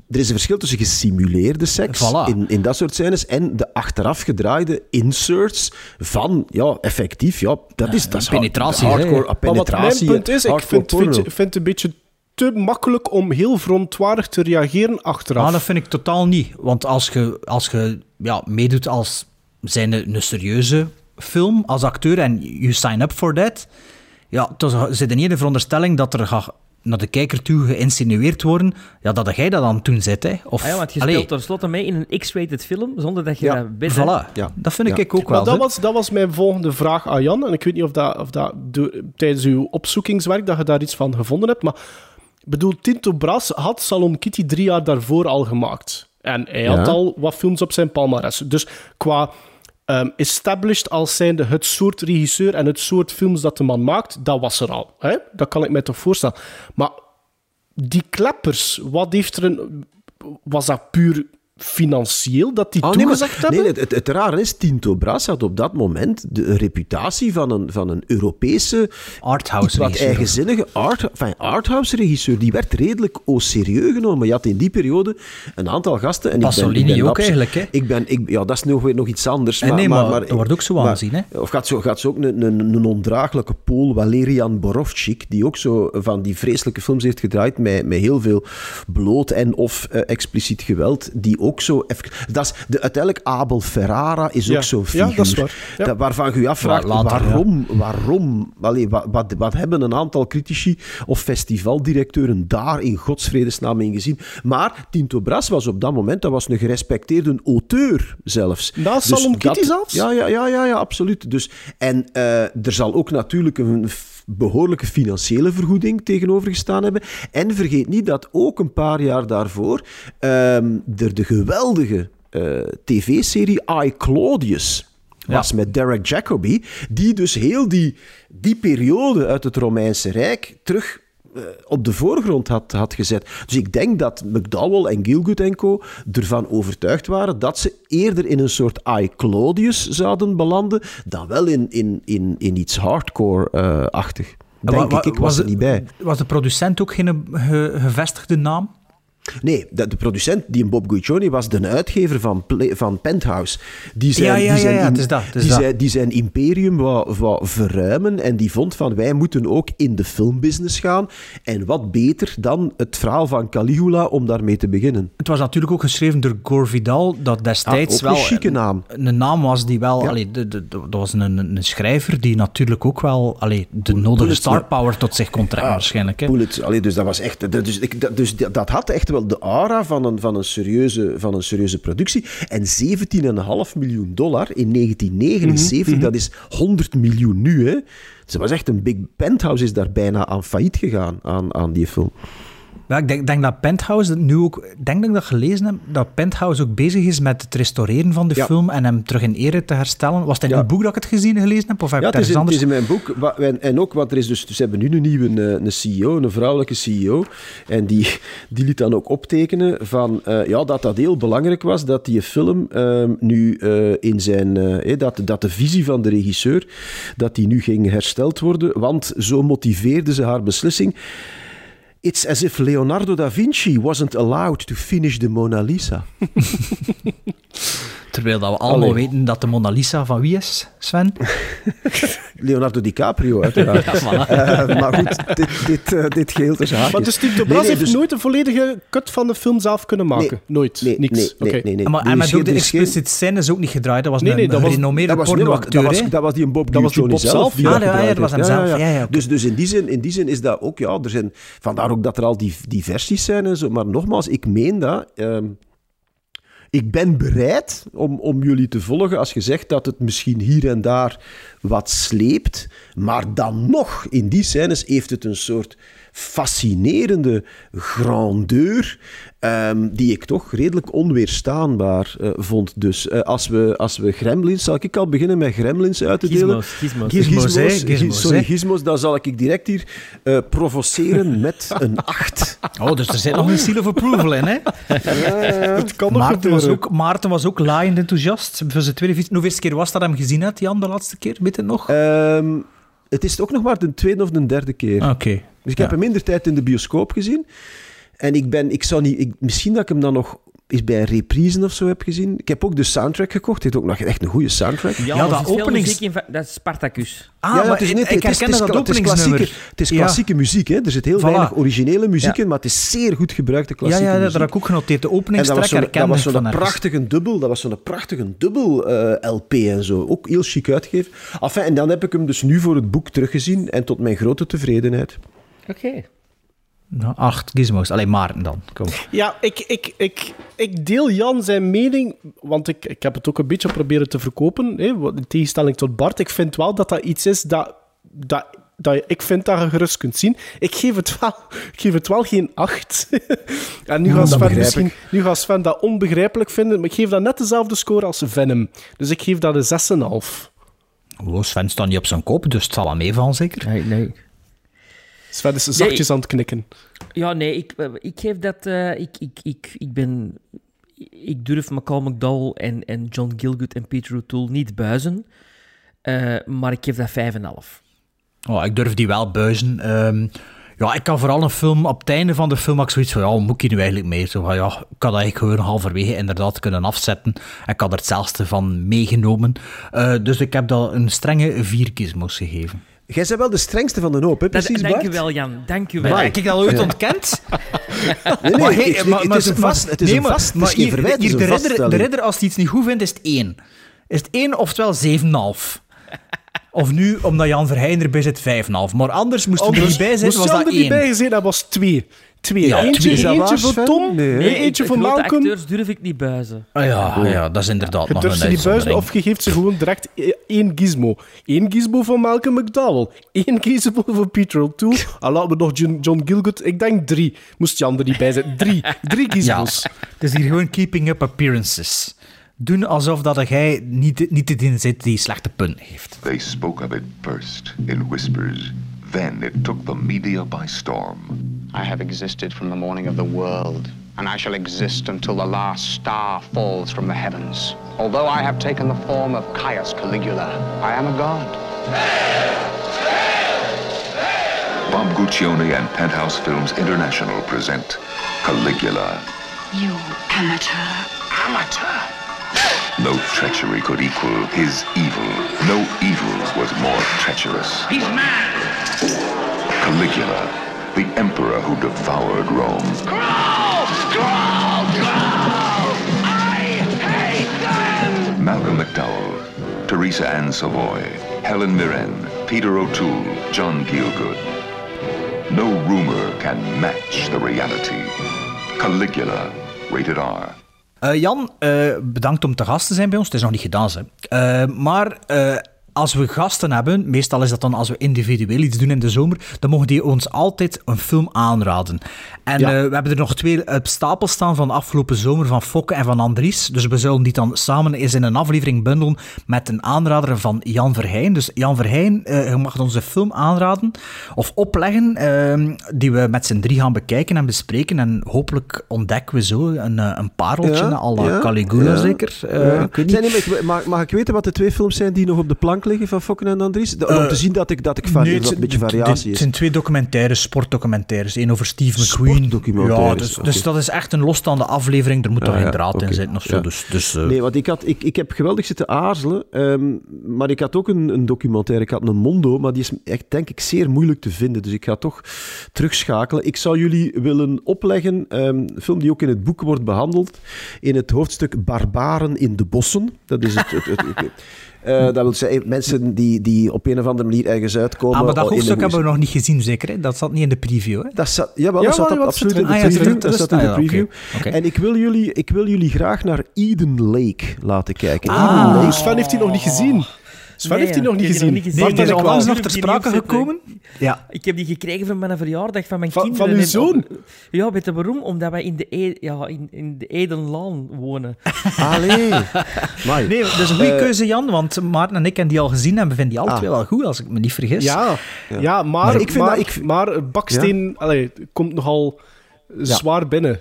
er is een verschil tussen gesimuleerde seks Voilà. in, in dat soort scènes en de achteraf gedraaide inserts van, ja, effectief, ja, dat is, dat is penetratie, hard- hardcore hè. Maar wat mijn penetratie. punt is, ik vind, vind, het een beetje te makkelijk om heel verontwaardigd te reageren achteraf. Ah, dat vind ik totaal niet. Want als je, als je ja, meedoet als zijn een serieuze film, als acteur, en you sign up for that, ja, dan zit er niet in de veronderstelling dat er gaat naar de kijker toe geïnsinueerd worden, ja, dat jij dat aan het doen zit, hè. Of, Ah ja, want je allee, speelt tenslotte mee in een X-rated film, zonder dat je Ja, dat. Voilà, Ja. dat vind ik Ja. ook wel. Maar dat was, dat was mijn volgende vraag aan Jan. En ik weet niet of dat, of dat tijdens uw opzoekingswerk dat je daar iets van gevonden hebt. Maar bedoel, Tinto Brass had Salon Kitty drie jaar daarvoor al gemaakt. En hij had al wat films op zijn palmarès. Dus qua ehm, established als zijnde het soort regisseur en het soort films dat de man maakt, dat was er al. Hè? Dat kan ik mij toch voorstellen. Maar die kleppers, wat heeft er een... Was dat puur financieel dat die Oh, nee, maar- toegezegd hebben? nee, het, het, het rare is, Tinto Brass had op dat moment de reputatie van een, van een Europese, Arthouse wat regisseur. eigenzinnige art, enfin, arthouse-regisseur. Die werd redelijk au serieus genomen. Je had in die periode een aantal gasten... En ik ben- Pasolini ik ben, ook eigenlijk, hè? Ik ben, ik, ja, dat is nog, weer nog iets anders. Eh, nee, maar dat wordt ook zo maar- aanzien, hè? Of gaat zo, gaat zo ook een, een, een ondraaglijke Pool, Valerian Borovchik, die ook zo van die vreselijke films heeft gedraaid met, met heel veel bloot en of eh, expliciet geweld, die ook zo... even- Dat is de, uiteindelijk Abel Ferrara is Ja. ook zo'n Ja, figuur. dat is waar. Ja. Dat- waarvan je je afvraagt, later, waarom, waarom allee, wat, wat, wat hebben een aantal critici of festivaldirecteuren daar in godsvredesnaam in gezien? Maar Tinto Brass was op dat moment, dat was een gerespecteerde auteur zelfs. Na Salon dat- Kitty zelfs? Ja, ja, ja, ja, ja absoluut. Dus, en eh, er zal ook natuurlijk een behoorlijke financiële vergoeding tegenover gestaan hebben. En vergeet niet dat ook een paar jaar daarvoor ehm, er de geweldige eh, tv-serie I, Claudius was met Derek Jacobi, die dus heel die, die periode uit het Romeinse Rijk terug op de voorgrond had, had gezet. Dus ik denk dat McDowell en Gilgood en co. ervan overtuigd waren dat ze eerder in een soort I, Claudius zouden belanden, dan wel in, in, in, in iets hardcore-achtig. Denk Wa- wa- ik, ik was er niet bij. Was de producent ook geen ge- gevestigde naam? Nee, de, de producent, die een Bob Guiccioni was, de uitgever van, van Penthouse. Die zijn, Ja, ja, die zijn, ja, ja, die zijn, die zijn imperium wou, wou verruimen en die vond van wij moeten ook in de filmbusiness gaan. En wat beter dan het verhaal van Caligula om daarmee te beginnen. Het was natuurlijk ook geschreven door Gore Vidal, dat destijds Ah, ook een wel chique naam. een, een naam was die wel... Ja. Allee, de, de, de- dat was een, een, schrijver die natuurlijk ook wel allee, de nodige star power tot zich kon trekken, waarschijnlijk. Hè. Bullet, allee, dus dat was echt... Dus, ik, dat, dus dat had echt wel de aura van een, van een, serieuze, van een serieuze productie. En 17,5 miljoen dollar in 1979, dat is 100 miljoen nu, hè. Dus dat was echt een big penthouse, is daar bijna aan failliet gegaan, aan, aan die film. Ja, ik denk, denk dat Penthouse nu ook, ik denk dat ik dat gelezen heb, dat Penthouse ook bezig is met het restaureren van de Ja. film en hem terug in ere te herstellen. Was het in Ja. het boek dat ik het gezien gelezen heb? Of heb Ja, het is, in, ergens het is anders? in mijn boek. En, en ook, want er is dus, ze hebben nu een nieuwe een, een CEO, een vrouwelijke CEO. En die, die liet dan ook optekenen van, eh, ja, dat dat heel belangrijk was, dat die film ehm, nu eh, in zijn... eh, eh, dat, dat de visie van de regisseur, dat die nu ging hersteld worden. Want zo motiveerde ze haar beslissing. It's as if Leonardo da Vinci wasn't allowed to finish the Mona Lisa. Terwijl dat we allemaal Allee. weten dat de Mona Lisa van wie is, Sven? Leonardo DiCaprio, uiteraard. Eh, maar goed, dit, dit, eh, dit geheel is haakjes. Maar dus Steve Nee, Dobras nee, heeft dus- nooit een volledige cut van de film zelf kunnen maken. Nee. Nooit. Nee, Niks. nee, nee, Oké. nee, nee. maar, en is met ook de geen- explicit scène is ook niet gedraaid. Dat was Nee, een, nee, dat een was- gerenommeerde Dat was, maar dat, was, hè? dat was die een Bob Dat was die Guccione Bob zelf, die ja. dat Ah, ja, dat was hem zelf. Ja, ja. Dus, dus in, die zin, in die zin is dat ook, ja, er zijn, vandaar ook dat er al die, die versies zijn en zo. Maar nogmaals, ik meen dat. ehm, ik ben bereid om, om jullie te volgen als je zegt dat het misschien hier en daar wat sleept. Maar dan nog, in die scènes heeft het een soort fascinerende grandeur. ehm, die ik toch redelijk onweerstaanbaar eh, vond. Dus eh, als, we, als we Gremlins, zal ik al beginnen met Gremlins uit te delen? Gizmos, gizmos. Gizmos, sorry, gizmos, dan zal ik direct hier eh, provoceren met een 8. Oh, dus er zit nog een seal of approval in, hè? Het kan nog Maarten was, ook, Maarten was ook laaiend enthousiast. Voor zijn tweede Hoeveelste keer was dat hem gezien had, Jan, de laatste keer? Weet het nog? Ehm, het is ook nog maar de tweede of de derde keer. Oké. Dus ik heb hem minder tijd in de bioscoop gezien. En ik ben, ik zou niet, ik, misschien dat ik hem dan nog eens bij een reprise of zo heb gezien. Ik heb ook de soundtrack gekocht. Het heeft ook nog echt een goede soundtrack. Ja, Ja, dat openings- muziek in Dat is Spartacus. Ah, Ja, ja, maar het is ik, niet- ik het is- herkende het is- dat het is openingsnummer. klassieke- Het is Ja. klassieke muziek, hè. Er zit heel Voilà. weinig originele muziek Ja. in, maar het is zeer goed gebruikte Ja, klassieke ja, dat muziek. heb ik ook genoteerd. De En dat openingstrek was zo'n dat was prachtige dubbel, dat was zo'n prachtige dubbel eh, LP en zo. Ook heel chic uitgegeven. Enfin, en dan heb ik hem dus nu voor het boek teruggezien en tot mijn grote tevredenheid. Oké. Nou, acht gizmos. Alleen Maarten dan. Kom. Ja, ik, ik, ik, ik deel Jan zijn mening, want ik, ik heb het ook een beetje proberen te verkopen, hè, in tegenstelling tot Bart. Ik vind wel dat dat iets is dat, dat, dat je- ik vind dat je gerust kunt zien. Ik geef het wel, ik geef het wel geen 8. en nu Ja, gaat dat Sven misschien ik. nu gaat Sven dat onbegrijpelijk vinden, maar ik geef dat net dezelfde score als Venom. Dus ik geef dat een 6,5. Oh, Sven staat niet op zijn kop, dus het zal wel meevallen, zeker. Nee, nee. Sven is zachtjes aan het knikken. Ja, nee, ik, eh, ik geef dat... eh, ik, ik, ik, ik ben... Ik durf Michael McDowell en, en John Gilgood en Peter O'Toole niet buizen. Eh, maar ik geef dat 5,5. Oh, ik durf die wel buizen. Ehm, ja, ik kan vooral een film, op het einde van de film, had ik zoiets van, ja, moet ik hier nu eigenlijk mee? Zo van, ja, ik had eigenlijk gewoon halverwege inderdaad kunnen afzetten. Ik had er hetzelfde van meegenomen. Eh, dus ik heb dat een strenge vier gizmos gegeven. Jij bent wel de strengste van de hoop, hè? Dat, Precies, dank u wel, Jan. Dank u wel. Maar heb ik dat ooit ontkend? Nee, nee, Maar het, hey, is- maar- het maar- is een maar- vast, het is nee, een maar- vast, het maar is geen hier- verwijt, het is hier een de ridder, de ridder, als hij iets niet goed vindt, is het één. Is het één, oftewel 7,5. Of nu, omdat Jan Verheyen erbij zit, 5,5. Maar anders moest hij er niet bij zijn, Moest was Jan dat er niet bij één. gezeten, dat was 2. Twee. Ja, eentje twee. Eentje waar, voor? Tom, Nee. Nee, eentje voor grote Malcolm. acteurs durf ik niet buizen. Ah, ja, ja, dat is inderdaad Je nog een ze niet buizen of je geeft ze gewoon direct e- één gizmo. Eén gizmo van Malcolm McDowell. Eén gizmo van Peter O'Toole. En laten we nog John, John Gilgood. Ik denk drie. Moest Jan er niet bij zijn. Drie. Drie Ja, gizmos. het is hier gewoon keeping up appearances. Doen alsof dat jij niet, niet erin zit die slechte punten heeft. They spoke of it first in whispers. Then it took the media by storm. I have existed from the morning of the world, and I shall exist until the last star falls from the heavens. Although I have taken the form of Caius Caligula, I am a god. Bob Guccione and Penthouse Films International present Caligula. You amateur. Amateur! No treachery could equal his evil. No evil was more treacherous. He's mad! Caligula, the emperor who devoured Rome. Growl! Growl! Growl! I hate them! Malcolm McDowell, Teresa Ann Savoy, Helen Mirren, Peter O'Toole, John Gielgud. No rumor can match the reality. Caligula, rated R. Eh, Jan, eh, bedankt om te gast te zijn bij ons. Het is nog niet gedaan, hè. Eh, maar als we gasten hebben, meestal is dat dan als we individueel iets doen in de zomer, dan mogen die ons altijd een film aanraden. En Ja. eh, we hebben er nog twee op stapel staan van de afgelopen zomer van Fokke en van Andries. Dus we zullen die dan samen eens in een aflevering bundelen met een aanrader van Jan Verheyen. Dus Jan Verheyen, eh, je mag onze film aanraden of opleggen, eh, die we met z'n drie gaan bekijken en bespreken. En hopelijk ontdekken we zo een, eh, een pareltje, à la Caligula ja, zeker. Eh, ja. ik weet niet. Zijn mag ik weten wat de twee films zijn die nog op de plank liggen van Fokken en Andries? De- om Eh, te zien dat ik, dat ik Nee, het een beetje zijn- variatie Het zijn twee documentaires, sportdocumentaires. Eén over Steve McQueen. Ja, dus, dus dat is echt een losstaande aflevering. Er moet toch Ah, geen ja, draad in zitten of zo. Ja. Dus, dus, eh, Nee, want ik, had, ik, ik heb geweldig zitten aarzelen, ehm, maar ik had ook een, een documentaire. Ik had een Mondo, maar die is echt, denk ik, zeer moeilijk te vinden. Dus ik ga toch terugschakelen. Ik zou jullie willen opleggen, ehm, een film die ook in het boek wordt behandeld, in het hoofdstuk Barbaren in de bossen. Dat is het... het, het, het- eh, dat wil zeggen, mensen die, die op een of andere manier ergens uitkomen. ah, maar dat hoofdstuk hebben we nog niet gezien, zeker? Hè? Dat zat niet in de preview. Hè? Dat zat, jawel, Ja, dat zat maar dat wat absoluut in de ah, preview. Dat zat in de ah, preview. En ik wil, jullie, ik wil jullie graag naar Eden Lake laten kijken. Ah, Eden Lake. Sven heeft die nog niet gezien. Sven Nee, heeft die ja, nog niet ik heb die gezien. nog niet gezien. Nee, die is onlangs nog ter sprake gekomen. Ja. Ik heb die gekregen van mijn verjaardag van mijn kinderen. van uw En- zoon? Ja, weet je waarom? Omdat wij in de, e ja, in, in de Edenlaan wonen. Allee. Nee, dat is een goede Eh, keuze, Jan. Want Maarten en ik hebben die al gezien en we vinden die alle Ah. twee wel goed, als ik me niet vergis. Ja, ja. maar, Maar maar, ik vind dat- ik- maar Baksteen allee, komt nogal zwaar binnen.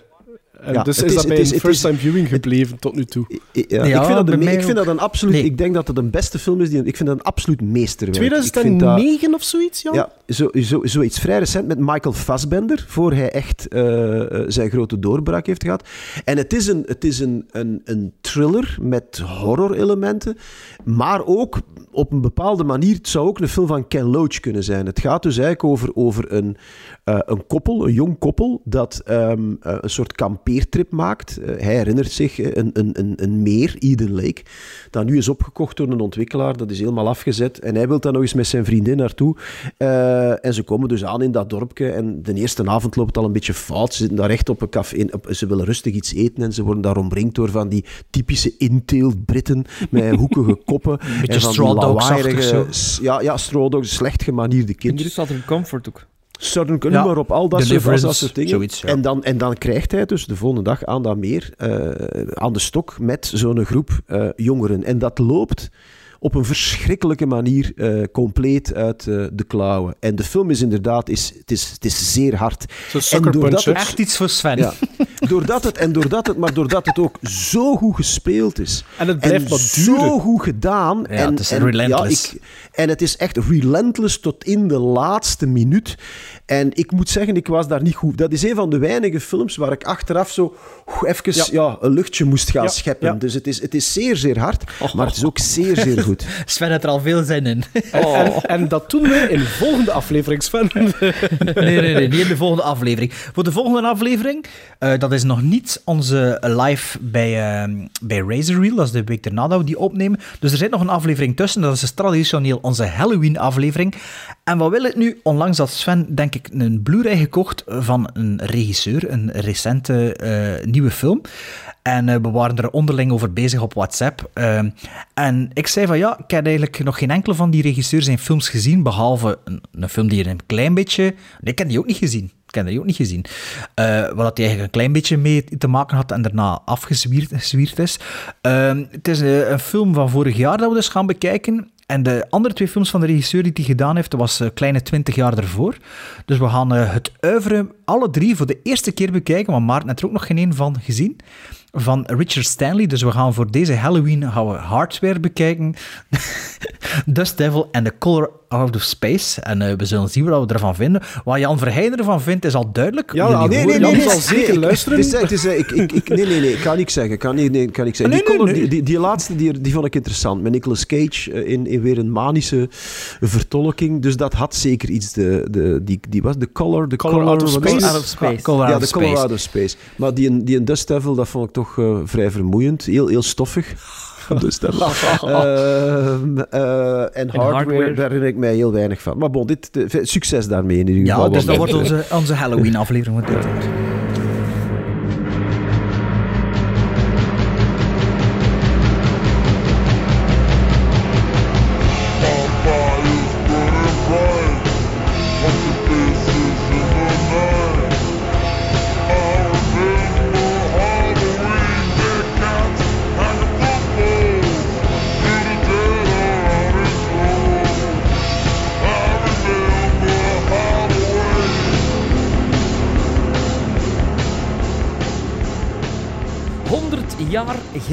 En Ja, dus is, is- dat het bij is- een het first is- time viewing gebleven tot nu toe. Ja, Ja, ik, vind dat een, ik vind dat een absoluut. Nee. Ik denk dat het een beste film is. Die, ik vind dat een absoluut meesterwerk. Ik vind dat- 2009 of zoiets, Jan? Ja, zo, zo, zoiets vrij recent met Michael Fassbender, voor hij echt eh, eh, zijn grote doorbraak heeft gehad. En het is een, het is een, een, een thriller met horror-elementen, maar ook op een bepaalde manier, het zou ook een film van Ken Loach kunnen zijn. Het gaat dus eigenlijk over, over een, eh, een koppel, een jong koppel, dat ehm, eh, een soort kampeertrip maakt. Eh, hij herinnert zich eh, een, een, een, een meer, Eden Lake, dat nu is opgekocht door een ontwikkelaar, dat is helemaal afgezet. En hij wil daar nog eens met zijn vriendin naartoe. Eh, en ze komen dus aan in dat dorpje. En de eerste avond loopt het al een beetje fout. Ze zitten daar echt op een café. in- op- ze willen rustig iets eten. En ze worden daar omringd door van die typische inteelt Britten. Met hoekige koppen. beetje en van die Ja, ja, Straw Dogs. Slecht gemanierde kinderen. Southern Comfort ook. Ja, noem maar op, al dat soort, dat soort dingen. zoiets, ja. en, dan, en dan krijgt hij dus de volgende dag aan dat meer, eh, aan de stok, met zo'n groep eh, jongeren. En dat loopt op een verschrikkelijke manier eh, compleet uit eh, de klauwen. En de film is inderdaad, is, het, is, het is zeer hard. Zo'n sucker doordat het- Echt iets voor Sven. ja, doordat het, en doordat het, maar doordat het ook zo goed gespeeld is. En het blijft maar duren. zo goed gedaan. Ja, en, het is en, relentless. Ja, ik, en het is echt relentless tot in de laatste minuut. En ik moet zeggen, ik was daar niet goed. Dat is een van de weinige films waar ik achteraf zo even Ja. ja. een luchtje moest gaan Ja, scheppen. ja. Dus het is, het is zeer, zeer hard. Maar het is ook zeer, zeer goed. Sven heeft er al veel zin in. En, en dat doen we in de volgende aflevering, Sven. Nee, nee, nee, niet in de volgende aflevering. Voor de volgende aflevering, eh, dat is nog niet onze live bij, ehm bij Razor Reel, dat is de week daarna dat we die opnemen. Dus er zit nog een aflevering tussen, dat is dus traditioneel onze Halloween-aflevering. En wat wil het nu? Onlangs had Sven, denk ik, een Blu-ray gekocht van een regisseur, een recente eh, nieuwe film. En eh, we waren er onderling over bezig op WhatsApp. Ehm, en ik zei van ja, ik heb eigenlijk nog geen enkele van die regisseurs zijn films gezien, behalve een, een film die er een klein beetje... Nee, ik heb die ook niet gezien. Ik heb die ook niet gezien. Eh wat hij eigenlijk een klein beetje mee te maken had en daarna afgezwierd gezwierd is. Ehm, het is eh, een film van vorig jaar dat we dus gaan bekijken. En de andere twee films van de regisseur die hij gedaan heeft, was een kleine twintig jaar ervoor. Dus we gaan eh, het oeuvre alle drie voor de eerste keer bekijken, want Maarten heeft er ook nog geen één van gezien. Van Richard Stanley. Dus we gaan voor deze Halloween gaan we Hardware bekijken. Dust Devil en The Color Out of Space. En eh, we zullen zien wat we ervan vinden. Wat Jan Verheyen ervan vindt, is al duidelijk. Ja, ah, nee, nee, dat. nee, zal zeker luisteren. Het is, het is, eh, ik, ik, ik, nee, nee, nee, ik kan niks zeggen. Ik Kan niet, nee, ik kan niks zeggen. Nee, die, nee, color- nee. Die, die, die laatste die, die vond ik interessant. Met Nicolas Cage eh, in, in weer een manische vertolking. Dus dat had zeker iets. De, de, die, die was de color, de Color Out of Space. het? Out of Space. Color ja, de Color. Out of Space. Maar die, die Dust Devil, dat vond ik toch eh, vrij vermoeiend. Heel, heel stoffig. Dust Devil. Ehm, eh, en hardware, Hardware. daar herinner ik mij heel weinig van. Maar bon, dit, succes daarmee in ieder geval. Ja, dus dat wordt onze, onze Halloween-aflevering.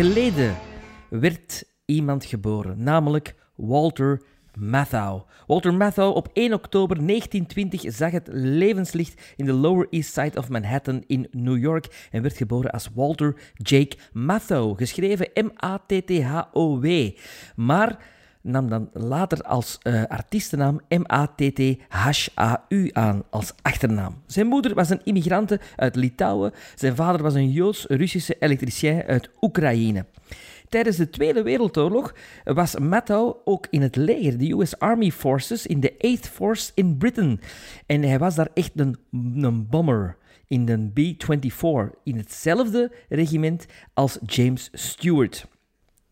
Geleden werd iemand geboren, namelijk Walter Matthau. Walter Matthau op 1 oktober 1920 zag het levenslicht in de Lower East Side of Manhattan in New York en werd geboren als Walter Jake Matthau, geschreven M-A-T-T-H-O-W. Maar nam dan later als uh, artiestennaam M-A-T-T-H-A-U aan als achternaam. Zijn moeder was een immigrante uit Litouwen. Zijn vader was een Joods-Russische elektricien uit Oekraïne. Tijdens de Tweede Wereldoorlog was Matthau ook in het leger, de US Army Forces, in de 8th Force in Britain. En hij was daar echt een, een bomber in de B-24, in hetzelfde regiment als James Stewart.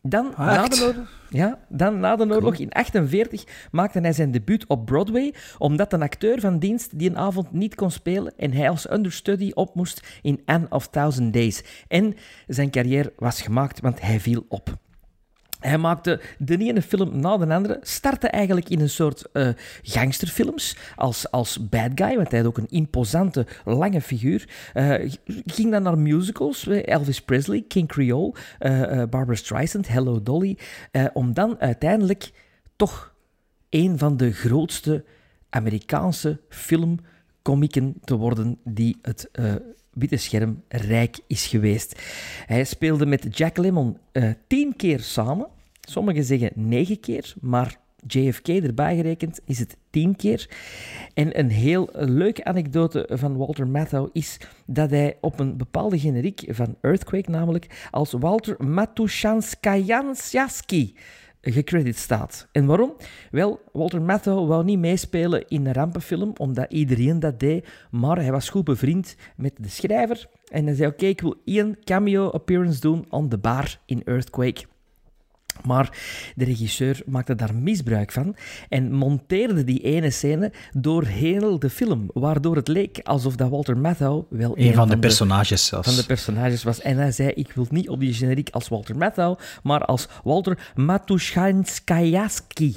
Dan, Ah, na de oorlog, ja, dan na de oorlog in 1948 maakte hij zijn debuut op Broadway, omdat een acteur van dienst die een avond niet kon spelen en hij als understudy op moest in Anne of Thousand Days. En zijn carrière was gemaakt, want hij viel op. Hij maakte de ene film na de andere, startte eigenlijk in een soort eh, gangsterfilms als, als bad guy, want hij had ook een imposante, lange figuur. Eh, ging dan naar musicals, eh, Elvis Presley, King Creole, eh, Barbara Streisand, Hello Dolly, om dan uiteindelijk toch een van de grootste Amerikaanse filmcomieken te worden die het witte scherm rijk is geweest. Hij speelde met Jack Lemmon eh, tien keer samen. Sommigen zeggen negen keer, maar JFK erbij gerekend is het tien keer. En een heel leuke anekdote van Walter Matthau is dat hij op een bepaalde generiek van Earthquake, namelijk als Walter Matushanskayansky gecredit staat. En waarom? Wel, Walter Matthau wou niet meespelen in een rampenfilm, omdat iedereen dat deed, maar hij was goed bevriend met de schrijver en hij zei, oké, ik wil één cameo appearance doen on the bar in Earthquake. Maar de regisseur maakte daar misbruik van en monteerde die ene scène door heel de film, waardoor het leek alsof dat Walter Matthau wel Een van de personages zelfs. van de personages was. En hij zei, ik wil niet op die generiek als Walter Matthau, maar als Walter Matushanskayaski.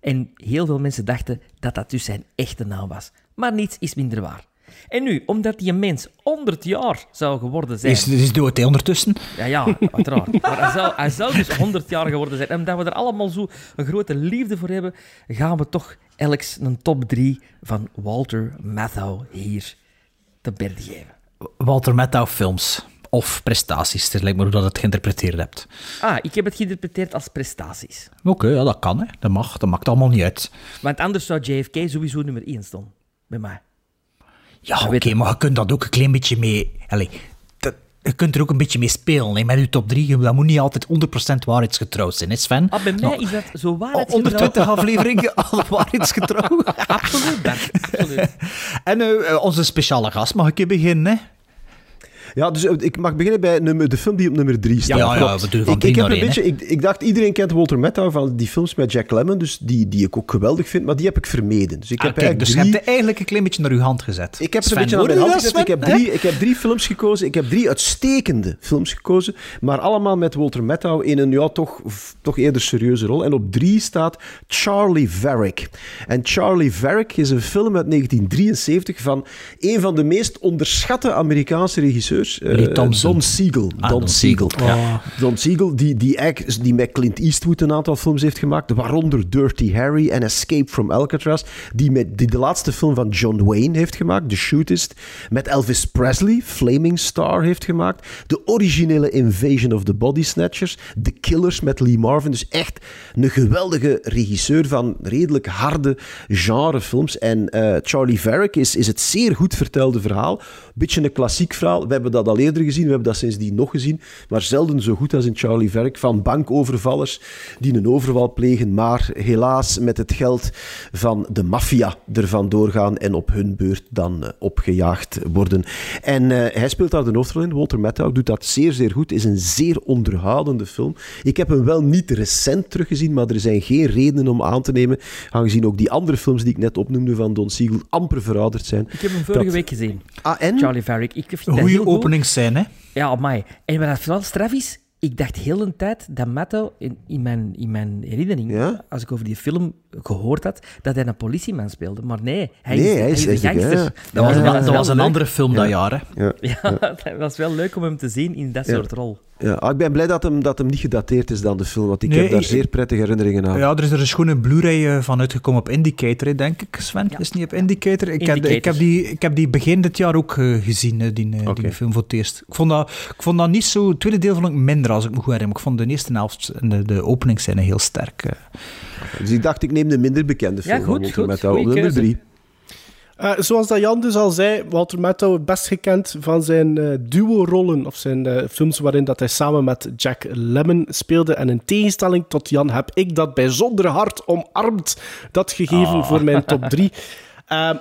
En heel veel mensen dachten dat dat dus zijn echte naam was. Maar niets is minder waar. En nu, omdat die mens 100 jaar zou geworden zijn... Is, is dood, hè, ondertussen. Ja, ja, uiteraard. Maar hij zou, hij zou dus 100 jaar geworden zijn. En omdat we er allemaal zo een grote liefde voor hebben, gaan we toch elks een top 3 van Walter Matthau hier te berden geven. Walter Matthau films. Of prestaties, het lijkt me hoe dat het geïnterpreteerd hebt. Ah, ik heb het geïnterpreteerd als prestaties. Oké, ja, dat kan, hè. Dat mag. Dat maakt allemaal niet uit. Want anders zou JFK sowieso nummer 1 staan. Bij mij. Ja, oké, maar je kunt dat ook een klein beetje mee... Allee, dat- je kunt er ook een beetje mee spelen, hè, met je top 3. Dat moet niet altijd 100% waarheidsgetrouw zijn, hè, Sven? Ah, bij mij Nou, is dat zo waar. Oh, 120 afleveringen, alle waarheidsgetrouw. Absoluut, Bert. Absoluut. En eh, eh, onze speciale gast, mag ik beginnen, hè? Ja, dus eh, ik mag beginnen bij nummer, de film die op nummer 3 staat. Ja, ja, ik, drie ik, heb naar een beetje, ik, ik dacht, iedereen kent Walter Matthau van die films met Jack Lemmon, dus die, die ik ook geweldig vind, maar die heb ik vermeden. Dus ik Ah, heb kijk, dus je drie... hebt eigenlijk een klein beetje naar uw hand gezet. Ik heb ze Sven, een beetje aan hoorde mijn hand gezet. Ik heb, drie, ik heb drie films gekozen. Ik heb drie uitstekende films gekozen. Maar allemaal met Walter Matthau in een ja, toch, toch eerder serieuze rol. En op drie staat Charlie Varick. En Charlie Varick is een film uit 1973 van een van de meest onderschatte Amerikaanse regisseurs. Eh, Lee Thompson. Don Siegel. Ah, Don, Don Siegel. Siegel, ja. Don Siegel, die, die, die met Clint Eastwood een aantal films heeft gemaakt, waaronder Dirty Harry en Escape from Alcatraz, die, met, die de laatste film van John Wayne heeft gemaakt, The Shootist, met Elvis Presley, Flaming Star heeft gemaakt, de originele Invasion of the Body Snatchers, The Killers met Lee Marvin, dus echt een geweldige regisseur van redelijk harde genrefilms. En eh, Charlie Varick is, is het zeer goed vertelde verhaal, beetje een klassiek verhaal, we hebben dat al eerder gezien, we hebben dat sindsdien nog gezien, maar zelden zo goed als in Charlie Varick, van bankovervallers die een overval plegen, maar helaas met het geld van de maffia ervan doorgaan en op hun beurt dan eh, opgejaagd worden. En eh, hij speelt daar de hoofdrol in, Walter Matthau doet dat zeer, zeer goed, is een zeer onderhoudende film. Ik heb hem wel niet recent teruggezien, maar er zijn geen redenen om aan te nemen, aangezien ook die andere films die ik net opnoemde van Don Siegel amper verouderd zijn. Ik heb hem vorige Dat- week gezien. Ah, en? Charlie Varick. Ik vind dat Een heel goede goed. Openingsscène, hè? Ja, amai. En wat dat vooral straf is, ik dacht heel een tijd dat Matto, in, in, mijn, in mijn herinnering, Ja? als ik over die film gehoord had, dat hij een politieman speelde. Maar nee, hij Nee, is, hij hij is een gangster. ja. Dat was, Ja, dat dat was een leuk. andere film dat jaar, hè? Ja. Ja, het was wel leuk om hem te zien in dat Ja. soort rol. Ja, ah, ik ben blij dat hem, dat hem niet gedateerd is dan de film, want ik Nee, heb daar ik- zeer prettige herinneringen aan. Ja, er is er een schone Blu-ray eh, van uitgekomen op Indicator, denk ik. Sven, is het niet op Indicator? Ik heb, ik, Indicator. heb die, ik heb die begin dit jaar ook eh, gezien, die, eh, die film voor het eerst. Ik vond, dat, ik vond dat niet zo... Het tweede deel vond ik minder, als ik me goed herinner. Maar ik vond de eerste helft en de, de openingsscène heel sterk. eh. Dus ik dacht, ik neem de minder bekende Ja, film goed, van Walter goed. Matthau op Goeie nummer drie. Eh, zoals dat Jan dus al zei, Walter Matthau het best gekend van zijn eh, duo-rollen, of zijn eh, films waarin dat hij samen met Jack Lemmon speelde. En in tegenstelling tot Jan heb ik dat bijzonder hard omarmd, dat gegeven voor mijn top 3.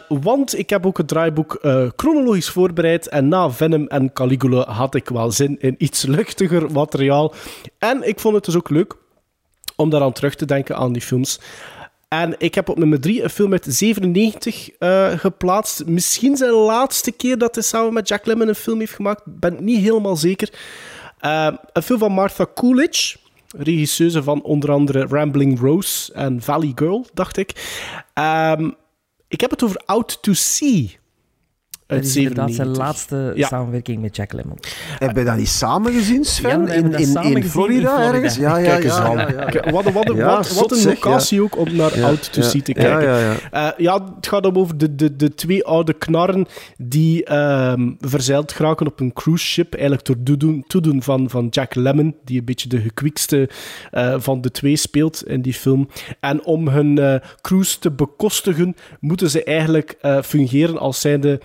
want ik heb ook het draaiboek eh, chronologisch voorbereid. En na Venom en Caligula had ik wel zin in iets luchtiger materiaal. En ik vond het dus ook leuk om daaraan terug te denken aan die films. En ik heb op nummer 3 een film uit 97 eh, geplaatst. Misschien zijn laatste keer dat hij samen met Jack Lemmon een film heeft gemaakt. Ben niet helemaal zeker. Eh, een film van Martha Coolidge. Regisseuse van onder andere Rambling Rose en Valley Girl, dacht ik. Ehm, ik heb het over Out to Sea. Dat Uit is inderdaad zijn 97. laatste Ja. samenwerking met Jack Lemmon. Heb je dat niet samen gezien, Sven? Ja, in, in, samen in in Florida. ergens? Ja, ja, Kijk eens ja, aan. ja, ja. Kijk, Wat, wat, wat, Ja, wat een zeg, locatie ook om naar Ja, Out to ja. Sea te kijken. ja, ja. Eh, ja, het gaat om over de, de, de twee oude knarren die ehm, verzeild geraken op een cruise ship. Eigenlijk door toedoen, toedoen van, van Jack Lemmon, die een beetje de gekwiekste eh, van de twee speelt in die film. En om hun eh, cruise te bekostigen, moeten ze eigenlijk eh, fungeren als zijnde...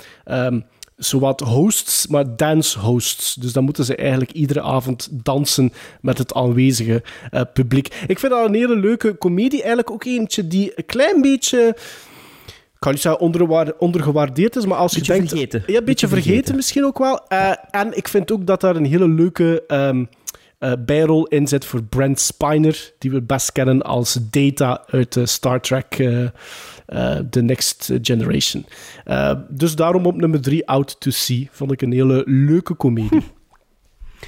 ehm zowat hosts, maar dance hosts. Dus dan moeten ze eigenlijk iedere avond dansen met het aanwezige eh, publiek. Ik vind dat een hele leuke komedie. Eigenlijk ook eentje die een klein beetje... Ik kan niet zeggen ondergewaardeerd is, maar als Beetje je denkt... vergeten. Ja, een beetje, vergeten, vergeten. misschien ook wel. Eh, en ik vind ook dat daar een hele leuke ehm, eh, bijrol in zit voor Brent Spiner, die we best kennen als Data uit de Star Trek The Next Generation. Eh, dus daarom op nummer 3, Out to Sea, vond ik een hele leuke komedie.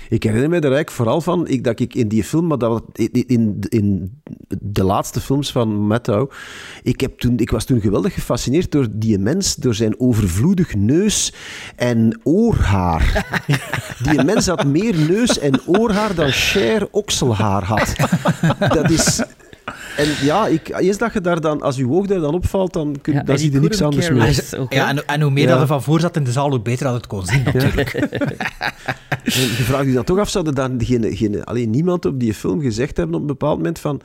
Ik herinner me er eigenlijk vooral van ik, dat ik in die film, maar dat in, in de laatste films van Matthau, ik, heb toen, ik was toen geweldig gefascineerd door die mens, door zijn overvloedig neus- en oorhaar. Die mens had meer neus- en oorhaar dan Cher okselhaar had. Dat is... En ja, ik, eens dat je daar dan, als je oog daar dan opvalt, dan, kun, Ja, dan en zie je niks anders meer. ja, en, en hoe meer Ja. dat er van voor zat in de zaal, hoe beter dat het kon zien, natuurlijk. En je vraagt je dan toch af, zou er dan geen, geen, alleen niemand op die film gezegd hebben op een bepaald moment van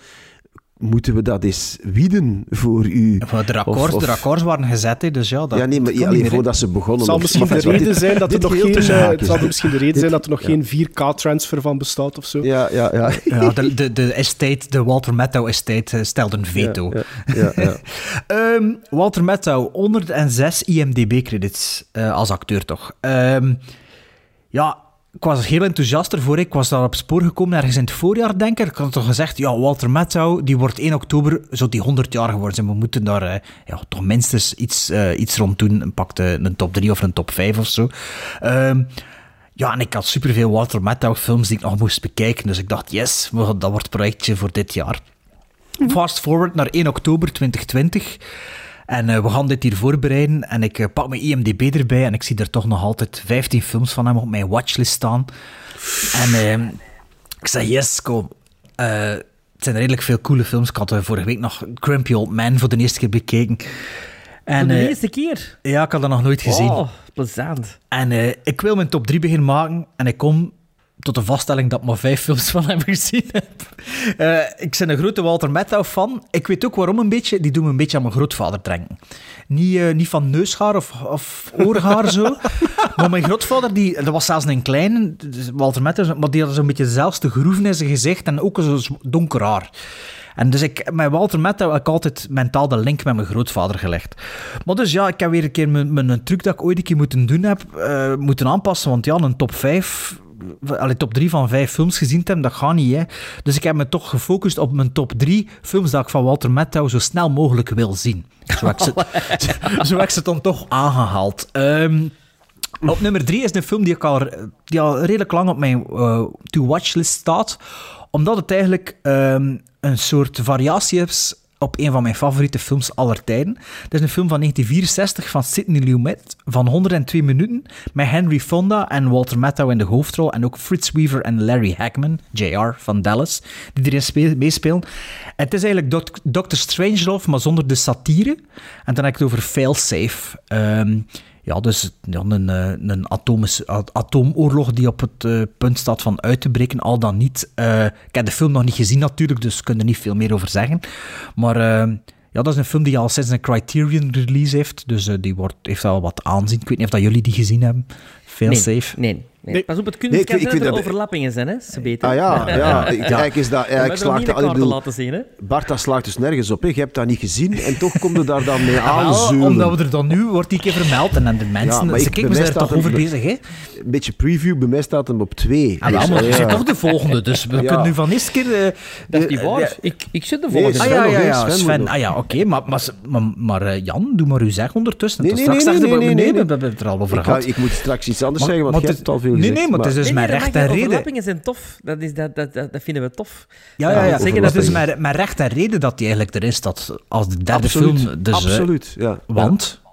moeten we dat eens wieden voor u? De, records, Of- of- de records waren gezet, hè, dus ja, dat ja, nee, maar dat kon alleen voordat ze begonnen. Het zal misschien de reden dit- zijn dat er nog geen, het zal misschien de reden zijn dat er nog ja. geen 4K-transfer van bestaat of zo. Ja, ja, ja. Ja, de, de, de estate, de Walter Matthau estate, eh, stelde een veto. Ja, ja, ja. Ehm, Walter Matthau, 106 IMDb-credits eh, als acteur toch. Ehm, ja, ik was er heel enthousiast ervoor. Ik was daar op spoor gekomen ergens in het voorjaar, denk ik. Ik had toch gezegd, ja, Walter Matthau, die wordt 1 oktober, zo die 100 jaar geworden. We moeten daar eh, ja, toch minstens iets, eh, iets rond doen. Een pakte een top 3 of een top 5 of zo. Ehm, ja, en ik had superveel Walter Matthau films die ik nog moest bekijken. Dus ik dacht, yes, dat wordt het projectje voor dit jaar. Fast forward naar 1 oktober 2020. En eh, we gaan dit hier voorbereiden. En ik eh, pak mijn IMDb erbij. En ik zie er toch nog altijd 15 films van hem op mijn watchlist staan. En eh, ik zei, yes, kom. Eh, het zijn redelijk veel coole films. Ik had vorige week nog Grumpy Old Man voor de eerste keer bekeken. En, Voor de eerste keer. ja, ik had dat nog nooit gezien. Oh, plezant. En ik wil mijn top 3 beginnen maken. En ik kom tot de vaststelling dat ik maar vijf films van hem gezien heb. Eh, ik ben een grote Walter Matthau-fan. Ik weet ook waarom een beetje. Die doen me een beetje aan mijn grootvader denken. Niet, eh, niet van neushaar of, of oorhaar zo. maar mijn grootvader, die, dat was zelfs een kleine, dus Walter Matthau, maar die had zo'n beetje dezelfde groeven in zijn gezicht en ook zo donker haar. En dus ik, met Walter Matthau heb ik altijd mentaal de link met mijn grootvader gelegd. Maar dus ja, ik heb weer een keer mijn, mijn truc dat ik ooit een keer moeten doen heb, eh, moeten aanpassen. Want ja, een top 5, allee, top 3 van 5 films gezien hebben, dat gaat niet. Hè. Dus ik heb me toch gefocust op mijn top 3 films dat ik van Walter Matthau zo snel mogelijk wil zien. Zo heb ik ze, zo heb ik ze dan toch aangehaald. Ehm, op nummer 3 is een film die, ik al, die al redelijk lang op mijn eh, to-watch list staat. Omdat het eigenlijk ehm, een soort variatie is op een van mijn favoriete films aller tijden. Het is een film van 1964 van Sidney Lumet van 102 minuten met Henry Fonda en Walter Matthau in de hoofdrol en ook Fritz Weaver en Larry Hagman, JR van Dallas, die erin speel- meespelen. Het is eigenlijk Dr. Strangelove, maar zonder de satire. En dan heb ik het over Failsafe. Ehm ja, dus ja, een, eh, een atoomoorlog die op het eh, punt staat van uit te breken, al dan niet. Eh, ik heb de film nog niet gezien natuurlijk, dus ik kan er niet veel meer over zeggen. Maar ja, dat is een film die al sinds een Criterion release heeft, dus die wordt, heeft wel wat aanzien. Ik weet niet of dat jullie die gezien hebben. Failsafe. Nee, nee, nee. Nee. Pas op, het Nee, kunst ik- ik dat er overlappingen zijn, hè? Ze beter. Ah ja, ja. Ik, Eigenlijk is dat... We Eigenlijk slaagt dat... bedoel, laten zien, hè? Bart, dat slaagt dus nergens op. Hè. Je hebt dat niet gezien en toch komt er daar dan mee wel, aanzeulen. omdat we er dan nu, wordt die keer vermeld en dan de mensen, maar ze kijken, we zijn er toch over bezig, hè? Een beetje preview, bij mij staat hem op twee. Ah, Dus, maar eh, je ja. zit toch de volgende, dus we Ja. kunnen nu van eerste keer... eh, Dat is niet eh, waar. eh, ik, ik zit de Nee, volgende. Ah ja, ja, ja, Sven. Ah ja, oké, maar, maar, maar, maar eh, Jan, doe maar uw zeg ondertussen. Nee, nee, nee, straks nee, nee, nee, we nee. hebben het er al over gehad. ik moet straks iets anders zeggen, want het- hebt het al veel nee, gezegd. nee, maar het is dus Nee, mijn nee, dat recht en reden. Overlappingen zijn tof. Dat, is, dat, dat, dat, dat vinden we tof. Ja, ja, ja. Ja, Zeggen dat is overlappingen. mijn, mijn recht en reden dat die eigenlijk erin staat als de derde Absoluut, film. Dus, eh, absoluut. Ja. want?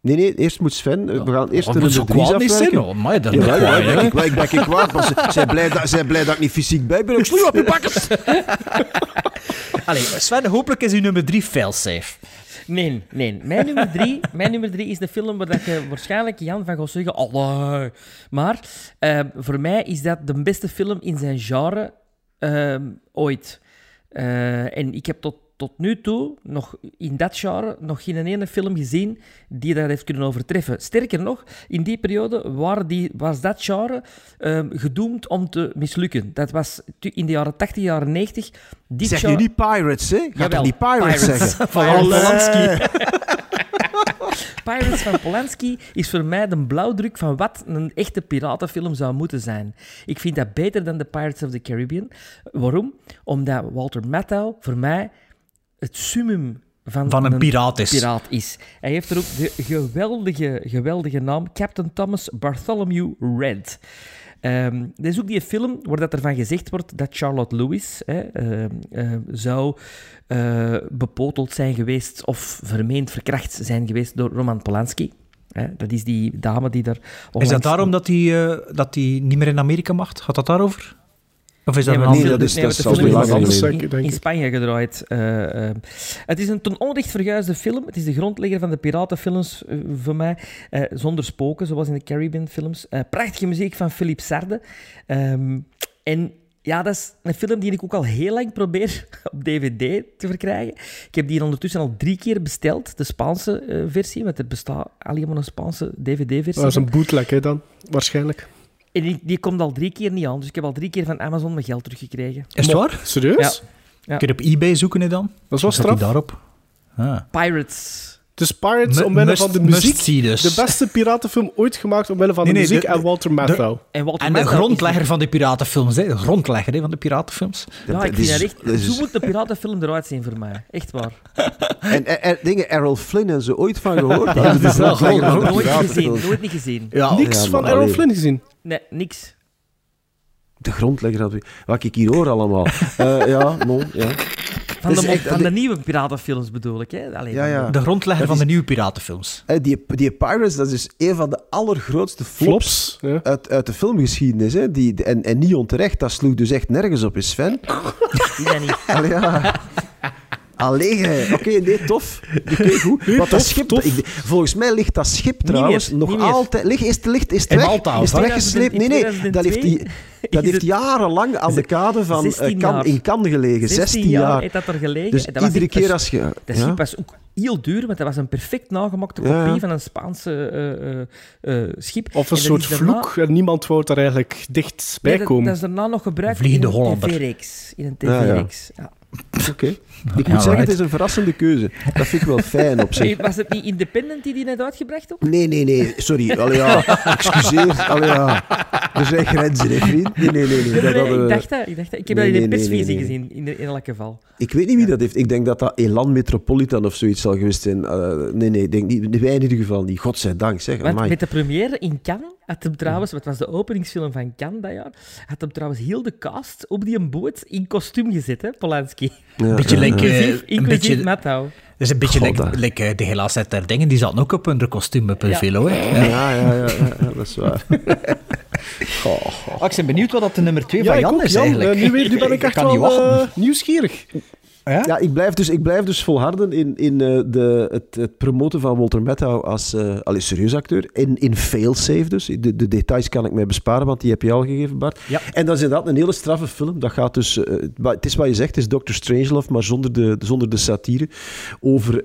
Nee, nee, eerst moet Sven... eh, We gaan eerst Dat de zo nummer drie kwaad niet zijn. afwerken. hoor. Maar dat Ja, moet ja, kwaad, ben hè. ik, ik ben ik kwaad, maar ze zijn blij, dat, zijn blij dat ik niet fysiek bij ben. Ik sloeg op je bakkers. Allee, Sven, hopelijk is uw nummer drie failsafe. Nee, nee. Mijn nummer drie, mijn nummer drie is de film waar dat je waarschijnlijk Jan van gaat zeggen... Maar eh, voor mij is dat de beste film in zijn genre ehm, ooit. Eh, en ik heb tot, tot nu toe, nog in dat genre, nog geen ene film gezien die dat heeft kunnen overtreffen. Sterker nog, in die periode die, was dat genre ehm, gedoemd om te mislukken. Dat was in de jaren 80, jaren 90. Dit Zeg genre- nu niet Pirates, hè? Ga toch niet Pirates, Pirates. zeggen? Van. Polanski. Pirates van Polanski is voor mij de blauwdruk van wat een echte piratenfilm zou moeten zijn. Ik vind dat beter dan de Pirates of the Caribbean. Waarom? Omdat Walter Matthau voor mij het summum van, Van een piraat is. piraat is. Hij heeft er ook de geweldige, geweldige naam Captain Thomas Bartholomew Red. Ehm er is ook die film waar dat ervan gezegd wordt dat Charlotte Lewis hè, ehm, ehm, zou eh, bepoteld zijn geweest of vermeend verkracht zijn geweest door Roman Polanski. Hè, dat is die dame die daar... Is dat daarom dat hij eh, dat hij niet meer in Amerika mag? Gaat dat daarover? Of is dat Nee, een nee, andere? dat is- nee, dat geleden. in, ik. Spanje gedraaid. eh, eh. Het is een ten onrecht verguisde film. Het is de grondlegger van de piratenfilms eh, voor mij. Eh, zonder spoken, zoals in de Caribbean-films. Eh, prachtige muziek van Philippe Sarde. Ehm, en ja, dat is een film die ik ook al heel lang probeer op DVD te verkrijgen. Ik heb die ondertussen al drie keer besteld, de Spaanse eh, versie, want er bestaat alleen maar een Spaanse DVD-versie. Dat is een bootleg, hè, dan. Waarschijnlijk. En die, die komt al drie keer niet aan, dus ik heb al drie keer van Amazon mijn geld teruggekregen. Is het waar? Serieus? Ja. Kun je op eBay zoeken dan? Dat is wel straf. daarop? Ah. Pirates. Dus Pirates, omwille van de muziek, dus. de beste piratenfilm ooit gemaakt omwille van Nee, de nee, muziek de- en Walter Matthau. En, Walter En de Matthau is- grondlegger van de piratenfilms, hè? De grondlegger hè, van de piratenfilms. Ja, ik vind dat echt... is- Zo moet de piratenfilm eruit zien voor mij. Echt waar. En, en, en dingen, Errol Flynn en zo ooit van gehoord? Ja, dat is wel Nooit gezien. Nooit niet gezien. Ja, Niks ja, van Errol allee. Flynn gezien. Nee, niks. De grondlegger had Wat ik hier hoor allemaal. Eh, ja, non, ja. Van, de, is echt- van de nieuwe piratenfilms bedoel ik. Hè? Allee, Ja, van ja. de- grondlegger van is- de nieuwe piratenfilms. Die, die Pirates, dat is dus een van de allergrootste flops, Flops. Ja. Uit, uit de filmgeschiedenis. Hè? Die, en, en niet onterecht, dat sloeg dus echt nergens op, is Sven. Die niet. Allee, ja. Allee, hè. oké, nee, tof. Oké, goed. Want dat schip, tof. ik- volgens mij ligt dat schip trouwens meer, nog altijd... Ligt, is, het- ligt, is het weg? Malta, is het wat? weggesleept? Nee, nee, dat heeft, die, 2002 dat heeft het- jarenlang aan de kade van eh, 16 Kan- in Cannes gelegen. 16 jaar jaar. heeft dat er gelegen. Dus En dat was iedere keer als je... Dat ja. schip was ook heel duur, want dat was een perfect nagemakte kopie Ja, van een Spaanse eh, eh, eh, schip. Of een soort daarna- vloek en niemand wou er eigenlijk dicht bij Nee, dat, komen. dat is daarna nog gebruikt Vliegende in een tv-reeks. In een. Ja. Oké. Ik moet zeggen, het is een verrassende keuze. Dat vind ik wel fijn op zich. Was het niet Independent die die net uitgebracht ook? Nee, nee, nee. Sorry. Allee, ja. Excuseer. Allee, ja. Er zijn grenzen, hè, vriend. Nee, nee, nee. nee. Dat ik dacht dat. Ik, dacht dat. ik heb Nee, dat in de nee, nee, persvisie nee, nee. gezien, in, in elk geval. Ik weet niet wie dat heeft. Ik denk dat dat Elan Metropolitan of zoiets zal geweest zijn. Eh, nee, nee, ik denk niet. Wij in ieder geval niet. Godzijdank, zeg. Want Amai. met de première in Cannes had hem trouwens, wat was de openingsfilm van Cannes dat jaar, had hem trouwens heel de cast op die een boot in kostuum gezet, hè, Polanski. Beetje ja. Inclusief, een inclusief beetje- Mattau. Dat is een beetje like, de helaas uit der dingen, die zaten ook op hun kostuum op hun Ja. velo. Hè. Ja, ja, ja, ja, ja, dat is waar. Goh, goh. Ah, ik ben benieuwd wat dat de nummer 2 Ja, van Jan ook, is Jan. eigenlijk. Eh, nu, ben ik echt kan niet wel wachten. eh, nieuwsgierig. Ja? Ja, ik blijf dus, ik blijf dus volharden in, in eh, de, het, het promoten van Walter Matthau als uh, serieus acteur. In, in Failsafe dus. De, de details kan ik mij besparen, want die heb je al gegeven, Bart. Ja. En dat is inderdaad een hele straffe film. Dat gaat dus... eh, het is wat je zegt, het is Dr. Strangelove, maar zonder de, zonder de satire. Over,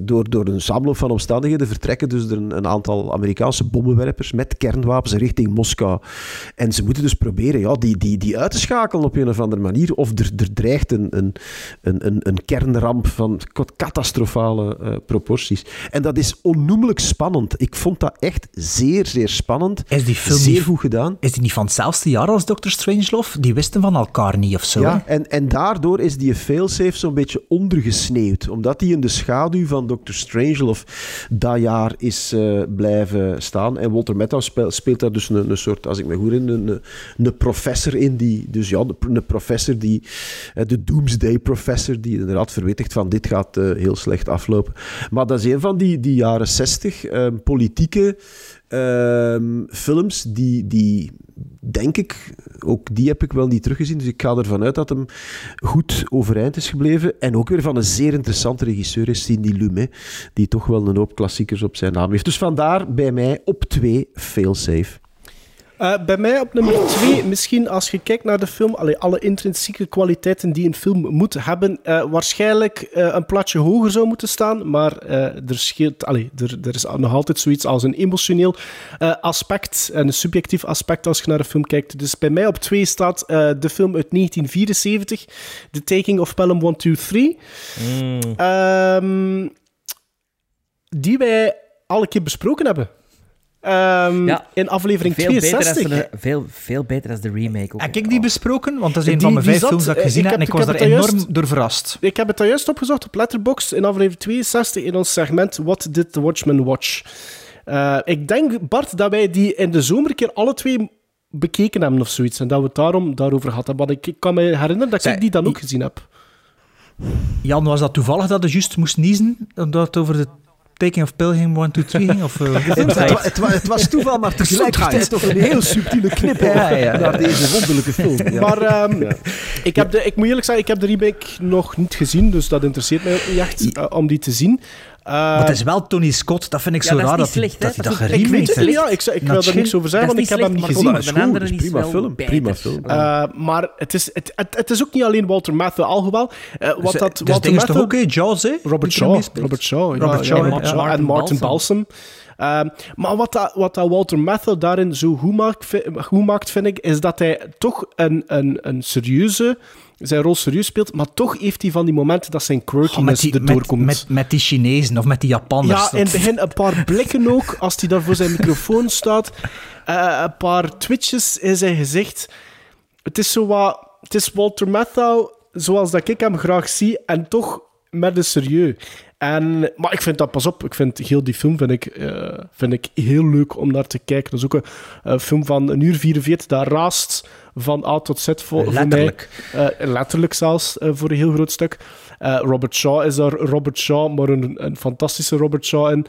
door, door een samenloop van omstandigheden vertrekken dus er een, een aantal Amerikaanse bommenwerpers met kernwapens richting Moskou. En ze moeten dus proberen ja, die, die, die uit te schakelen op een of andere manier. Of er, er dreigt een, een, een, een, een kernramp van catastrofale eh, proporties. En dat is onnoemelijk spannend. Ik vond dat echt zeer, zeer spannend. Is die film zeer niet- goed gedaan. Is die niet van hetzelfde jaar als Dr. Strangelove? Die wisten van elkaar niet of zo. Ja, hè? en, en daardoor is die failsafe zo'n beetje ondergesneeuwd. Omdat die in de schaduw van Dr. Strangelove dat jaar is eh, blijven staan. En Walter Matthau speelt, speelt daar dus een, een soort, als ik me goed herinner, een, een professor in. Die, dus ja, een professor die, eh, de Doomsday Professor, die inderdaad verwittigt van dit gaat eh, heel slecht aflopen. Maar dat is een van die, die jaren zestig ehm, politieke ehm, films die, die, denk ik, ook die heb ik wel niet teruggezien. Dus ik ga ervan uit dat hem goed overeind is gebleven. En ook weer van een zeer interessante regisseur is, Cindy Lumet, die toch wel een hoop klassiekers op zijn naam heeft. Dus vandaar bij mij op twee Failsafe. Eh, bij mij op nummer 2, misschien als je kijkt naar de film, allee, alle intrinsieke kwaliteiten die een film moet hebben, eh, waarschijnlijk eh, een plaatje hoger zou moeten staan, maar er, scheelt, allee, er, er is nog altijd zoiets als een emotioneel aspect en een subjectief aspect als je naar de film kijkt. Dus bij mij op 2 staat de film uit 1974, The Taking of Pelham 123. Ehm, die wij al een keer besproken hebben. Ehm, Ja. in aflevering Veel beter, 62. als de, veel, veel beter als de remake. Ook. Heb ik die besproken? Want dat is een Die- van mijn vijf zat, films dat ik eh, gezien ik heb en ik was daar enorm juist- door verrast. Ik heb het al juist opgezocht op Letterboxd in aflevering 62 in ons segment What Did the Watchman Watch? Eh, ik denk, Bart, dat wij die in de zomer een keer alle twee bekeken hebben of zoiets. En dat we het daarom daarover gehad hebben. Want ik, ik kan me herinneren dat Zij- ik die dan ook gezien heb. Jan, was dat toevallig dat je juist moest niezen? Omdat het over de Taking of Pilgrim 1, 2, 3 ging? Of, eh, Het, het, wa- het was toeval, maar tegelijkertijd toch een heel subtiele knippel Ja, ja. naar deze wonderlijke film. Ja. Maar ehm, ik, heb de, ik moet eerlijk zeggen, ik heb de remake nog niet gezien. Dus dat interesseert mij echt eh, om die te zien. Eh, maar het is wel Tony Scott, dat vind ik zo raar niet dat slecht, dat, hij dat niet, heeft. ja. Ik, ik wil er niks over zeggen, want ik heb hem niet gezien. dat is prima film, prima film. Eh, maar het is, het, het, het is ook niet alleen Walter Matthau, alhoewel. Eh, wat Dus, dat dus Walter Matthau- ook? Jaws, hè? Robert Shaw. Robert Shaw, Robert Shaw, en Martin Balsam. Ehm, maar wat, dat, wat dat Walter Matthau daarin zo goed maakt, goed maakt, vind ik, is dat hij toch een, een, een serieuze, zijn rol serieus speelt, maar toch heeft hij van die momenten dat zijn Oh, quirkiness die, erdoor met, komt. met, met die Chinezen of met die Japanners. Ja, in het begin een paar blikken ook, als hij daar voor zijn microfoon staat. Eh, een paar twitches in zijn gezicht. Het is zo wat... Het is Walter Matthau zoals dat ik hem graag zie, en toch met een serieus. En, maar ik vind dat, pas op, ik vind heel die film vind ik, eh, vind ik heel leuk om naar te kijken. Dat is ook een, een film van een uur 44, dat raast van A tot Z voor, voor mij. Letterlijk. Eh, letterlijk zelfs, eh, voor een heel groot stuk. Robert Shaw is daar Robert Shaw, maar een, een fantastische Robert Shaw in.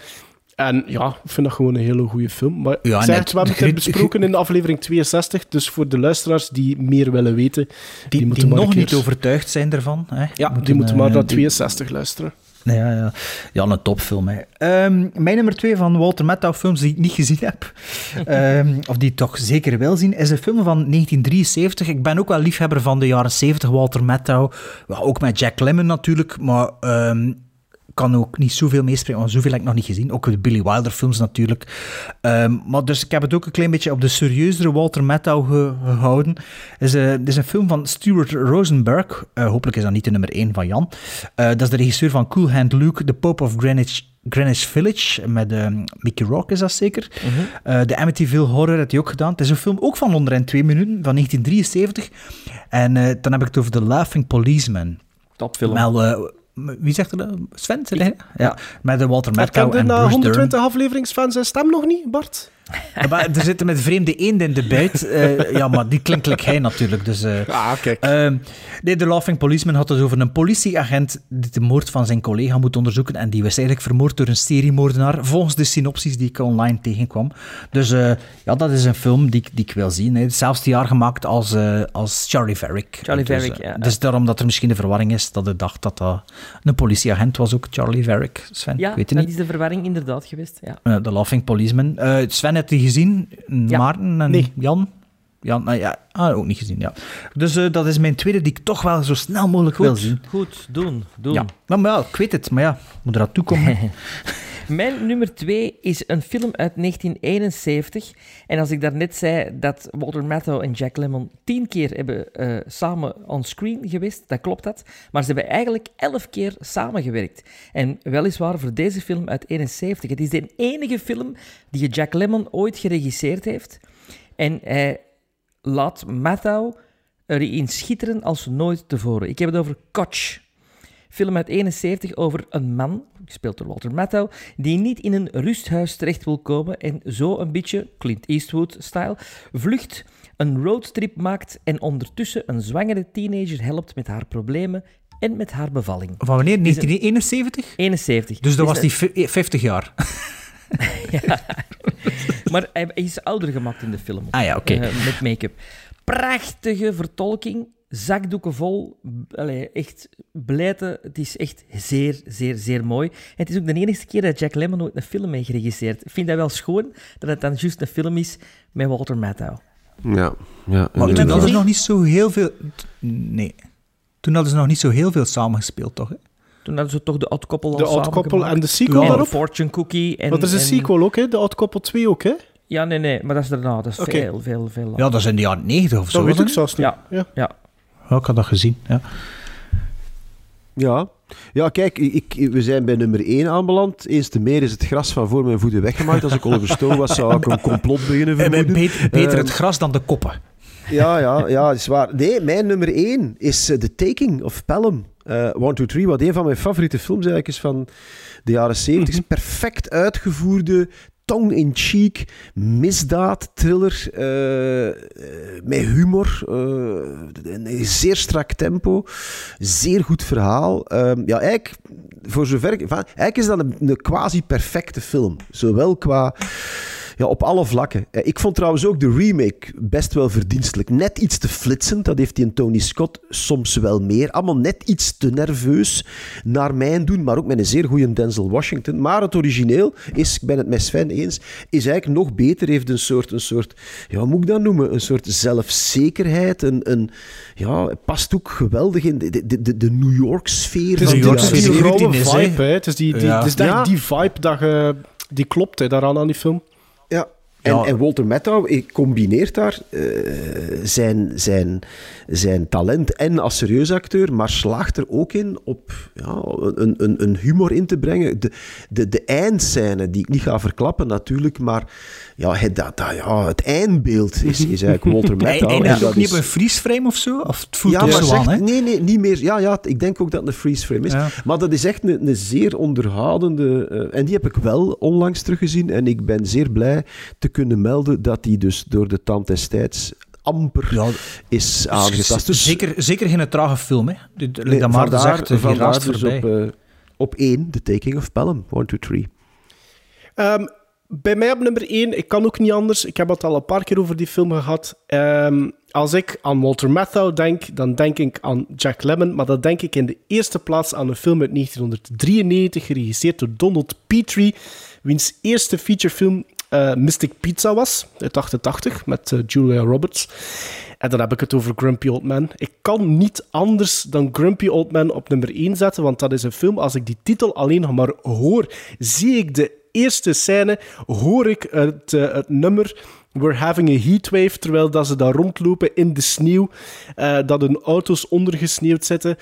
En ja, ik vind dat gewoon een hele goede film. Maar Ja, net- we hebben het besproken in de aflevering 62, dus voor de luisteraars die meer willen weten, die, die, moeten nog niet overtuigd zijn ervan. Hè. Ja, die moeten maar naar die- 62 luisteren. Ja, ja. ja, een topfilm. Hè. Ehm, mijn nummer twee van Walter Matthau films die ik niet gezien heb, ehm, of die ik toch zeker wil zien, is een film van 1973. Ik ben ook wel liefhebber van de jaren 70 Walter Matthau. Ook met Jack Lemmon natuurlijk, maar ehm, kan ook niet zoveel meespreken, want zoveel heb ik nog niet gezien. Ook de Billy Wilder films natuurlijk. Ehm, maar dus ik heb het ook een klein beetje op de serieuzere Walter Matthau ge- gehouden. Het is, een- het is een film van Stuart Rosenberg. Eh, hopelijk is dat niet de nummer 1 van Jan. Eh, dat is de regisseur van Cool Hand Luke, The Pope of Greenwich, Greenwich Village. Met Mickey Rourke is dat zeker. Eh, de Amityville Horror had hij ook gedaan. Het is een film ook van onder en twee minuten, van 1973. En eh, dan heb ik het over The Laughing Policeman. Topfilm. Eh, wie zegt er? dat? Sven? Jij? Ja, met de Walter kende en na Bruce 120 Dern. afleveringsfans zijn stem nog niet, Bart? Maar er zitten met vreemde eenden in de buit. Eh, ja, maar die klinkt like hij natuurlijk. Dus, eh, Ah, kijk. Ehm, nee, de Laughing Policeman had het over een politieagent die de moord van zijn collega moet onderzoeken. En die was eigenlijk vermoord door een seriemoordenaar, volgens de synopsis die ik online tegenkwam. Dus eh, ja, dat is een film die, ik- die ik wil zien. Hè. Hetzelfde jaar gemaakt als, eh, als Charlie Varick. Charlie dus, Varick, ja. Dus daarom dat er misschien de verwarring is dat ik dacht dat dat een politieagent was, ook Charlie Varick. Sven, Ja, ik weet het dat niet. is de verwarring inderdaad geweest. Ja. Eh, De Laughing Policeman. Eh, Sven heeft die gezien. Ja. Maarten en Nee. Jan. Jan, nou ja, ah, ook niet gezien, ja. Dus eh, dat is mijn tweede die ik toch wel zo snel mogelijk wil Goed, zien. goed, doen, doen. Ja. Maar, maar ja, ik weet het, maar ja, moet er aan toekomen. Mijn nummer twee is een film uit 1971. En als ik daarnet zei dat Walter Matthau en Jack Lemmon tien keer hebben eh, samen on screen geweest, dat klopt dat. Maar ze hebben eigenlijk elf keer samengewerkt. En weliswaar voor deze film uit 71. Het is de enige film die Jack Lemmon ooit geregisseerd heeft. En hij laat Matthau erin schitteren als nooit tevoren. Ik heb het over Koch. Film uit 71 over een man, gespeeld door Walter Matthau, die niet in een rusthuis terecht wil komen en zo een beetje Clint Eastwood-style vlucht, een roadtrip maakt en ondertussen een zwangere teenager helpt met haar problemen en met haar bevalling. Van wanneer? Het is een- 1971? 71. Dus dat Het was die fi- 50 jaar. een- Maar hij is ouder gemaakt in de film. Ah ja, oké. eh, met make-up. Prachtige vertolking. Zakdoeken vol. Allee, echt blijten. Het is echt zeer, zeer, zeer mooi. En het is ook de enige keer dat Jack Lemmon ooit een film heeft geregisseerd. Ik vind dat wel schoon dat het dan juist een film is met Walter Matthau. Ja, ja. Maar toen hadden ze nog niet zo heel veel... Nee. Toen hadden ze nog niet zo heel veel samengespeeld, toch? hè? Toen hadden ze toch de Odd Couple al De Odd Couple en de sequel Ja. Daarop? Fortune Cookie. En, Want er is een en- sequel ook, hè? De Odd Couple 2 ook, hè? Ja, nee, nee. Maar dat is daarna. Dat is Oké. veel, veel, veel later. Ja, dat is in de jaren 90 of zo. Dat weet was ik het? zelfs niet. Ja. Ja. Ja. Ja, ik had dat gezien, ja. Ja. ja, kijk, ik, we zijn bij nummer 1 aanbeland. Eens te meer is het gras van voor mijn voeten weggemaakt. Als ik Oliver Stone was, zou ik een complot beginnen En vermoeden. beter, beter Ehm, het gras dan de koppen. Ja, ja, ja, is waar. Nee, mijn nummer 1 is eh, The Taking of Pelham. Eh One, Two, Three, wat een van mijn favoriete films eigenlijk is van de jaren 70. Mhm. Perfect uitgevoerde, tongue-in-cheek, misdaad, thriller, eh, eh, met humor, eh, een zeer strak tempo, zeer goed verhaal. Ehm, ja, eigenlijk, voor zover ik, eigenlijk is dat een, een quasi-perfecte film. Zowel qua ja, op alle vlakken. Ik vond trouwens ook de remake best wel verdienstelijk. Net iets te flitsend, dat heeft die en Tony Scott soms wel meer. Allemaal net iets te nerveus naar mijn doen, maar ook met een zeer goede Denzel Washington. Maar het origineel is, ik ben het met Sven eens, is eigenlijk nog beter. Heeft een soort, een soort ja, hoe moet ik dat noemen? Een soort zelfzekerheid. Een, een, ja, het past ook geweldig in de, de, de, de New York-sfeer. Het is, van New de York het is die sfeer. rauwe 17 is, hè. vibe, hè. Het is, die, die, Ja. het is echt Ja. die vibe dat je, die klopt hè, daaraan aan die film. Ja. En, Ja. en Walter Matthau combineert daar eh, zijn, zijn, zijn talent en als serieus acteur, maar slaagt er ook in op ja, een, een, een humor in te brengen. De, de, de eindscène, die ik niet ga verklappen natuurlijk, maar ja, het, dat, dat, ja, het eindbeeld is, is eigenlijk Walter Matthau. eindigt en dat ook niet is- op een freeze frame of zo? Of het voelt ja, maar zo aan, zegt, hè? nee, nee, niet meer. Ja, ja, ik denk ook dat het een freeze frame is. Ja. Maar dat is echt een, een zeer onderhoudende... eh, en die heb ik wel onlangs teruggezien. En ik ben zeer blij te kunnen melden dat die dus door de tand des tijds amper Ja, is aangetast. Dus zeker, zeker geen trage film, hè? De- de- nee, dat vandaar, zegt, eh, vandaar dus op, eh, op één, The Taking of Pelham. One, two, three. Ehm, bij mij op nummer 1, ik kan ook niet anders. Ik heb het al een paar keer over die film gehad. Ehm, als ik aan Walter Matthau denk, dan denk ik aan Jack Lemmon. Maar dan denk ik in de eerste plaats aan een film uit 1993, geregisseerd door Donald Petrie, wiens eerste featurefilm eh, Mystic Pizza was, uit 88, met eh, Julia Roberts. En dan heb ik het over Grumpy Old Man. Ik kan niet anders dan Grumpy Old Man op nummer 1 zetten, want dat is een film, als ik die titel alleen nog maar hoor, zie ik de eerste scène, hoor ik het, eh, nummer We're having a heatwave, terwijl dat ze daar rondlopen in de sneeuw, dat hun auto's ondergesneeuwd zitten.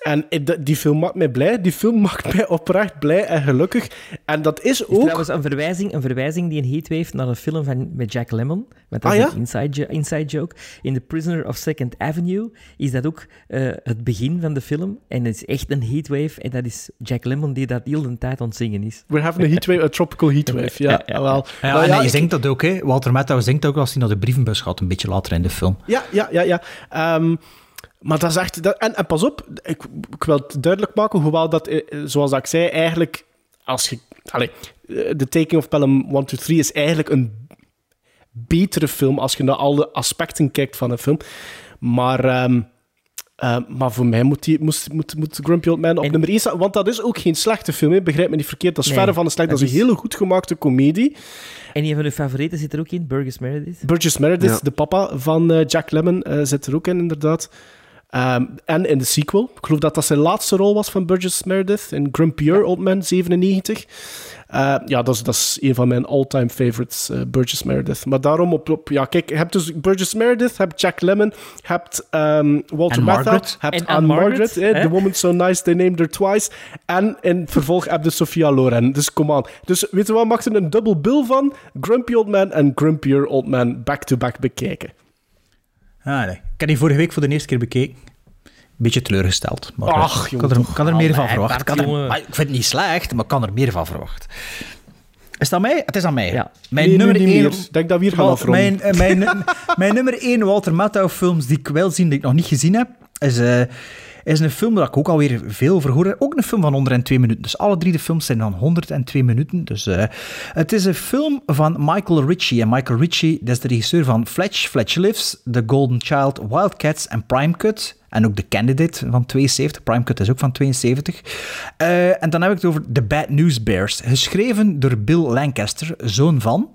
En die film maakt mij blij. Die film maakt mij oprecht blij en gelukkig. En dat is Is ook... trouwens een verwijzing, een verwijzing die een heeft naar een film van, met Jack Lemmon. Want dat Ah, is ja? een inside, inside joke. In The Prisoner of Second Avenue is dat ook eh, het begin van de film. En het is echt een heatwave. En dat is Jack Lemmon die dat heel de tijd aan het zingen is. We're having a heatwave, a tropical heatwave. Ja, Ja, ja. wel. Ja, Nou en ja, ik- zingt dat ook, hè. Walter Matthau zingt ook als hij naar de brievenbus gaat, een beetje later in de film. Ja, ja, ja. ja. Ehm, maar dat is echt... Dat, en, en pas op, ik, ik wil het duidelijk maken, hoewel dat, eh, zoals ik zei, eigenlijk... Als je... Allee, eh, The Taking of Pelham 1, 2, 3 is eigenlijk een betere film als je naar alle aspecten kijkt van een film. Maar... ehm, eh, maar voor mij moet, die, moest, moet, moet Grumpy Old Man op En- nummer 1 staan. Want dat is ook geen slechte film, hè. begrijp me niet verkeerd. Dat is Nee, verre van een slecht. Dat dat is een hele goed gemaakte comedie. En een van uw favorieten zit er ook in, Burgess Meredith. Burgess Meredith, Ja. de papa van eh, Jack Lemmon, eh, zit er ook in, inderdaad. Ehm, en in de sequel. Ik geloof dat dat zijn laatste rol was van Burgess Meredith in Grumpier Old Man 97. Eh, ja, dat is, dat is een van mijn all-time favorites, eh, Burgess Meredith. Maar daarom op, op... Ja, kijk, je hebt dus Burgess Meredith, je hebt Jack Lemmon, hebt ehm, Walter Matthau, hebt Anne Margaret, eh? The Woman So Nice, They Named Her Twice. En in vervolg heb je Sophia Loren. Dus kom aan. Dus weet je wat, maakt er een dubbel bill van? Grumpy Old Man en Grumpier Old Man back-to-back bekijken. Ah, nee. Ik heb die vorige week voor de eerste keer bekeken. Beetje teleurgesteld. Maar Ach, ik had er, er meer van Allee, verwacht. Ik, Bart, had er- jongen. maar ik vind het niet slecht, maar ik kan er meer van verwacht. Is dat mij? Het is aan mij. Ja. Mijn Nee, nummer niet één... meer. Ik denk dat we hier gaan afronden. mijn, eh, mijn, mijn nummer 1 Walter Matthau films die ik wel zie, die ik nog niet gezien heb, is, eh, is een film waar ik ook alweer veel over hoor. Ook een film van 102 minuten. Dus alle drie de films zijn van 102 minuten. Dus eh, het is een film van Michael Ritchie. En Michael Ritchie, dat is de regisseur van Fletch, Fletch Lives, The Golden Child, Wildcats en Prime Cut. En ook The Candidate van 72. Prime Cut is ook van 72. Eh, en dan heb ik het over The Bad News Bears. Geschreven door Bill Lancaster, zoon van...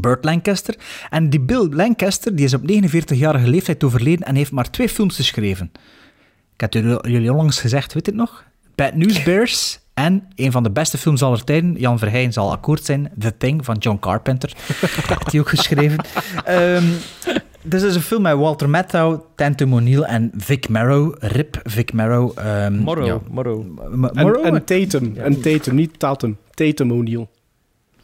Burt Lancaster. En die Bill Lancaster die is op 49-jarige leeftijd overleden en heeft maar twee films geschreven. Ik had jullie onlangs gezegd, weet je het nog? Bad News Bears en een van de beste films aller tijden, Jan Verheyen zal akkoord zijn, The Thing van John Carpenter. heeft hij ook geschreven. Ehm dit is een film met Walter Matthau, Tatum O'Neill en Vic Morrow. Rip Vic Morrow. ehm, Morrow, ja. Morrow. M- En, Morrow? en Tatum. En Tatum, niet Tatum. Tatum O'Neill.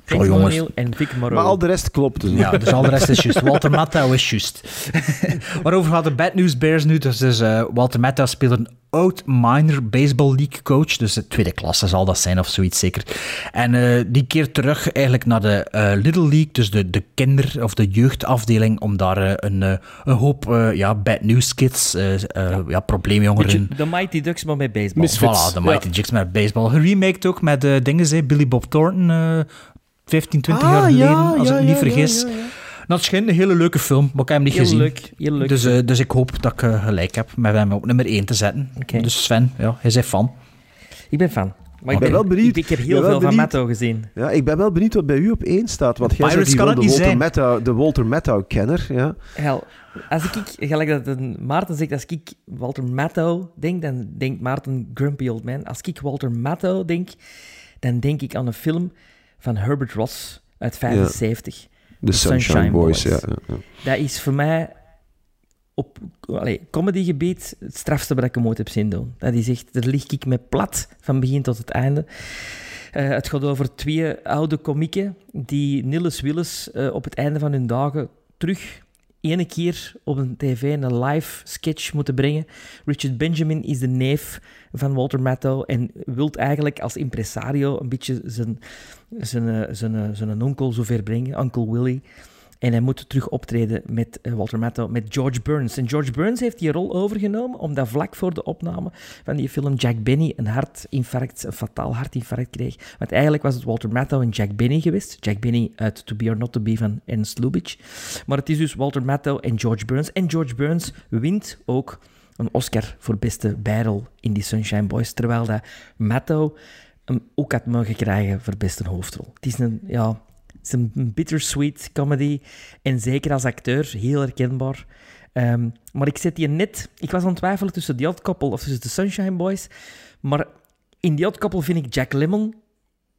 Tatum jongens. O'Neill en Vic Morrow. Maar al de rest klopt dus. Ja, dus al de rest is juist. Walter Matthau is juist. Waarover gaat de Bad News Bears nu? Dus, dus eh, Walter Matthau speelt een oud minor baseball league coach. Dus de tweede klasse zal dat zijn of zoiets zeker. En eh, die keert terug eigenlijk naar de eh, Little League, dus de, de kinder- of de jeugdafdeling, om daar een, eh, een hoop eh, ja, bad news kids, eh, eh, ja. probleemjongeren... De Mighty Ducks, maar met baseball. Misfits. Voilà, de Mighty Ja. Ducks met baseball. Geremaked ook met uh, dingen, zei Billy Bob Thornton, eh 15, 20 Ah, jaar geleden, ja, als ja, ik me niet ja, vergis. ja, ja, ja. Dat schijnt een hele leuke film, maar ik heb hem niet Heel gezien. leuk, heel leuk. Dus, eh, dus ik hoop dat ik eh, gelijk heb met hem op nummer 1 te zetten. Dus Sven, ja, hij is fan. Ik ben fan. Maar Ik ben wel benieuwd. Ik, ik heb heel veel van. Matto gezien. Ja, ik ben wel benieuwd wat bij u op één staat. Want jij bent de niet Walter. Matthau, de Walter Matthau-kenner. Ja. Hel, als ik, gelijk dat een Maarten zegt, als ik Walter Matthau denk, dan denkt Maarten Grumpy Old Man. Als ik Walter Matthau denk, dan denk ik aan een film van Herbert Ross uit 75. De Sunshine, Sunshine Boys. Boys. Ja, ja. Dat is voor mij op allee, comedygebied het strafste wat ik hem ooit heb zien doen. Dat is echt, daar lig ik me plat van begin tot het einde. Eh, het gaat over twee oude komieken die Nilles Willis eh, op het einde van hun dagen terug ene keer op een tv een live sketch moeten brengen. Richard Benjamin is de neef van Walter Matthau en wilt eigenlijk als impresario een beetje zijn, zijn, eh, zijn, eh, zijn onkel zover brengen, Uncle Willy. En hij moet terug optreden met eh, Walter Matthau, met George Burns. En George Burns heeft die rol overgenomen omdat vlak voor de opname van die film Jack Benny een hartinfarct, een fataal hartinfarct kreeg. Want eigenlijk was het Walter Matthau en Jack Benny geweest. Jack Benny uit To Be or Not To Be van Ernst Lubitsch. Maar het is dus Walter Matthau en George Burns. En George Burns wint ook een Oscar voor beste bijrol in die Sunshine Boys. Terwijl dat Matthau hem ook had mogen krijgen voor beste hoofdrol. Het is een, ja, is een bittersweet comedy. En zeker als acteur heel herkenbaar. Ehm, maar ik zet die net... Ik was aan het twijfelen tussen The Odd Couple of tussen de Sunshine Boys. Maar in The Odd Couple vind ik Jack Lemmon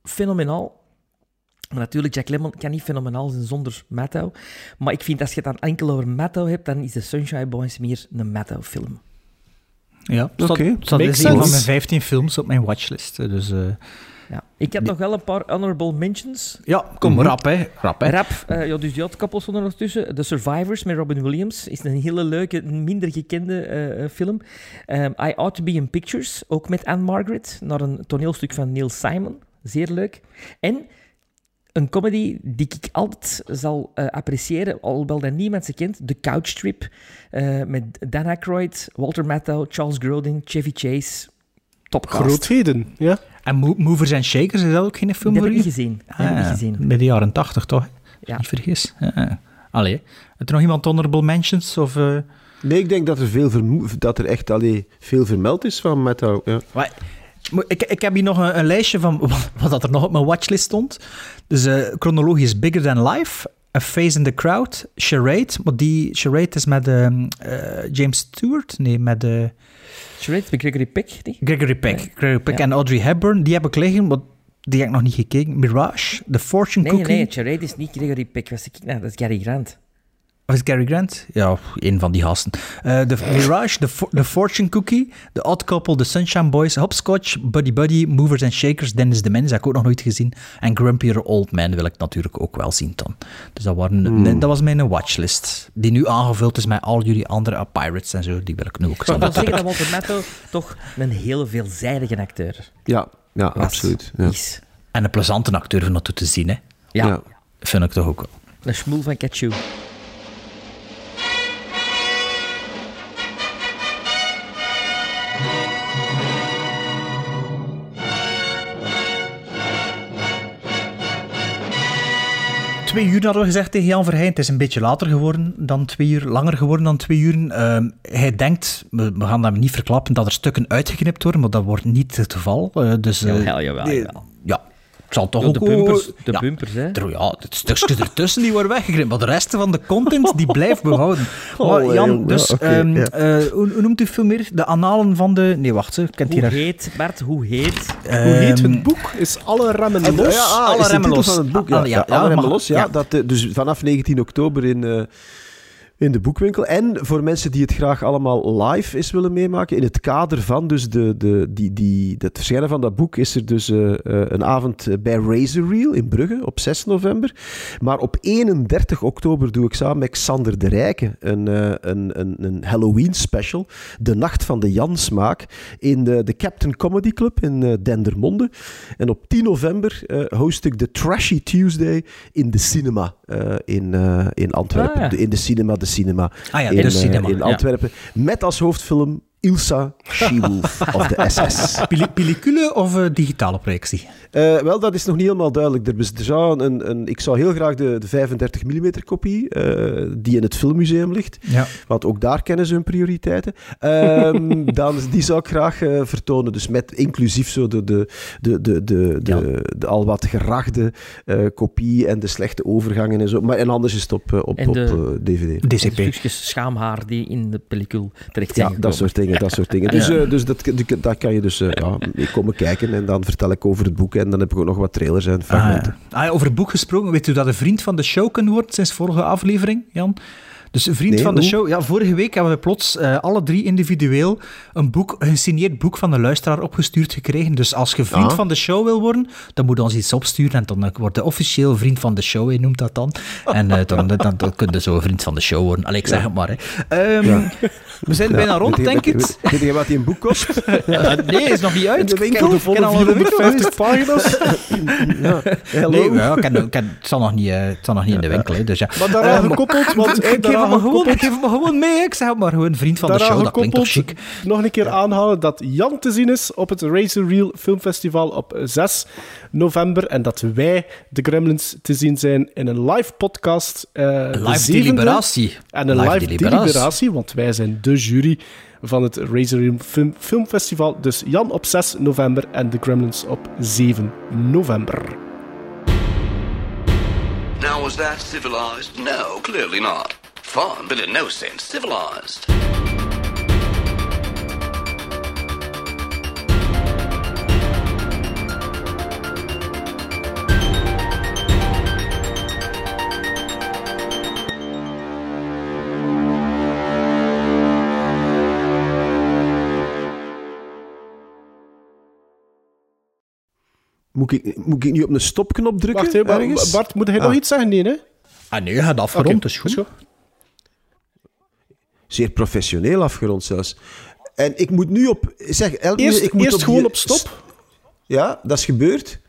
fenomenaal. Maar natuurlijk, Jack Lemmon kan niet fenomenaal zijn zonder Matthau. Maar ik vind als je het dan enkel over Matthau hebt, dan is de Sunshine Boys meer een Matthau-film. Ja, dat Oké. dat Makes is een van mijn 15 films op mijn watchlist. Dus, eh. Ik heb nog wel een paar honorable mentions. ja, kom, Mhm. rap, hè. Rap, hè. Rap, eh, ja, dus die had koppels er nog tussen. The Survivors met Robin Williams is een hele leuke, minder gekende eh, eh, film. Ehm, I Ought to Be in Pictures, ook met Anne Margaret, naar een toneelstuk van Neil Simon. Zeer leuk. En een comedy die ik altijd zal eh, appreciëren, alhoewel dat niemand ze kent, The Couch Trip, eh, met Dan Aykroyd, Walter Matthau, Charles Grodin, Chevy Chase. Topcast. Grootheden, ja. En Mo- Movers and Shakers, is dat ook geen film Die voor heb ik gezien. Die Ah, heb ik gezien. Bij de jaren 80, toch? Ja. Niet vergis. Ja. Allee. Heb er nog iemand honorable mentions? Of, eh, Nee, ik denk dat er, veel dat er echt allee, veel vermeld is van Metal. Ja. Maar, ik, ik heb hier nog een, een lijstje van wat, wat dat er nog op mijn watchlist stond. Dus eh, chronologisch Bigger Than Life, A Face in the Crowd, Charade. Maar die Charade is met ehm, eh, James Stewart? Nee, met eh, Charade met Gregory Peck, die? Gregory Peck. Gregory Peck Ja. en Audrey Hepburn. Die heb ik liggen, maar die heb ik nog niet gekeken. Mirage, The Fortune Nee, Cookie. nee, Charade is niet Gregory Peck. Was ik, nou, dat is Gary Grant. Of is Cary Grant? Ja, een van die gasten. Eh The Mirage, the, Fo- the Fortune Cookie, The Odd Couple, The Sunshine Boys, Hopscotch, Buddy Buddy, Movers and Shakers, Dennis the Menace, heb ik ook nog nooit gezien. En Grumpier Old Man wil ik natuurlijk ook wel zien dan. Dus dat, waren, nee, dat was mijn watchlist. Die nu aangevuld is met al jullie andere Pirates en zo. Die wil ik nu ook Ik zien. wil zeggen dat Walter Matthau toch een heel veelzijdige acteur Ja, ja was. absoluut. Ja. is. En een plezante acteur van dat toe te zien, hè. Ja, Ja. Vind ik toch ook wel. een schmoel van Ketchum. Twee uur hadden we gezegd tegen Jan Verheyen. Het is een beetje later geworden dan twee uur, langer geworden dan twee uur. Ehm, hij denkt, we, we gaan dat niet verklappen, dat er stukken uitgeknipt worden, maar dat wordt niet het geval. Eh, dus, eh, Jawel, jawel, nee, jawel. Het zal toch Ja, de ook... bumpers, de ja, bumpers, hè. er- ja, het stukjes ertussen die worden weggeknipt, maar de rest van de content die blijft behouden. Oh, maar Jan, jong, dus, ehm, ja. eh, hoe, hoe noemt u veel meer? De analen van de... Nee, wacht, ze kent Hoe hier... heet, Bart, hoe heet? Hoe heet Ehm, het boek? Is alle remmen En, los? ja, ah, alle is de remmen titel los. van het boek. Ah, Ja, ja, ja, ja, alle remmen mag- los. Ja, ja. Dat, eh, dus vanaf 19 oktober in, eh, in de boekwinkel. En voor mensen die het graag allemaal live is willen meemaken, in het kader van dus de, de, die, die, het verschijnen van dat boek, is er dus eh, eh, een avond bij Razor Reel in Brugge op 6 november. Maar op 31 oktober doe ik samen met Xander de Rijken een, eh, een, een, een Halloween special. De Nacht van de Jansmaak in de, de Captain Comedy Club in Dendermonde. En op 10 november host ik de Trashy Tuesday in de cinema in, in Antwerpen. Ah, ja. In de cinema, de cinema. Ah ja, in, de eh, cinema, in ja. Antwerpen. Met als hoofdfilm Ilsa She-Wolf of de SS. Pellicule of eh, digitale projectie? Eh, wel, dat is nog niet helemaal duidelijk. Er, er zou een, een, ik zou heel graag de, de 35 mm kopie, eh, die in het filmmuseum ligt, Ja. want ook daar kennen ze hun prioriteiten, Ehm, dan, die zou ik graag eh, vertonen. Dus met inclusief zo de, de, de, de, de, de, de al wat gerachte eh, kopie en de slechte overgangen en zo. Maar, en anders is het op, op, En op de- eh, DVD. En DCP. stukjes schaamhaar die in de pellicule terecht zijn Ja, dat soort dingen, dat soort dingen. Dus, eh, dus dat, dat kan je dus eh, ja, mee komen kijken en dan vertel ik over het boek en dan heb ik ook nog wat trailers en Ah, fragmenten. ja. Ah, over het boek gesproken, weet u dat een vriend van de show kan worden sinds vorige aflevering, Jan? Dus een vriend Nee, van de hoe? show. Ja, vorige week hebben we plots eh, alle drie individueel een boek, een gesigneerd boek van de luisteraar opgestuurd gekregen. Dus als je vriend Ah. van de show wil worden, dan moet je ons iets opsturen en dan eh, wordt je officieel vriend van de show, je noemt dat dan. En eh, dan, dan, dan, dan kun je zo een vriend van de show worden. Allee, ik zeg het maar. Hè. Ehm, Ja. We zijn bijna rond, je- denk ik. Weet, je wat die een boek kost? Nee, is nog niet uit. Ik winkel, ken- de volle ken al in de winkel 450 pagina's. ja. Hello. Nee, ik het, zal nog niet, het zal nog niet in de winkel, hè, dus ja. Maar daaraan Eh, maar- gekoppeld, want me gewoon, geef het me gewoon mee, ik zeg het maar gewoon vriend van de show, dat klinkt toch chic. nog een keer aanhalen dat Jan te zien is op het Razor Reel Filmfestival op 6 november en dat wij, de Gremlins, te zien zijn in een live podcast. eh, de Live deliberatie. En een live, deliberatie. want wij zijn de jury van het Razor Reel Film, Filmfestival. Dus Jan op 6 november en de Gremlins op 7 november. Now, was that civilized? No, clearly not. Fun, but in no sense civilized. Moet ik, moet ik nu op een stopknop drukken? Wacht, he, Bart, moet hij ah. nog iets zeggen? Nee, hè? Ah nee, hij had afgerond, okay. is goed. Is goed. Zeer professioneel afgerond zelfs. En ik moet nu op... Zeg, Eerst, ik moet eerst op gewoon die- op stop. Ja, dat is gebeurd.